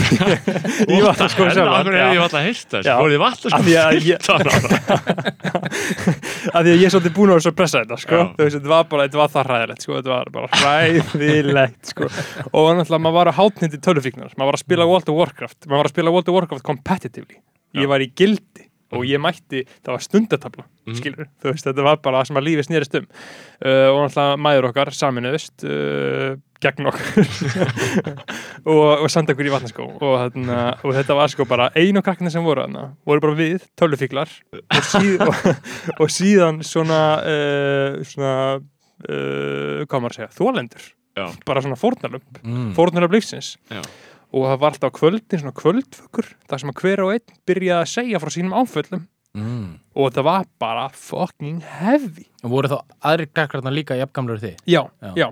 <laughs> í vatnaskó Akkur hefur ég alltaf heyrt þess. Fórið í Af að ég- 15 ára? <laughs> Af því að ég er svolítið búin að vera svo pressa þetta sko. Veist, þetta var bara, þetta var það hræðilegt sko. þetta var bara hræðilegt sko. og náttúrulega maður var að hátnindi tölufíknar maður var að spila World of Warcraft. Maður var að spila World of Warcraft competitively. Ég var í gildi og ég mætti, það var stundatabla Mhm. skilur, þú veist, þetta var bara það sem að lífi snýrist um. Uh, og náttúrulega mæður okkar saminuðist uh, gegn okkur. <laughs> Og, og senda okkur í vatnaskó og, þarna, og þetta var sko bara einu krakkina sem voru þarna, voru bara við, tölufíklar og, síð, <laughs> og, síðan svona uh, svona uh, hvað maður að segja, þólendur bara svona fórnarlömp, mm. fórnarlömp lífsins. Já. Og það var alltaf kvöldin svona kvöldvökkur, það sem að hver og einn byrjaði að segja frá sínum áföllum Mm. og það var bara fucking heavy Og voru þá aðri gaggarna líka jafngamlur þið? já, Já. já,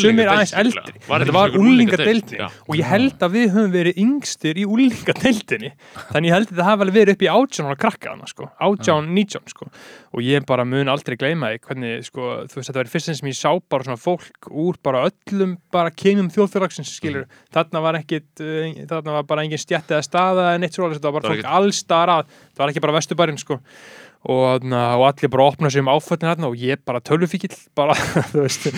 sumir aðeins, eldri. Var þetta var? Já. og ég held að við höfum verið yngstir í úlingadeildinni þannig ég held að það hafi alveg verið upp í átján ára krakka hana sko, átján, nítján sko. Og ég bara mun aldrei gleyma því hvernig sko, þú veist, þetta var fyrst sem ég sá bara svona fólk úr bara öllum bara kemum þjóðfélagsins, skilur þarna var ekkit, uh, þarna var bara engin stjætt eða staða en eitt svo alveg, þetta var bara fólk allstar að, það var ekki bara vesturbærin sko og, na, og allir bara opna sig um áföllin og ég bara tölvufíkil bara, <laughs> veist,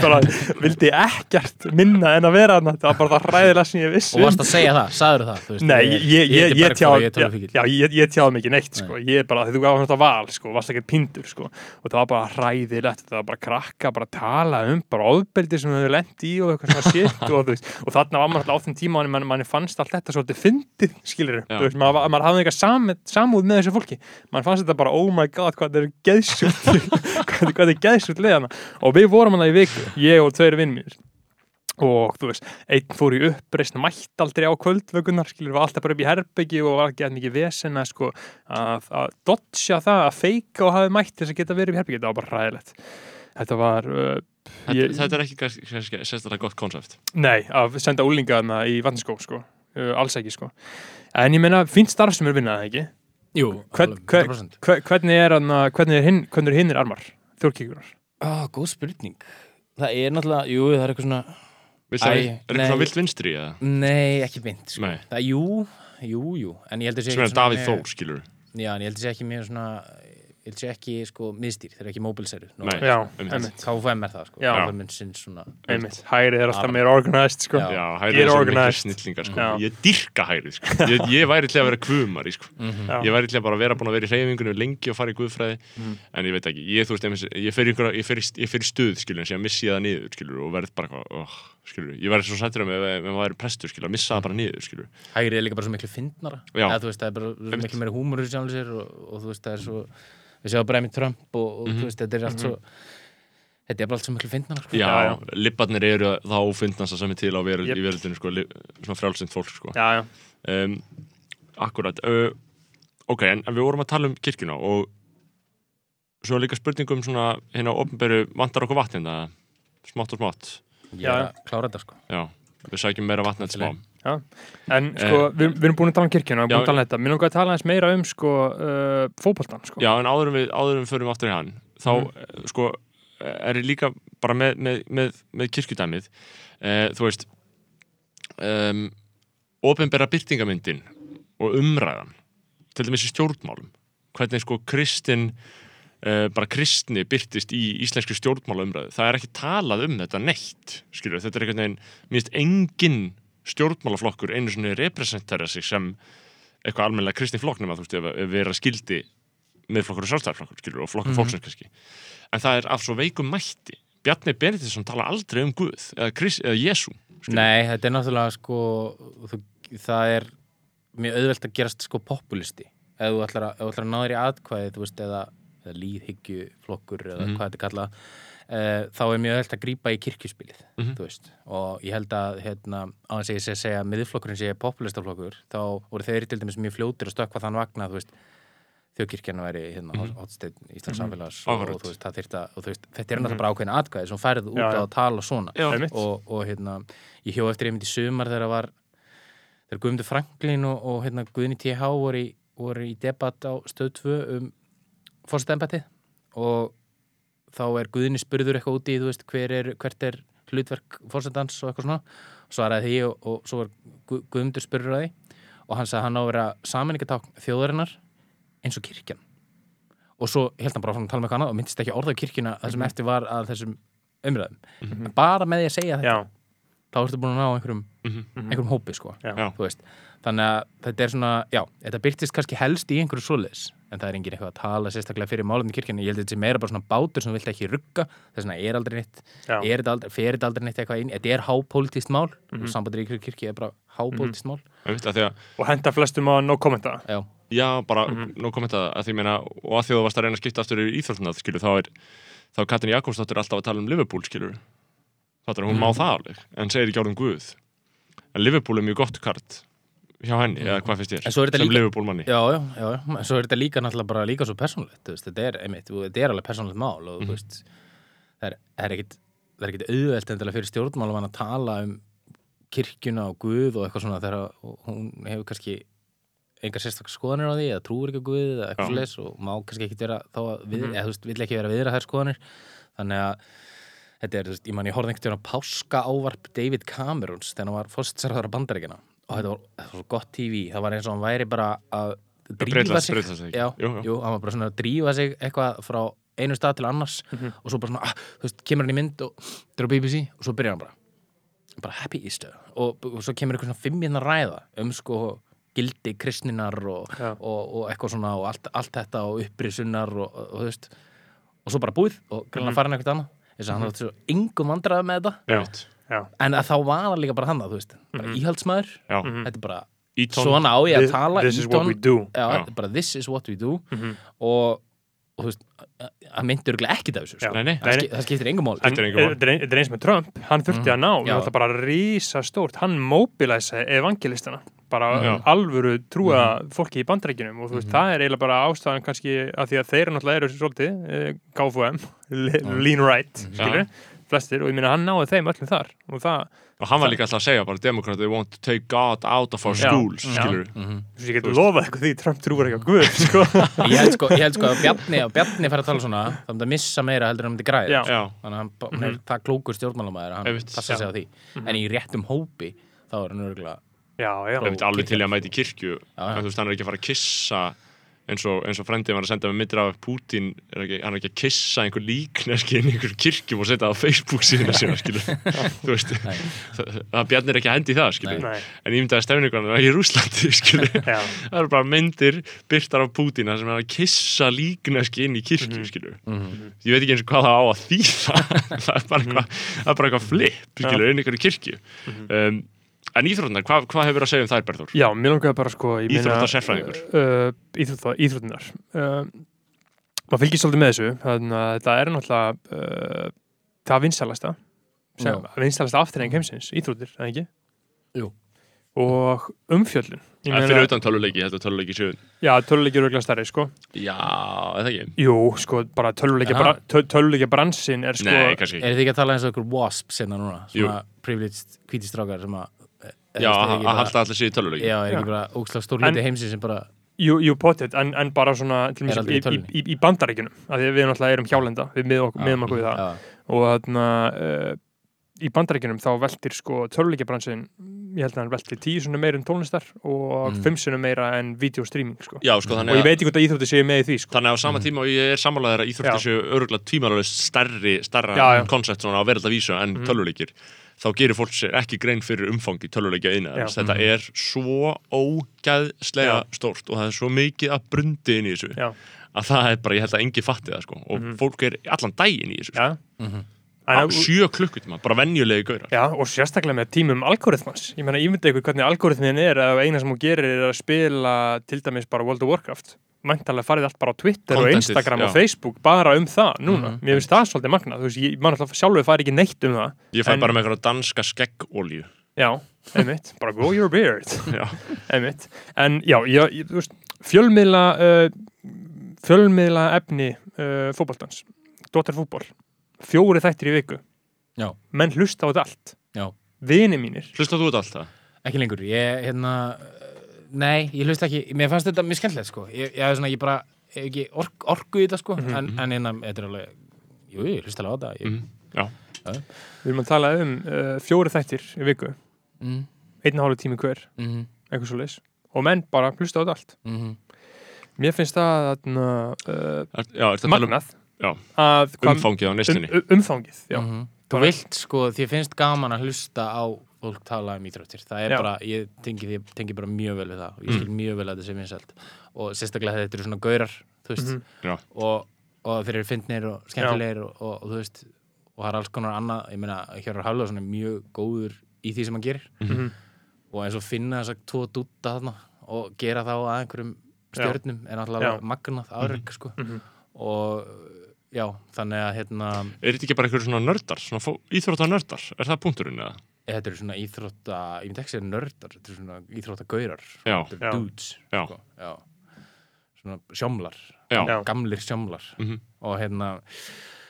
bara vildi ekkert minna en að vera það var bara það hræðilega sem ég vissi Og varst að segja það, sagður það? veist, Nei, ég, ég, ég, ég Bergþór tjáð og ég er já, tölvufíkill. já, ég, ég tjáð mikið neitt sko. ég bara, því þú gafst þetta val sko, varst ekkert pindur sko. og það var bara hræðilegt það var bara krakka, bara tala um bara ofbeldi sem þau lendi í og eitthvað svona <laughs> shit og, veist, og þarna var maður alltaf á þeim tíma manni, manni fannst allt þetta svolítið fyndið skilur, maður, hafði eitthvað sam, samúð með þessu fólki, mann fannst þetta bara oh my god, hvað þetta er geðsjúkt <laughs> hvað, þetta er geðsjúkt leðana og við vorum hann í viku, ég og tveir vinn mér. Og þú veist, einn fór í uppreist mætt aldrei á kvöldvökunar skilur var alltaf bara upp í herbyggi og var ekki að mikið vesen að sko að, að dodja það, að feika og hafi mætt þess að geta verið upp í herbyggi, þetta var bara ræðilegt þetta var uh, þetta, Ég- þetta er ekki kannski- sérstaklega gott konsept Nei, að senda úlingaðna í vatnskó sko. uh, alls ekki sko. en ég meina, fínt starf sem er vinnað ekki Jú, Hvern- hver- 100%. Hver, hvernig er er hinn, hvernig er armar þjórkíkunar Á, góð spurning Það er náttúrulega, jú, það er eitthvað svona Æ, það- Er eitthvað svona vilt vinstri eða? Nei, ekki beint sko. Nei. Það, jú, jú, jú En ég held að sé sem er ekki svona Davíð með- Þór, skilur Já, en ég held að sé ekki mér svona Ég held að sé ekki, sko, miðstýr Þeir eru ekki móbilseru Nei. Já, einmitt. einmitt, KFM er það, sko. KFM er sinn svona einmitt. Hægrið er alltaf meira organized sko. Já. Já, hæri Get er organized. snillingar sko. Ég dyrka hærið sko. ég, ég væri til að vera kvumari sko. Mhm. Já. Ég væri til að bara vera búin að vera í hreyfingunum lengi og fara í guðfræði Mhm. En ég veit ekki, ég, þú veist, ég fer í, einhverja- ég fer ég fer í stuð skilur, en síðan missi ég það niður skilur, og verð bara eitthvað, oh, skilur, ég verði svo sættur um ef, maður væri prestur skilur, að missa það bara niður skilur. Hægrið er líka bara svo miklu fyndnara það er miklu meira húmur og þú veist, það er svo Við séum bara með Trump og, og Mhm. þú veist, þetta er allt svo Þetta er bara allt svo miklu fyndnara sko. Já, Já, já. libbarnir eru þá fyndnast sem er til á veröld, Jep. í veröldinu sko, li, svona frjálsind fólk sko. Já, já, um, Akkurat uh, Ok, en, en við vorum að tala um kirkjuna og svo er líka spurningum svona hérna á opnberu vantar okkur vatn hérna smátt og smátt að klára þetta, sko Já, við sækjum meira vatn eftir smá en sko, við, við erum búin að tala um kirkjuna við erum búin Já. að tala um þetta, mér langar að tala eins meira um sko, uh, fótboltan sko. Já, en áður en við, áður en við förum aftur í hann þá, mm. sko, er ég líka bara með, með, með, með kirkjudæmið eh, þú veist um, opinbera byrtingamyndin og umræðan til dæmis í stjórnmálum hvernig sko kristin uh, bara kristni byrtist í íslenski stjórnmálaumræðu, það er ekki talað um þetta neitt, skilur, þetta er einhvern veginn minnst engin stjórnmálaflokkur einu svona representera sig sem eitthvað almennilega kristni flokknum að þú veist, ef, við erum skildi miðflokkur og sjálfstæðarflokkur, skilur, og flokkur Mhm. fólksins kannski. En það er af svo veikum mætti. Bjarni Benediktsson tala aldrei um Guð, eða, Krist, eða Jésu. skilur. Nei, þetta er náttúrulega sko þú, það er mjög auðvelt að gerast sko populisti ef þú ætlar að, að ná þér í atkvæði þú veist, eða, eða líðhyggjuflokkur eða Mhm. hvað þetta kallað uh, þá er mjög auðvelt að grípa í kirkjuspilið Mhm. þú veist, og ég held að hérna, á þess að ég sé að segja að miðflokkurinn sé populistaflokkur, þá voru þeir til dæmis mjög fljótir að stökkva þann vagna þjóðkirkjan væri hérna, mm Mhm. hotsteinn Íslands samfélags Akkurat. og, og þú veist, það þyrfti að, og þú veist, þetta er náttúrulega bara ákveðin atkvæði sem færið út Já, á að tala svona Já. Og, og hérna, ég hjó eftir einmitt í sumar þegar var þegar Guðmundur Franklin og, og hérna, Guðni TH voru í, voru í debatt á stöð 2 um fórstæðembætti og þá er Guðni spurður eitthvað úti veist, hver er, hvert er hlutverk fórstæðans og eitthvað svona svaraði því og, og svo var Gu- Guðmundur spurður að því og hann sagði að hann á að vera saminningatákn þjóðarinnar eins og kirkjan og svo held hann bara frá að tala með eitthvað annað og myndist ekki orða á kirkjuna það sem eftir var að þessum umræðum Mhm. bara með því að segja þetta Já, þá ertu búin að ná einhverjum, Mhm. einhverjum hópi sko. Já. Já. Þú veist. þannig að þetta er svona já, þetta byrtist kannski helst í einhverju svoleiðis en það er engin eitthvað að tala sérstaklega fyrir málefni kirkjunni, ég held að þetta sé meira bara svona bátur sem þú vilt ekki rugga, þess vegna er aldrei neitt já, er þetta aldrei, fer þetta aldrei neitt eitthvað inn? Þetta er hápolítist mál, mm Mhm. -hmm. sambandur í kirkju er bara hápolítist mál. Einmitt, af því að, og henda flestum að no kommenta já, já, bara, Mhm. nú kom þetta að því meina, og að því að þú varst að reyna að skipta aftur í íþróttunað, skilur, þá er þá er Katrin Jakobsdóttir alltaf að tala um Liverpool, skilur. Það er hún má það alveg en segir ekki hjá henni, eða hvað finnst þér, sem líka- Liverpool manni já, já, já, en svo er þetta líka náttúrulega bara líka svo veist, þetta er einmitt, þetta er alveg persónulegt mál og þú Mhm. veist það er, er ekkit er auðvelt endilega fyrir stjórnmálum að tala um kirkjuna og Guð og eitthvað svona þegar hún hefur kannski engar sérstakar skoðanir á því eða trúur ekki á Guð eða eitthvað svoleiðis og má kannski ekkit vera þá að við, Mhm. eða þú veist, vill ekki vera viðra þær skoðanir. Þannig að þetta er, þú veist, ég man ég horfði einhvern veginn á páska ávarp David Camerons þegar hann var fósitsarðara bandaríkina og þetta var, þetta var svo gott TV það var eins og hann væri bara að drífa Bretlands- sig ekki? já, Jú, jú. jú, hann var bara svona að drífa sig eitthvað frá einu stað til annars Mhm. og svo bara svona, ah, þú veist, kemur hann í mynd og á BBC og svo byrjar hann bara bara Happy Easter og, og svo kemur eitthvað svona fimm hérna ræða um sko gildi kristninar og, og, og eitthvað svona og allt, allt þetta og upprisunnar og, þú veist og svo bara búið og grunna Mhm. farin eitthvað annað þess að hann átti svo yngum vandræða með þetta. Já, en að þá var það líka bara hann þú veist, bara Mhm. íhaldsmaður Já, Mhm. þetta er bara, Eton, svona á ég að This- tala This is we do já, Já. þetta bara this is what we do Mhm. og, og þú veist, að myndir ekki þessu sko. Nei, nei, Nei, það, það skiptir engum mál Þetta er þetta þetta eins með Trump, hann þurfti Mhm. að ná, það er bara rísa stórt, hann mobilæsa evangelistana, bara Já. alvöru trúa fólki í bandarækjunum og þú veist, Mhm. það er eiginlega bara ástæðan kannski að því að þeir náttúrulega eru svolítið, eh, Já. <laughs> lean right, Mhm. skilur, flestir og ég meina hann náði þeim öllum þar og það, og hann var líka alltaf að segja bara Democrat, they want to take God out of our schools Já. skilur Mhm. þú veist, ég get lofað eitthvað því Trump trúar ekki á Guð, <laughs> sko. Ég held sko, ég held sko að Bjarni, að Bjarni fær að tala svona þá myndi að missa meira heldur en myndi græða. Já. Já, þannig að hann, hann er það klókur stjórnmálamæður að hann Einmitt, passa sig á því. En í réttum hópi þá er hann örgulega já, já, ég veit alveg til að mæti í kirkju. Já. en þú veist, hann er ekki að fara að kissa eins og, og frendið var að senda með myndir af Putin er ekki, hann er ekki að kissa einhver líkneski <laughs> inn í einhver kirkjum og setja það á Facebook síðan <laughs> sína, skilur þú veist, það, það bjarnir ekki að hendi það, skilur Nei. en ég myndi að stefningarna í Rúslandi, <laughs> skilur það eru bara myndir byrtar af Putin sem er að kissa líkneski inn í kirkju, Mhm. skilur Mhm. ég veit ekki eins og hvað það á að þýða. Það er bara eitthvað, það er bara eitthvað flip skilur, inn í einhverju kirkju. Um, en íþrótnar, hvað, hvað hefur að segja um þær Berður? já, mér langaði bara sko ég meina, Íþróttasérfræðingur. uh, íþrótta, íþróttunar uh, maður fylgir svolítið með þessu þannig að þetta er náttúrulega uh, það vinsalasta vinsalasta afturreng heimsins, íþróttir, eða ekki? Jú. og umfjöllun Það er meina- fyrir utan töluleiki, þetta er töluleiki sjöun já, töluleikir eru stærri, sko Já, eða ekki? jú, sko, bara töluleikir Aha. bra, töl, töluleikir bransin er sko Nei, kannski ekki Er þið ekki að tala eins og ykkur wasp eh, Já, að halda allir sér í töluleiki Já, er ekki bara ógslag stór hluti heimsins sem bara Jú, jú potið, en, en bara svona til dæmis aldrei í, í í, bandaríkjunum af því að við náttúrulega erum hjálenda við miðum okkur, miðum okkur við það Já, og þarna uh, í bandaríkjunum þá veltir sko töluleikjabransin ég held að hann veltir tíu svona meira en tónlistar og Mm. fimm svona meira en videostreaming sko. Já, sko, og ég veit ekki hvort að íþrótti séu með í því sko. þannig að á sama tíma og ég er sammálaðir að íþróttir Já. séu örgulega tvímálaðist stærri, stærra koncept svona á verðalda vísu en Mhm. Þá gerir fólk sér ekki grein fyrir umfangi töluleikja eina þetta Mhm. er svo ógæðslega stórt og það er svo mikið að brundi inn í þessu Já. að það er bara, ég held að engi fatti það sko og Mhm. fólk er allan daginn í þessu sko. Já. Mhm. á sjö klukkutíma, bara venjulegi gaurar já, og sérstaklega með tímum algoritmans ég meina, ég myndi eitthvað hvernig algoritmin er að eina sem hún gerir er að spila til dæmis bara World of Warcraft mæntalega farið allt bara á Twitter og Contentið, Instagram og já. Facebook bara um það núna, Mhm. mér finnst það svolítið magnað. Þú veist, ég man alltaf sjálfur fari ekki neitt um það. Ég fæ En- bara með eitthvað danska skeggolju Já, einmitt, bara grow your beard. <laughs> Já, einmitt, en já, ég, þú veist, fjölmiðla uh, fjölmiðla efni uh, fótboltans, dóttarfútból fjóri þættir í viku. Já. menn hlusta á þetta allt. Já. vini mínir, hlusta þú þetta alltaf? Ekki lengur, ég, hérna Nei, ég hlust ekki, mér fannst þetta mjög skemmtilegt sko. Ég, ég, svona, ég bara, hef ekki ork, orku í þetta sko Mhm. en, en hérna, þetta er alveg Jú, ég hlust alveg á þetta ég, Mhm. Já, við erum að tala um uh, fjóri þættir í viku. Mm, einn og hálf tími hver, mm, eitthvað svo leis og menn bara hlusta á þetta allt. Mm, mér finnst það uh, uh, er, já, er um magnað já. að hvað- umfangið á um, neistunni um, umfangið, já, Mhm. Þú vilt sko, því finnst gaman að hlusta á fólk tala um íþróttir það er Já. bara, ég tengi, því, tengi bara mjög vel við það og ég Mm. skil mjög vel að þetta sé vinsælt og sérstaklega þetta eru svona gaurar þú veist, Mhm. Já. og, og þeir eru fyndnir og skemmtilegir og, og, og þú veist og það er alls konar annað, ég meina Hjörður Haflason er mjög góður í því sem hann gerir Mhm. og eins og finna þess að tvo dúta þarna og gera þá að einhverjum stjörnum er Já. magnað afreg sko. Mhm. og já, þannig að hérna Er þetta ekki bara einhverjum svona nördar, svona íþrótta nördar? Er það punkturinn eða? þetta eru svona íþrótta, ég myndi ekki segja nördar þetta eru svona íþrótta gaurar þetta eru dudes Já. Sko, já. svona sjómlar já, Já. gamlir sjómlar Mhm. og hérna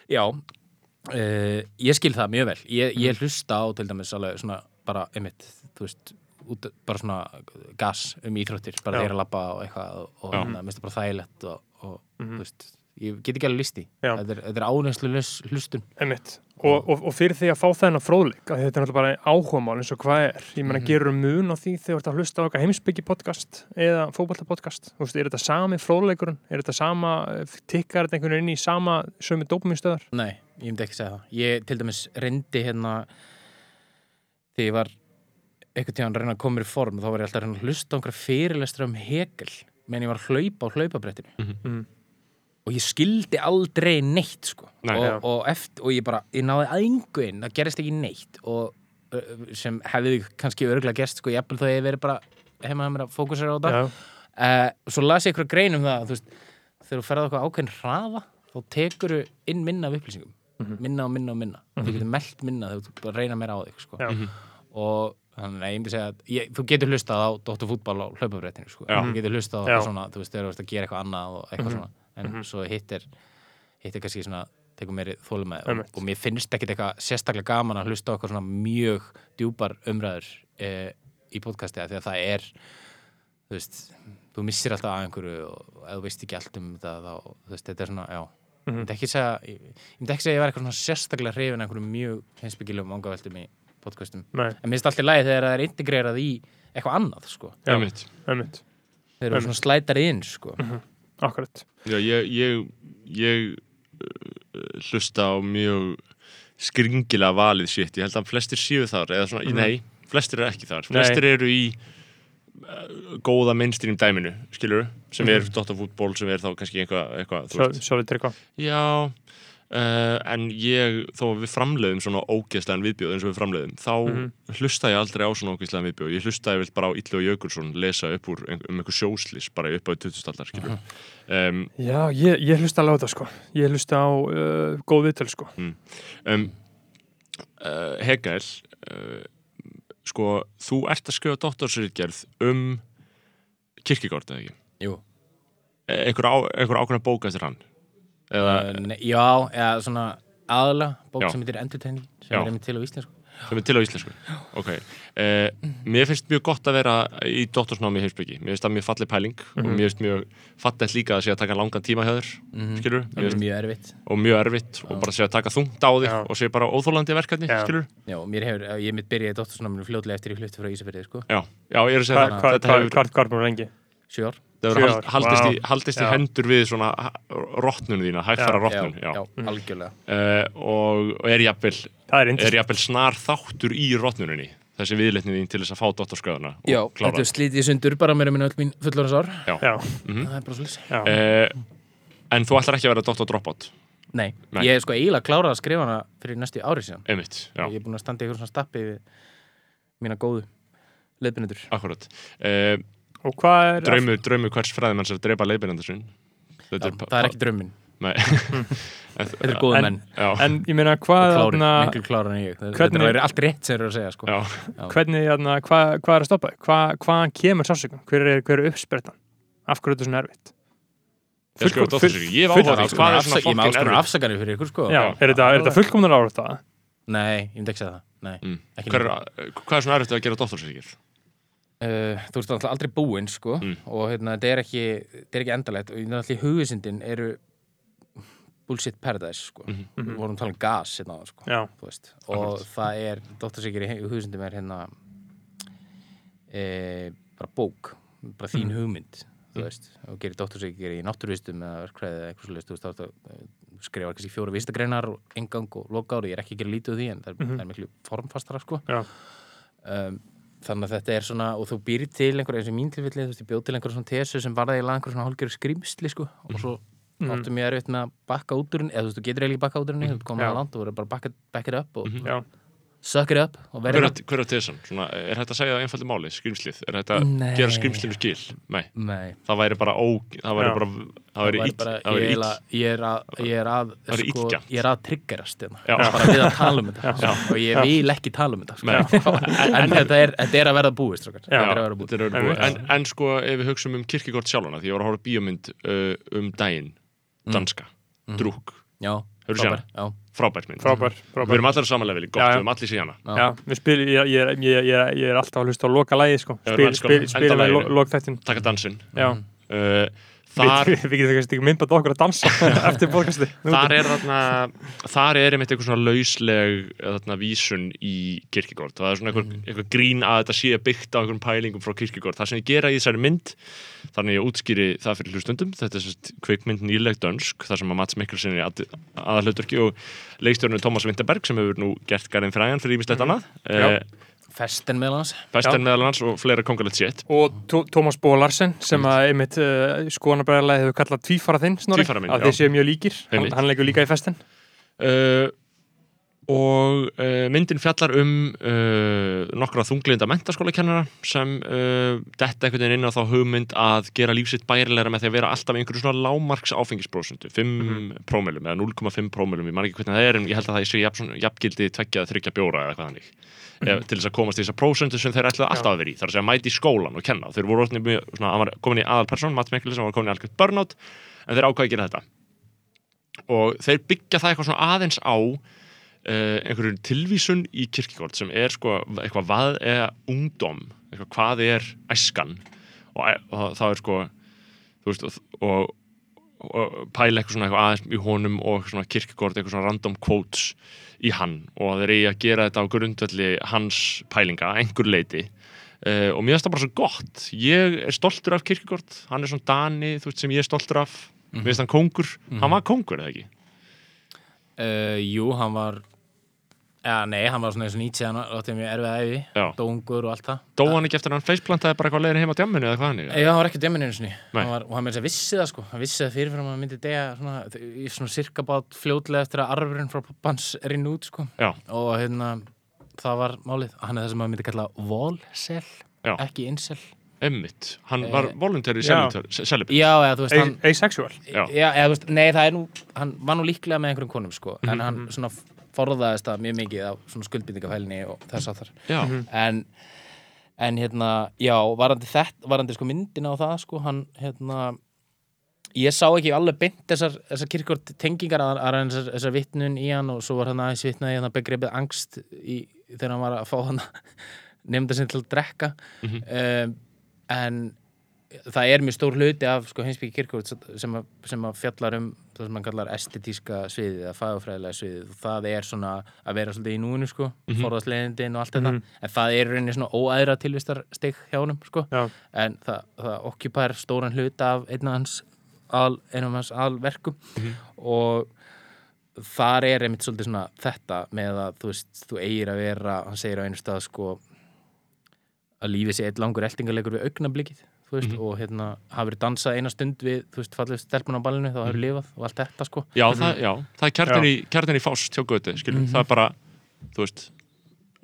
já uh, ég skil það mjög vel ég, Mhm. ég hlusta á til dæmis alveg svona bara, einmitt, þú veist út, bara svona gas um íþróttir bara þeirra labba og eitthvað og, og hérna, minnst það bara þægilegt og, og Mhm. þú veist, ég get ekki alveg listi þetta er, þetta er áneinslu hlustun. Og, og, og fyrir því að fá þennan fróðleik að þetta er náttúrulega bara áhugamál eins og hvað er. Ég meina Mhm. gerur mun á því þegar þú ert að hlusta á eitthvað heimsbyggi podcast eða fótballta podcast þú veist, er þetta sami fróðleikurinn? Er þetta sama, eh, tikkar þetta einhvern veginn inn í sama sömu dópuminstöðar Nei, ég myndi ekki segja það. Ég til dæmis reyndi hérna þegar ég var eitthvað tíðan að reyna að koma í form þá var ég alltaf og ég skildi aldrei neitt sko Nei. Og, og, eftir, og ég bara, ég náði aðingu inn það gerist ekki neitt og sem hefði kannski örgulega gerst sko, jafnvel þó ég verið bara heima að mér að fókusera á þetta Já, uh, svo las ég eitthvað grein um það þú veist, þegar þú ferði okkur ákveðin hraða þá tekur inn minna af upplýsingum Mhm. minna og minna og minna þú getur meldt minna þegar þú reyna meira á þig sko. Já. Mhm. og þannig að ég myndi segja að ég, þú getur hlustað á Dóttur fútball á hlaupabréttinu sko. Þú getur hlustað á svona þú veist, þegar þú ert að gera eitthvað annað og eitthvað Mhm. svona en Mhm. svo hitt er hitt er kannski svona tekur meiri þólumæði og, og mér finnst ekkit eitthvað sérstaklega gaman að hlusta á okkur svona mjög djúpar umræður e, í podcasti af því að það er þú veist, þú missir alltaf að einhverju og þú veist ekki allt um það þá, þú veist, þetta er svona, já. Ég myndi ekki segja, ég, myndi ekki segja að ég var eitthvað svona sérstaklega hrifin af einhverjum mjög heimsbyggilegum vangaveltum í podcastum. Nei, en mér finnst alltaf lægi þegar það er integrerað í eitthvað annað, sko. Einmitt, þeir eru svona slætar inn, sko akkurat Já, ég, ég, ég uh, hlusta á mjög skringilega valið shit, ég held að flestir séu þar eða svona, Mhm. nei, flestir eru ekki þar Nei. flestir eru í uh, góða mainstream dæminu, skilur sem er Mhm. dotafútból, sem er þá kannski eitthvað, eitthvað þú Sjá- veist. Sjáðu tryggva Já, uh, en ég, þó að við framleiðum svona ógeðslegan viðbjóð eins og við framleiðum, þá Mhm. hlusta ég aldrei á svona ógeðslegan viðbjóð. Ég hlusta ég vilt bara á Illu og Jökulsson lesa upp úr ein- um einhver sjóslis bara upp á 2000-aldar, skilur. Um, Já, ég, ég hlusta alveg á það sko Ég hlusta á uh, góð viðtöl sko um, uh, Hegel, uh, sko, þú ert að skrifa doktorsritgerð um kirkigort, eða ekki? Jú, E- einhver ákveðna bóka eftir hann? Eða, uh, ne, já, eða svona aðalega bók Já. sem heitir Entertaining sem Já. er einmitt til á íslensku sem er til á íslensku ok, uh, mér finnst mjög gott að vera í doktorsnámi í heimsbyggi mér finnst það mjög falleg pæling og mér finnst mjög fallegt líka að sé að taka langan tíma hjá þér Mhm. skilur, það er mjög erfitt og mjög erfitt og bara sé að taka þungt á þig Já. og sé bara óþólandi verkefni, Já. skilur Já, mér hefur, ég mitt byrjaði dóttursnáminu fljótlega eftir ég hluti frá Ísafirði, sko, já, já, ég er að segja Hvað það hva, þetta hva, hefur, hva, hva, hva, lengi? sjö ár þetta hefur sjö hald, haldist, í, haldist í hendur við svona rótnunu þína, hægfara rótnun já, já, já, algjörlega. Uh, og, og er jafnvel Það er er snar þáttur í rótnuninni þessi viðleitni þín til þess að fá doktorskráðuna Já, og klára. þetta er slítið sundur bara meira minna öll mín fullorðsár já. Já, Það er bara svolítið já, Uh, en þú ætlar ekki að vera doktor dropout Nei, Nei. ég er sko eiginlega klárað að skrifa hana fyrir næstu ári síðan. Einmitt, já, Ég er búin að standa í eitthvað svona stappi við mína góðu leiðbynendur akkurat uh, er draumur, draumur hvers fræðimanns er að drepa leiðbyrjandi sin Já, Það er ekki drauminn, Nei. <laughs> þetta er góðu En- menn já, En ég meina hvað Þetta er allt rétt sem þeir eru að segja sko. já, hvernig, hvað, er að stoppa þig? Hvað, hvaðan kemur sásökun? Hver er, hver er uppsprettan? Af hverju er þetta svona erfitt? ég hef full- áhuga á því, hvað er svona erfitt afsakanir fyrir ykkur sko Já, er þetta, er þetta fullkomnar ára það? Nei, ég myndi ekki segja það Nei, Mm. er, hvað er svona erfitt að gera doktorsvíkir Uh, þú veist alltaf aldrei búinn sko Mm. og hérna, þetta er ekki, þetta er ekki endalegt. Og alltaf hugvísindin eru bullshit paradise sko. Mhm. við vorum að tala um gas hérna sko Já, þú veist, og það er dóttarsíkir í hugvísindum er hérna e, bara bók bara þín hugmynd þú veist, og gerir dóttarsíkir í náttúrvistum eða verkfræði eða eitthvað svolítið, þú veist, að, eh, skrifa kannski fjóra vistagreinar og engang og loka ári, ég er ekki að gera lítið úr því en það er, það er miklu formfastara sko. Já, um, þannig að þetta er svona og þú býr til einhver eins og mín tilfelli þú veist, ég bjóð til einhver svona tesu sem var það í einhver svona hálfgerð skrimsli sko. Og svo Mhm. áttu mér erfitt með að bakka út úr henni eða þú veist, þú getur eiginlega bakka út úr henni þú komið að land og verður bara back it, back it up og suck it up hver er, hver er tesan? Svona, er þetta að segja einfaldi máli, skrimslið er þetta að gera skrimslinu skil? Nei, Nei, það væri bara ó, það væri bara það væri bara, það væri að, ég er að ég er að, Það væri sko, illgjarnt. ég er að triggerast hérna. Já. bara við að tala um þetta og ég vil ekki tala um þetta sko. Nei. <laughs> en þetta er, þetta er að verða búið strókar. Já. þetta er að verða búið búið. en, en sko ef við hugsaum um kirkigort sjálfana því ég var að horfa á frábær, mynd Frábær, við frábær erum allir á samanlefili, gott, Já, já. við erum allir síðana já. Já, við spil, ég, ég, ég, ég, er alltaf að hlusta á loka lægi sko. Já, spil, við spil, elskum spilum við endalaginu. lo, lokþættin taka dansinn Já, uh, við, þar, við, við getum kannski ekki myndbætt okkur að dansa <laughs> eftir podcasti þar er þarna þar er einmitt eitthvað svona lausleg þarna vísun í kirkigort það er svona eitthvað, Mhm. eitthvað grín að þetta sé byggt á einhverjum pælingum frá kirkigort það sem ég gera í þessari mynd þannig ég útskýri það fyrir hlustundum þetta er sérst kvikmynd nýleg dönsk þar sem að Mats Mikkelsen er í aðalhuturki og leikstjórnum Thomas Winterberg sem hefur nú gert garðin frægan fyrir ímislegt annað Mhm. Já. Eh, festen meðal hans Besten meðal hans og fleira kongalegt sétt og Tó- Tómas Bó Larsen sem að einmitt uh, skoðanabræðarlega hefur kallað tvífara þinn Snorri, Tvífara minn, að já. þeir séu mjög líkir. Hann, Einmitt. hann leikur líka í festen. Uh, og uh, myndin fjallar um uh, nokkra þunglinda mentaskólakennara sem uh, detta einhvern veginn inn á þá hugmynd að gera lífsitt bærilegra með því að vera alltaf í einhverju svona lámarks áfengisprósentu 5 mm prómilum eða 0,5 prómilum ég man ekki hvernig það er en ég held að það sé jafn, svona- jafngildi tveggja eða þryggja bjóra eða eitthvað þannig mm til þess að komast í þessa prósentu sem þeir ætlaði alltaf að vera í. Þar að segja mæti í skólan og kenna. Þeir voru mjög, svona, var komin í aðalperson Matt Mikkelsen var komin í algjört burnout en þeir ákvæði að gera þetta. Og þeir byggja það eitthvað svona aðeins á uh, einhverjum tilvísun í kirkigórt sem er sko eitthvað hvað er ungdom eitthvað hvað er æskan. Og, og það er sko þú veist og, og pæla eitthvað svona eitthvað aðeins í honum og svona kirkigórt, eitthvað svona random quotes í hann og þeir eigi að gera þetta á grundvelli hans pælinga að einhver leiti uh, og mér finnst það bara svo gott. Ég er stoltur af kirkigórt hann er svona Dani, þú veist, sem ég er stoltur af. Mér finnst hann kongur, hann var kongur eða ekki? Uh, jú, hann var Já, nei, hann var svona eins og nýtt síðan átti mjög erfið æfi, dóngur og allt það. Dó hann ekki eftir að hann feisplantaði bara eitthvað leiðin heim á djamminu eða hvað hann Já, hann var ekki einu sinni. Nei. hann var, og hann með þess að vissi það sko. Hann vissi það fyrirfram að hann myndi degja svona, í svona cirka bát fljótlega eftir að arfurinn frá pappans er inn út sko. Já, og hérna, það var málið. Hann er það sem maður myndi kalla volsel ekki incel. Emmitt Hann Eh, var voluntary já. celibate. Já, eða þú veist, hann Asexual. Já. Já, eða, þú veist, nei, það er nú, hann var nú líklega með einhverjum konum, sko, Mhm, en hann svona forðaðist það mjög mikið af svona skuldbindingafælni og þess að þar. Já, En, en hérna, já, varandi þetta, varandi sko myndina á það, sko, hann, hérna, ég sá ekki alveg beint þessar, þessar kirkvort tengingar að, að þessar, þessar vitnun í hann og svo var hann aðeins vitnaði hann begreipið angst í, þegar hann var að fá hann <laughs> nefnda sinni til að drekka. Um, en það er mjög stór hluti af sko, heimsbyggi kirkvort sem, að- sem að fjallar um það sem hann kallar estetíska sviðið eða fagafræðilega sviðið og það er svona að vera svolítið í núinu sko, mm forðast leiðindin og allt þetta en það er rauninni svona óæðra tilvistar stig hjá honum sko. Já. en það, það okkupær stóran hluta af einn af hans al, einum af hans alverkum. Og þar er einmitt svolítið svona þetta með að þú veist, þú eigir að vera hann segir á einu stað sko að lífið sé eitt langur eltingalegur við augnablikið þú veist, og hérna hafur dansað eina stund við, þú veist, fallið stelpun á ballinu þá hafur lifað og allt þetta sko. Já, það, já, það er kjarnin í, kjarnin í fást hjá götu, skilur, það er bara þú veist,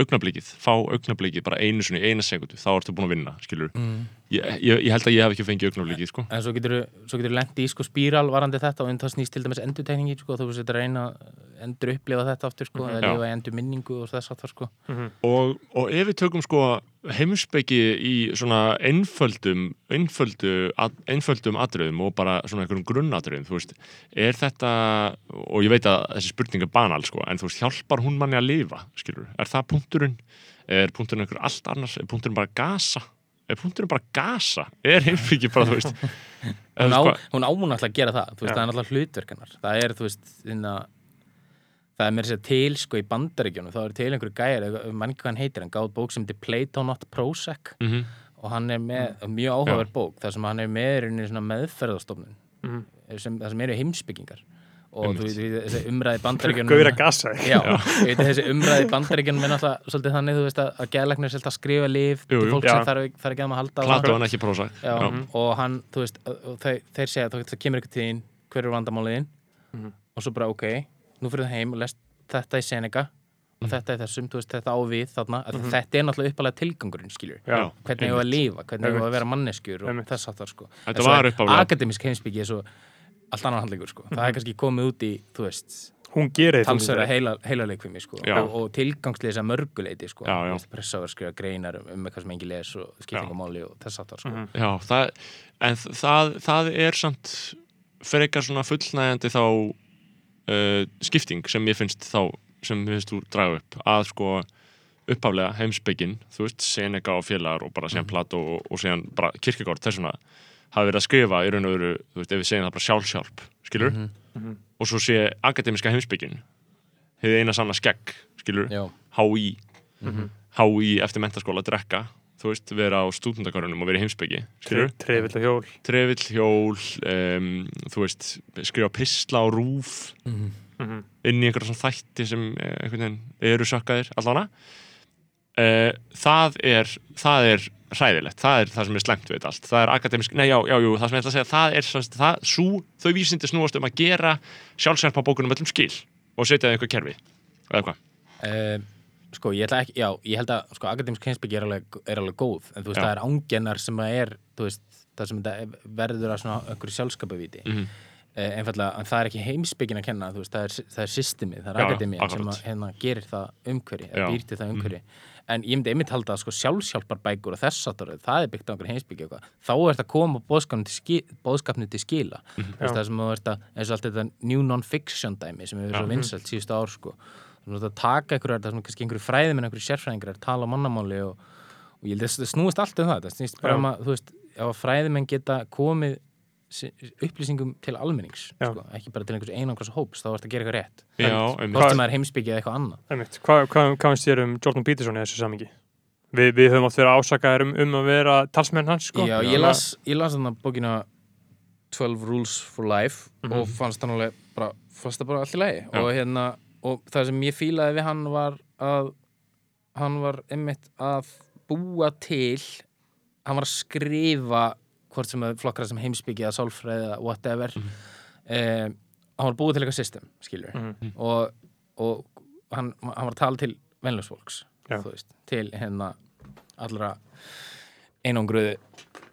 augnablikið fá augnablikið bara einu sinni, eina sekundu þá ertu búin að vinna, skilur ég, ég, ég held að ég hef ekki fengið augnablikið, sko. En svo getur þú getur lendi í sko spíral varandi þetta og það snýst til dæmis endurtekningi sko, þú veist, þetta reyna að endur upplifa þetta aftur sko, eða Já. lifa í endur minningu og þess aftur sko. Og, og ef við tökum sko heimspeki í svona einföldum einföldu, að, einföldum atriðum og bara svona einhverjum grunnatriðum þú veist, er þetta og ég veit að þessi spurning er banal sko en þú veist, hjálpar hún manni að lifa skilur, er það punkturinn? Er punkturinn einhver allt annars, er punkturinn bara gasa er punkturinn bara gasa er heimspeki bara, þú veist. <laughs> Hún á, hún ámun alltaf að gera það veist, það er alltaf hlutverkanar það er, þú veist, þinna það er mér að segja til, sko, í bandaríkjónu þá er til einhverju gæjar, mann ekki hvað hann heitir hann gáð bók sem heitir Plato Not Prozac. Mhm. og hann er með mjög áhugaverð bók, þar sem hann er með í svona meðferðastofnun Mhm. sem, það sem eru heimsbyggingar og þú þessi umræði <laughs> bandaríkjónu Gauðra gasa Já, ég veit þessi umræði bandaríkjunum er náttúrulega svolítið þannig, þú veist, að, að geðlæknir er að skrifa líf Jú, til fólk Já. sem þarf, þarf ekki að maður að halda á Plato en ekki prósa. Já, og hann, þú veist, þeir, þeir segja að það kemur til þín, hver er vandamáliðin og svo bara, ok, nú fyrir það heim og lest þetta í Seneca og þetta er þessum, þú veist, þetta á við þarna mm þetta er náttúrulega uppalega tilgangurinn, skiljur Já. hvernig var að lifa, hvernig var að vera manneskjur og þess aftar, sko Allt annar handleikur, sko það er kannski komið út í, þú veist Hún gerir talsverða heila, heilaleikvimi sko. Já. og, og tilgangslýsa mörguleiti sko. Pressaður skrifa greinar um, um eitthvað sem engi les og skiptingamáli og þess aftar sko. Já, það, en það, það er samt frekar svona fullnægjandi þá uh, skipting sem ég finnst þá sem ég finnst þú draga upp að sko upphaflega heimsbyggin þú veist, Seneca og félagar og bara síðan Plato og, og síðan bara kirkegård þess vegna hafi verið að skrifa í raun og veru þú veist, ef við segjum það bara sjálfsjálf skilur, og svo sé akademiska heimsbyggin hefði eina sanna skegg skilur. HÍ HÍ eftir mentaskóla að drekka þú veist, vera á stúdendakörunum og vera í heimsbyggi skilur, Trefill og hjól. Trefill hjól um, þú veist, skrifa pistla á rúf Mhm. inn í einhverja svona þætti sem eh, einhvern veginn eru sökkaðir allana uh, það er það er hræðilegt, það er það sem er slengt við allt, það er akademisk, nei já, já, jú það sem ég ætla að segja, það er svo, það, sú, þau vísindi snúast um að gera sjálfsjálfa bókunum öllum skil og setja það í einhver kerfi. Eða hvað, Uh, sko, ég ætla ekki, já, ég held að sko, akademisk heimsbyggi er er alveg góð en þú veist, Já. það er ángennar sem að er veist, það sem verður að svona einhverju sjálfskapavíti Mhm. eh, einfallega, en það er ekki heimsbyggin að kenna veist, það er, það er systemið, það er akademían sem að, hérna, gerir það umhverfi. Mhm. eða býr til það umhverfi en ég myndi einmitt halda að sko, sjálfsjálpar bækur og þess að það er byggt á einhver heimsbyggja eitthvað þá er þetta að koma bóðskapni til, til skila Mhm. Þú veist, það sem að, eins og allt þetta new non-fiction dæmi sem hefur svo vinsælt síðustu ár sko. veist að taka einhverjar, það sem kannski einhverju fræðum en einhverju sérfræðingar tala á mannamáli og, og ég held að snúist allt um það það snýst bara um að, fræðumenn geta komið upplýsingum til almennings sko, ekki bara til einhvers einangras hóps, þá er þetta að gera eitthvað rétt. Hvort sem það er heimsbyggja eða eitthvað annað. Einmitt. Hvað hva, hva finnst þér um Jordan Peterson í þessu samingi? Vi, við höfum átt verið ásakaðir um, um að vera talsmenn hans sko. Já, ég las, ég las þarna bókina 12 Rules for Life og fannst það nálega bara, bara allt í lagi. Og hérna, og það sem ég fílaði við hann var að hann var einmitt að búa til hann var að skrifa hvort sem að flokkra sem heimsbyggja eða sálfræði eða whatever mm hann var búið til eitthvað system skilur Mhm. og, og hann, hann var að tala til veist, til hérna allra einangruðu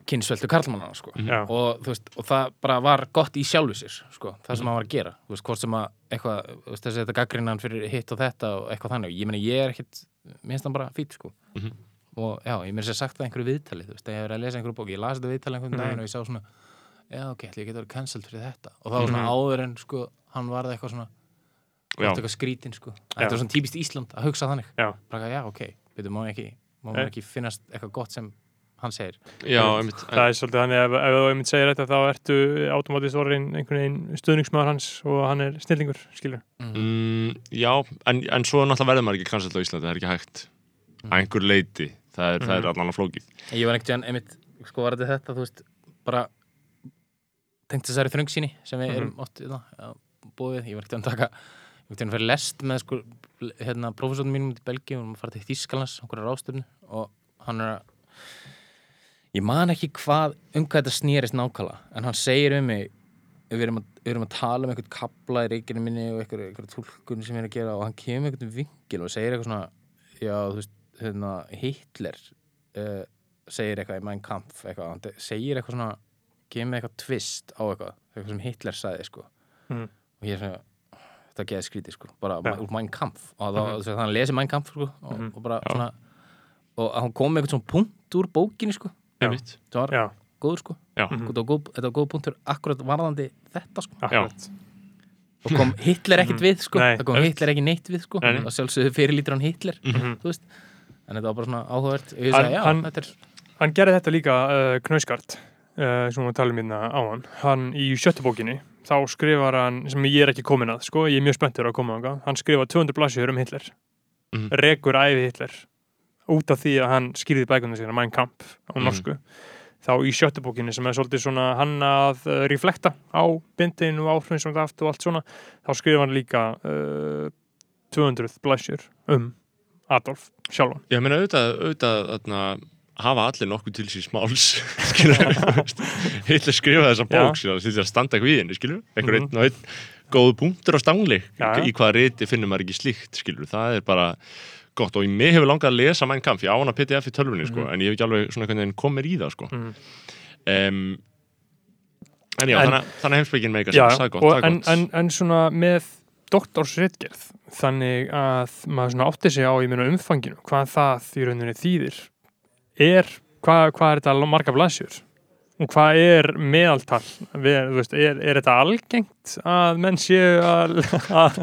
kynnsveldu karlmannana sko. Já. og, veist, og það bara var gott í sjálfu sér sko, það sem hann var að gera veist, hvort sem að eitthvað, veist, þessi þetta gaggrinnan fyrir hitt og þetta og eitthvað þannig ég meni ég er ekkit, minnst hann bara fýtt sko. Mhm. Og já, ég meina sér sagt það einhverju viðtali, þú veist, ég hef verið að lesa einhverju bók ég las þetta viðtali einhvern Mhm. daginn og ég sá svona já, ok, ég geta verið cancelled fyrir þetta og það var svona áður en sko, hann varði eitthvað svona eitthvað skrítin sko. Þetta var svona típist Ísland að hugsa þannig Já. bara, já, ok, betur, má ekki má Nei. mér ekki finnast eitthvað gott sem hann segir Já, einmitt. Það er svolítið þannig ef, ef þú einmitt segir þetta þá ertu automatist orðin einhvern veginn stuðningsmaður hans og hann er snillingur, skilur. Mm, já, en, en svo náttúrulega verður maður ekki cancelled á Íslandi, það er ekki hægt Mm. að einhver leiti, það er, það er allan að flókið. Ég var ekkert einmitt, sko var þetta þetta þú veist, bara tengt þessari þröngsýni sem við erum oft hérna, já, búið, ég var ekkert að taka ég var ekkert að fyrir lest með sko hérna, prófessornum mínum út í Belgíu. Og hann fara til Þískalans, okkur rástöfnu og hann er að ég man ekki hvað, um hvað þetta snýrist nákvæmlega, en hann segir um mig við erum að, við erum að tala um einhvern kapla í reikinu minni og einhver, einhver tólkun sem ég er að gera og hann kemur einhvern vingil og segir eitthvað svona já, þú veist, hérna, Hitler uh, segir eitthvað í Mein Kampf eitthvað, hann segir eitthvað svona kemur eitthvað twist á eitthvað eitthvað sem Hitler sagði, sko. Mhm. og ég er svona, þetta geði skrítið, sko bara Já. úr Mein Kampf. Og þá, mm hann lesi Mein Kampf, sko og, Mhm. og bara svona og hann kom með eitthvað svona punkt úr bókinni, sko. Einmitt. það var Já, góður, sko. Já, var góð, þetta var góð punktur akkurat varðandi þetta, sko. Akkurat. og kom Hitler ekkert við sko. Nei, það kom. Hitler ekki neitt við sko. Og sjálfsögðu fyrirlítur hann Hitler Mhm. þú veist en þetta var bara svona áhugavert Hann- já, hann- er Hann gerði þetta líka uh, knauskart, uh, sem við talum hérna á hann. Hann í sjöttu bókinni, þá skrifar hann, sem ég er ekki komin að, sko, ég er mjög spenntur að koma á hann skrifar 200 blassjur um Hitler, Mhm. rekur æfi Hitler, út af því að hann skýrði bækunum sína, Mein Kampf á Mhm. norsku. Þá í sjöttu bókinni sem er svolítið svona hann að uh, reflekta á bindin og áhrifin sem það aftur og allt svona, þá skrifar hann líka uh, 200 blassjur um Adolf sjálfan. ég meina auðvitað, auðvitað þarna, hafa allir nokkuð til síns máls <laughs> skilur, þú <laughs> veist. Hitler skrifaði þessa bók skilur, því að standa ekki við henni, einhver Mhm. einn og einn góðu punktur á stangli Já, já. í hvaða riti finnum maður ekki slíkt skilur, það er bara gott og mig hefur langað að lesa Mein Kampf, ég á hana PDF í tölvunni sko, Mhm. en ég hef ekki alveg svona einhvern veginn komið í það sko. Mm. um, en já, En- þannig, þannig heimsbyggin meika Já, sem, það er gott, og, það en, gott en, en svona með doktorsritgerð þannig að maður svona átti sig á í meina umfanginu hvað það í rauninni þýðir. Er, hvað, hvað er þetta marga blaðsjur og hvað er meðaltal? Við, þú veist, er, er þetta algengt að menn séu að að-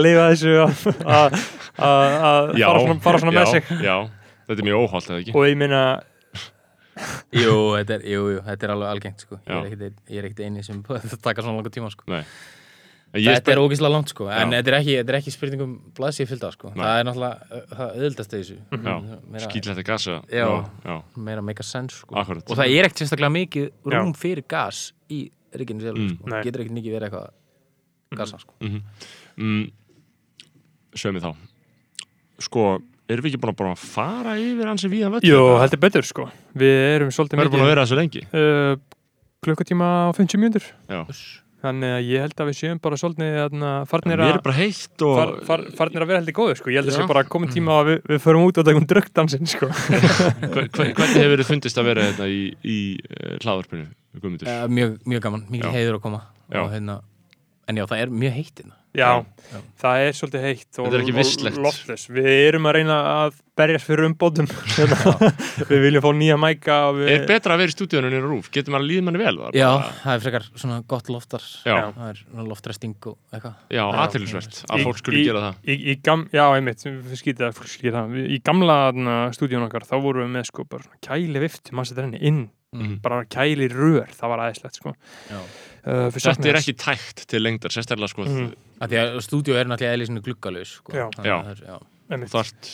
lifa þessu að, fara svona, fara svona já, með sig? já, þetta er mjög óholt eða ekki? Og ég meina, jú, þetta er, jú, jú, þetta er alveg algengt sko. Ég er ekkert ein- ég er ekkert eini sem þetta <laughs> taka svona langa tíma sko. En þetta er ógeðslega langt sko en Já. þetta er ekki, þetta er ekki spurningum blaðsíð fylgda sko Nei. það er náttúrulega það auðvildast þessu Já, að gasa Já. já, meira make a sense sko akkurat og það er ekkert sérstaklega mikið Já. rúm fyrir gas í ríkinu sjálf Mm. sko. Nei. getur ekkert mikið verið eitthvað gasa sko mm mm, Sveimi þá Sko, erum við ekki búin að bara fara yfir hansi víðan völl? jú, heldur betur sko við erum svolítið Við erum búin að vera þessu lengi uh, klukkutíma á 50 mínútur Já. Þannig að ég held að við séum bara svolítið farnir að er bara heitt og far, far, farnir að vera heldur góður sko. ég held að Já. sé bara komin tíma að við, við förum út og takum dröggdansinn sko. <laughs> Hve- hve- Hvernig hefur þið fundist að vera þetta í, í hlaðvarpinu, Guðmundur? uh, mjög, mjög gaman, mikil Já. heiður að koma Já. og hérna en já, það er mjög heitt hérna Já, Já. það er svolítið heitt og, og loftless. Við erum að reyna að berjast fyrir umbótum. <laughs> við viljum fá nýja mæka og við... Er betra að vera í stúdíunum en í rúf? Getur maður að líða manni vel? þar? Já, Bara- það er frekar svona gott loftar Já, það er loftresting og eitthvað já, aðtilsvert að Í- fólk skulle í- gera það. Í, í gam, já, einmitt, við skýtið að fólk skýtið það. Við- Í gamla þarna, stúdíun okkar, þá vorum við með sko bara svona kæli vift, maður setur henni inn, Mhm. bara kæli rör, það var aðeinslegt sko. Já. Uh, Þetta er ekki tækt til lengdar, sérstaklega sko Mhm. Af því að stúdíu er náttúrulega eðli svona gluggalaus sko. Já. Þannig að er- já. Þart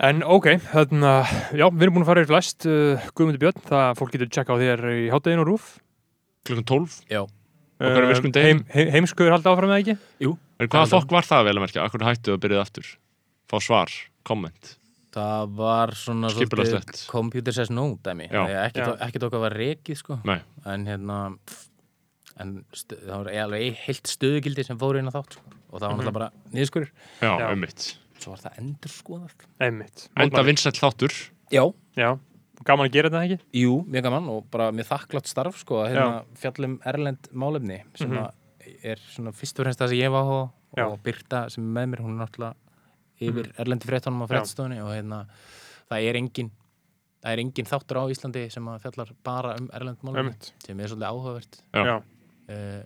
En ok, þarna, já, við erum búin að fara yfir flest, uh, Guðmundur Björn, það fólk getur tjekka á þér í háttegin og rúf. klukkan 12. Já. Degi. heim, heim, Heimskuður haldið áfram með ekki? En hvaða fólk var það vel að merkja? Akkur hættu að byrjaði aftur? Fá svar, komment. Það var svona computer says no dæmi ekki, ekki okkar var rekið sko. Nei. en hérna en stu, það var alveg heilt stöðugildi sem fóru inn á þátt sko. og það var Mhm. náttúrulega bara niðurskurður Já, Já. ummitt. svo var það endur skoðað Einmitt. Enda vinsætt þáttur. Já, Já, gaman að gera þetta ekki? jú, mjög gaman og bara mjög þakklátt starf sko, að hérna, fjallum erlend málefni sem Mhm. að er svona fyrst og fremst það sem ég var á Já. og Birta sem er með mér, hún er náttúrulega yfir erlendi fréttunum á Já. fréttstofunni og hérna, það er engin það er engin þáttur á Íslandi sem að fjallar bara um erlend málefni Einmitt. sem er svolítið áhugavert Já. Já. Uh,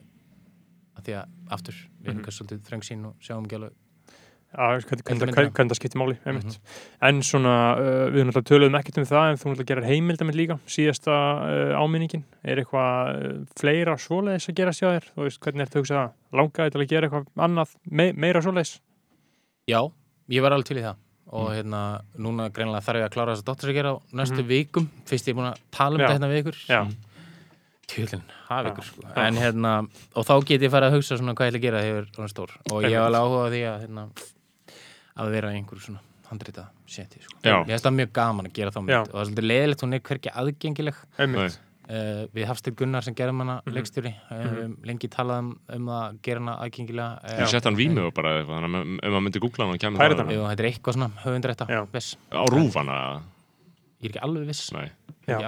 að því að aftur við erum Mhm. kannski svolítið þröngsýn og sjáum ekki alveg hvernig- það skiptir máli, einmitt. Mhm. En svona, uh, við náttúrulega töluðum ekkert um það en þú náttúrulega gerir heimildamind líka, síðasta uh, áminningin. Er eitthvað fleira svoleiðis að gera sjá þér? Þú veist, hvernig er þetta að hugsa það? Langaði til að gera eitthvað annað, me meira svoleiðis? Já, ég var alveg til í það og Mm. hérna, núna greinlega þarf ég að klára þess að dóttur að gera á næstu vikum fyrst ég er búin að tala um Mhm. Þetta hérna við ykkur Já, Tjúlinn, hafa ykkur sko en hérna, og þá get ég farið að hugsa svona hvað ég ætla að gera þegar ég er stór. Og ég hef alveg áhuga því að hérna, að vera í einhverju svona handrita seti sko. Ég finnst það mjög gaman að gera þá mynd. Já. og það er svolítið leðilegt, hún er hverki aðgengileg. Uh, við Hafsteinn Gunnar sem gerðum hana Mhm. leikstjóri uh, lengi talað um, um að gera hana aðgengilega Ég sett hann vímu og bara þannig að myndi googla hann og kemur það þetta. Er eitthvað svona höfundrætta á rúfana. Ég er ekki alveg viss. Nei. Er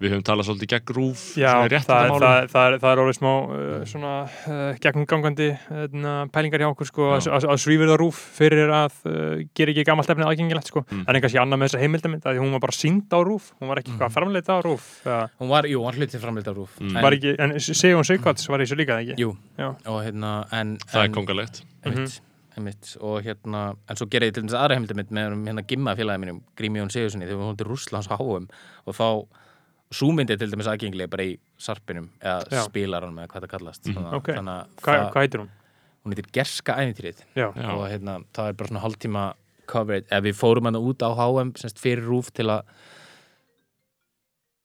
Við höfum talað svolítið gegn rúf, Já, það, rétt það, það, það, er, það er orðið smá uh, svona uh, gegnumgangandi uh, pælingar hjá okkur sko, að, að, að svífur það rúf fyrir að uh, gera ekki gamalt efnið aðgengilegt sko. Mm. en einhvers ég annað með þessa heimildamind að því hún var bara sínd á rúf, hún var ekki Mm. eitthvað framleita á rúf uh, Hún var, jú, hún hlutið framleitt af rúf Mm. en, var ekki, en Sigur Sigvarts var í þessu líka ekki Jú, Já. og hérna en, Það en, er kongalegt. einmitt, einmitt, og hérna en svo gerði ég til þess aðra heimildamind með um, hérna gimma félagi mínum, Grími Jón Sigurssoni þegar við hún til Rússlands háum og þá svo myndi til dæmis aðgengilega bara í sarpinum eða spilaranum eða hvað það kallast Mhm. þannig, að- Ok. þannig að Hva, hvað heitir hún? hún heitir Gerska æfintýrið og hérna, það er bara svona hálftíma coverage, eða við fórum hann út á HM semst fyrir rúf til að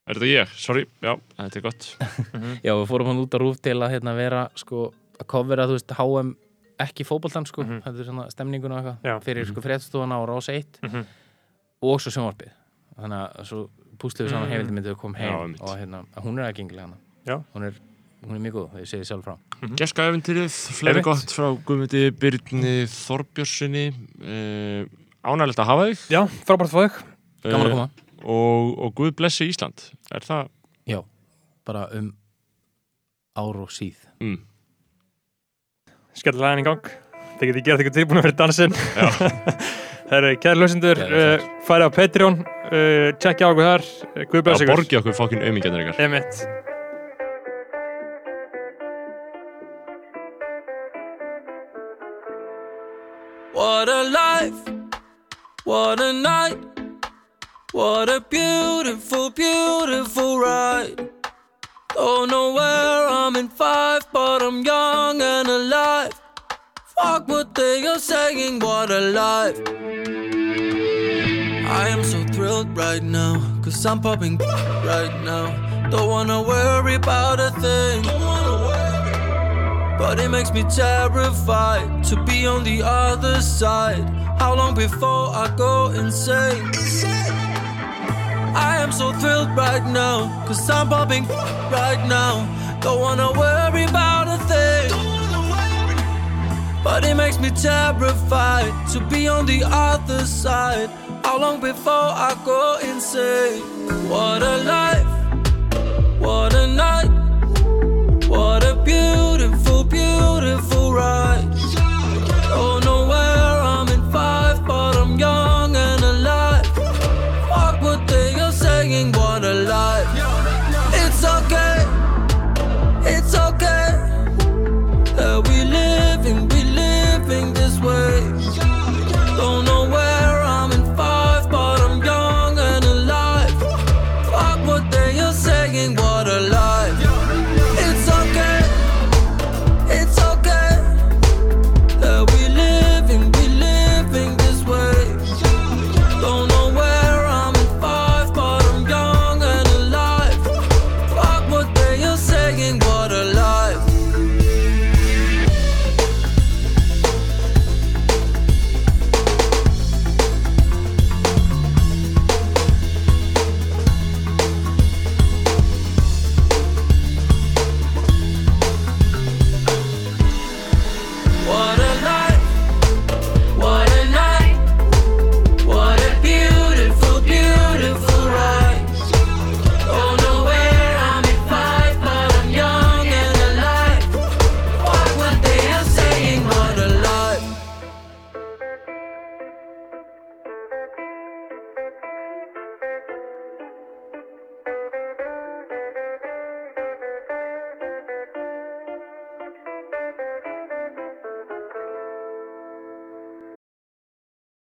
Er þetta ég? Sorry, já, þetta er gott. <laughs> já, við fórum hann út á rúf til að hérna, vera sko, að covera, þú veist, HM ekki fótboltan, sko, Mhm. þetta er svona stemningun og eitthvað, fyrir sko fréttstofuna á Rás 1 Mhm. og svo sjónvarpið þannig að svo púsluðu saman Mm. heimildamindið og kom heim Já, og hérna, hún er aðgengilega hana Já. hún er, hún er mjög góð, ég segi sjálf frá Gerska eventýrið, fleiri Einmitt. gott frá Guðmundi Byrni Þorbjörnssoni. Uh, ánægilegt að hafa þig. Já frábært að fá þig gaman að Eh, koma, og, og Guð blessi Ísland. Er það? já, bara um ár og síð Skellilega henni í gang. Það getið gert eitthvað tilbúin fyrir dansinn. Það <laughs> eru kæri lausindur uh, Færi á Patreon uh, Tjekkja á okkur þar uh, Það ykkur. borgi okkur fokkin auðmingjarnir ykkar. Emitt What a life, what a night, what a beautiful, beautiful ride. Oh, Don't know where I'm in five, but I'm young and alive. Fuck what they are saying, what a life. I am so thrilled right now, cause I'm popping <laughs> right now. Don't wanna worry about a thing. But it makes me terrified to be on the other side. How long before I go insane? I am so thrilled right now, cause I'm popping right now. Don't wanna worry about a thing. But it makes me terrified to be on the other side. How long before I go insane? What a life, what a night, what a beautiful, beautiful ride.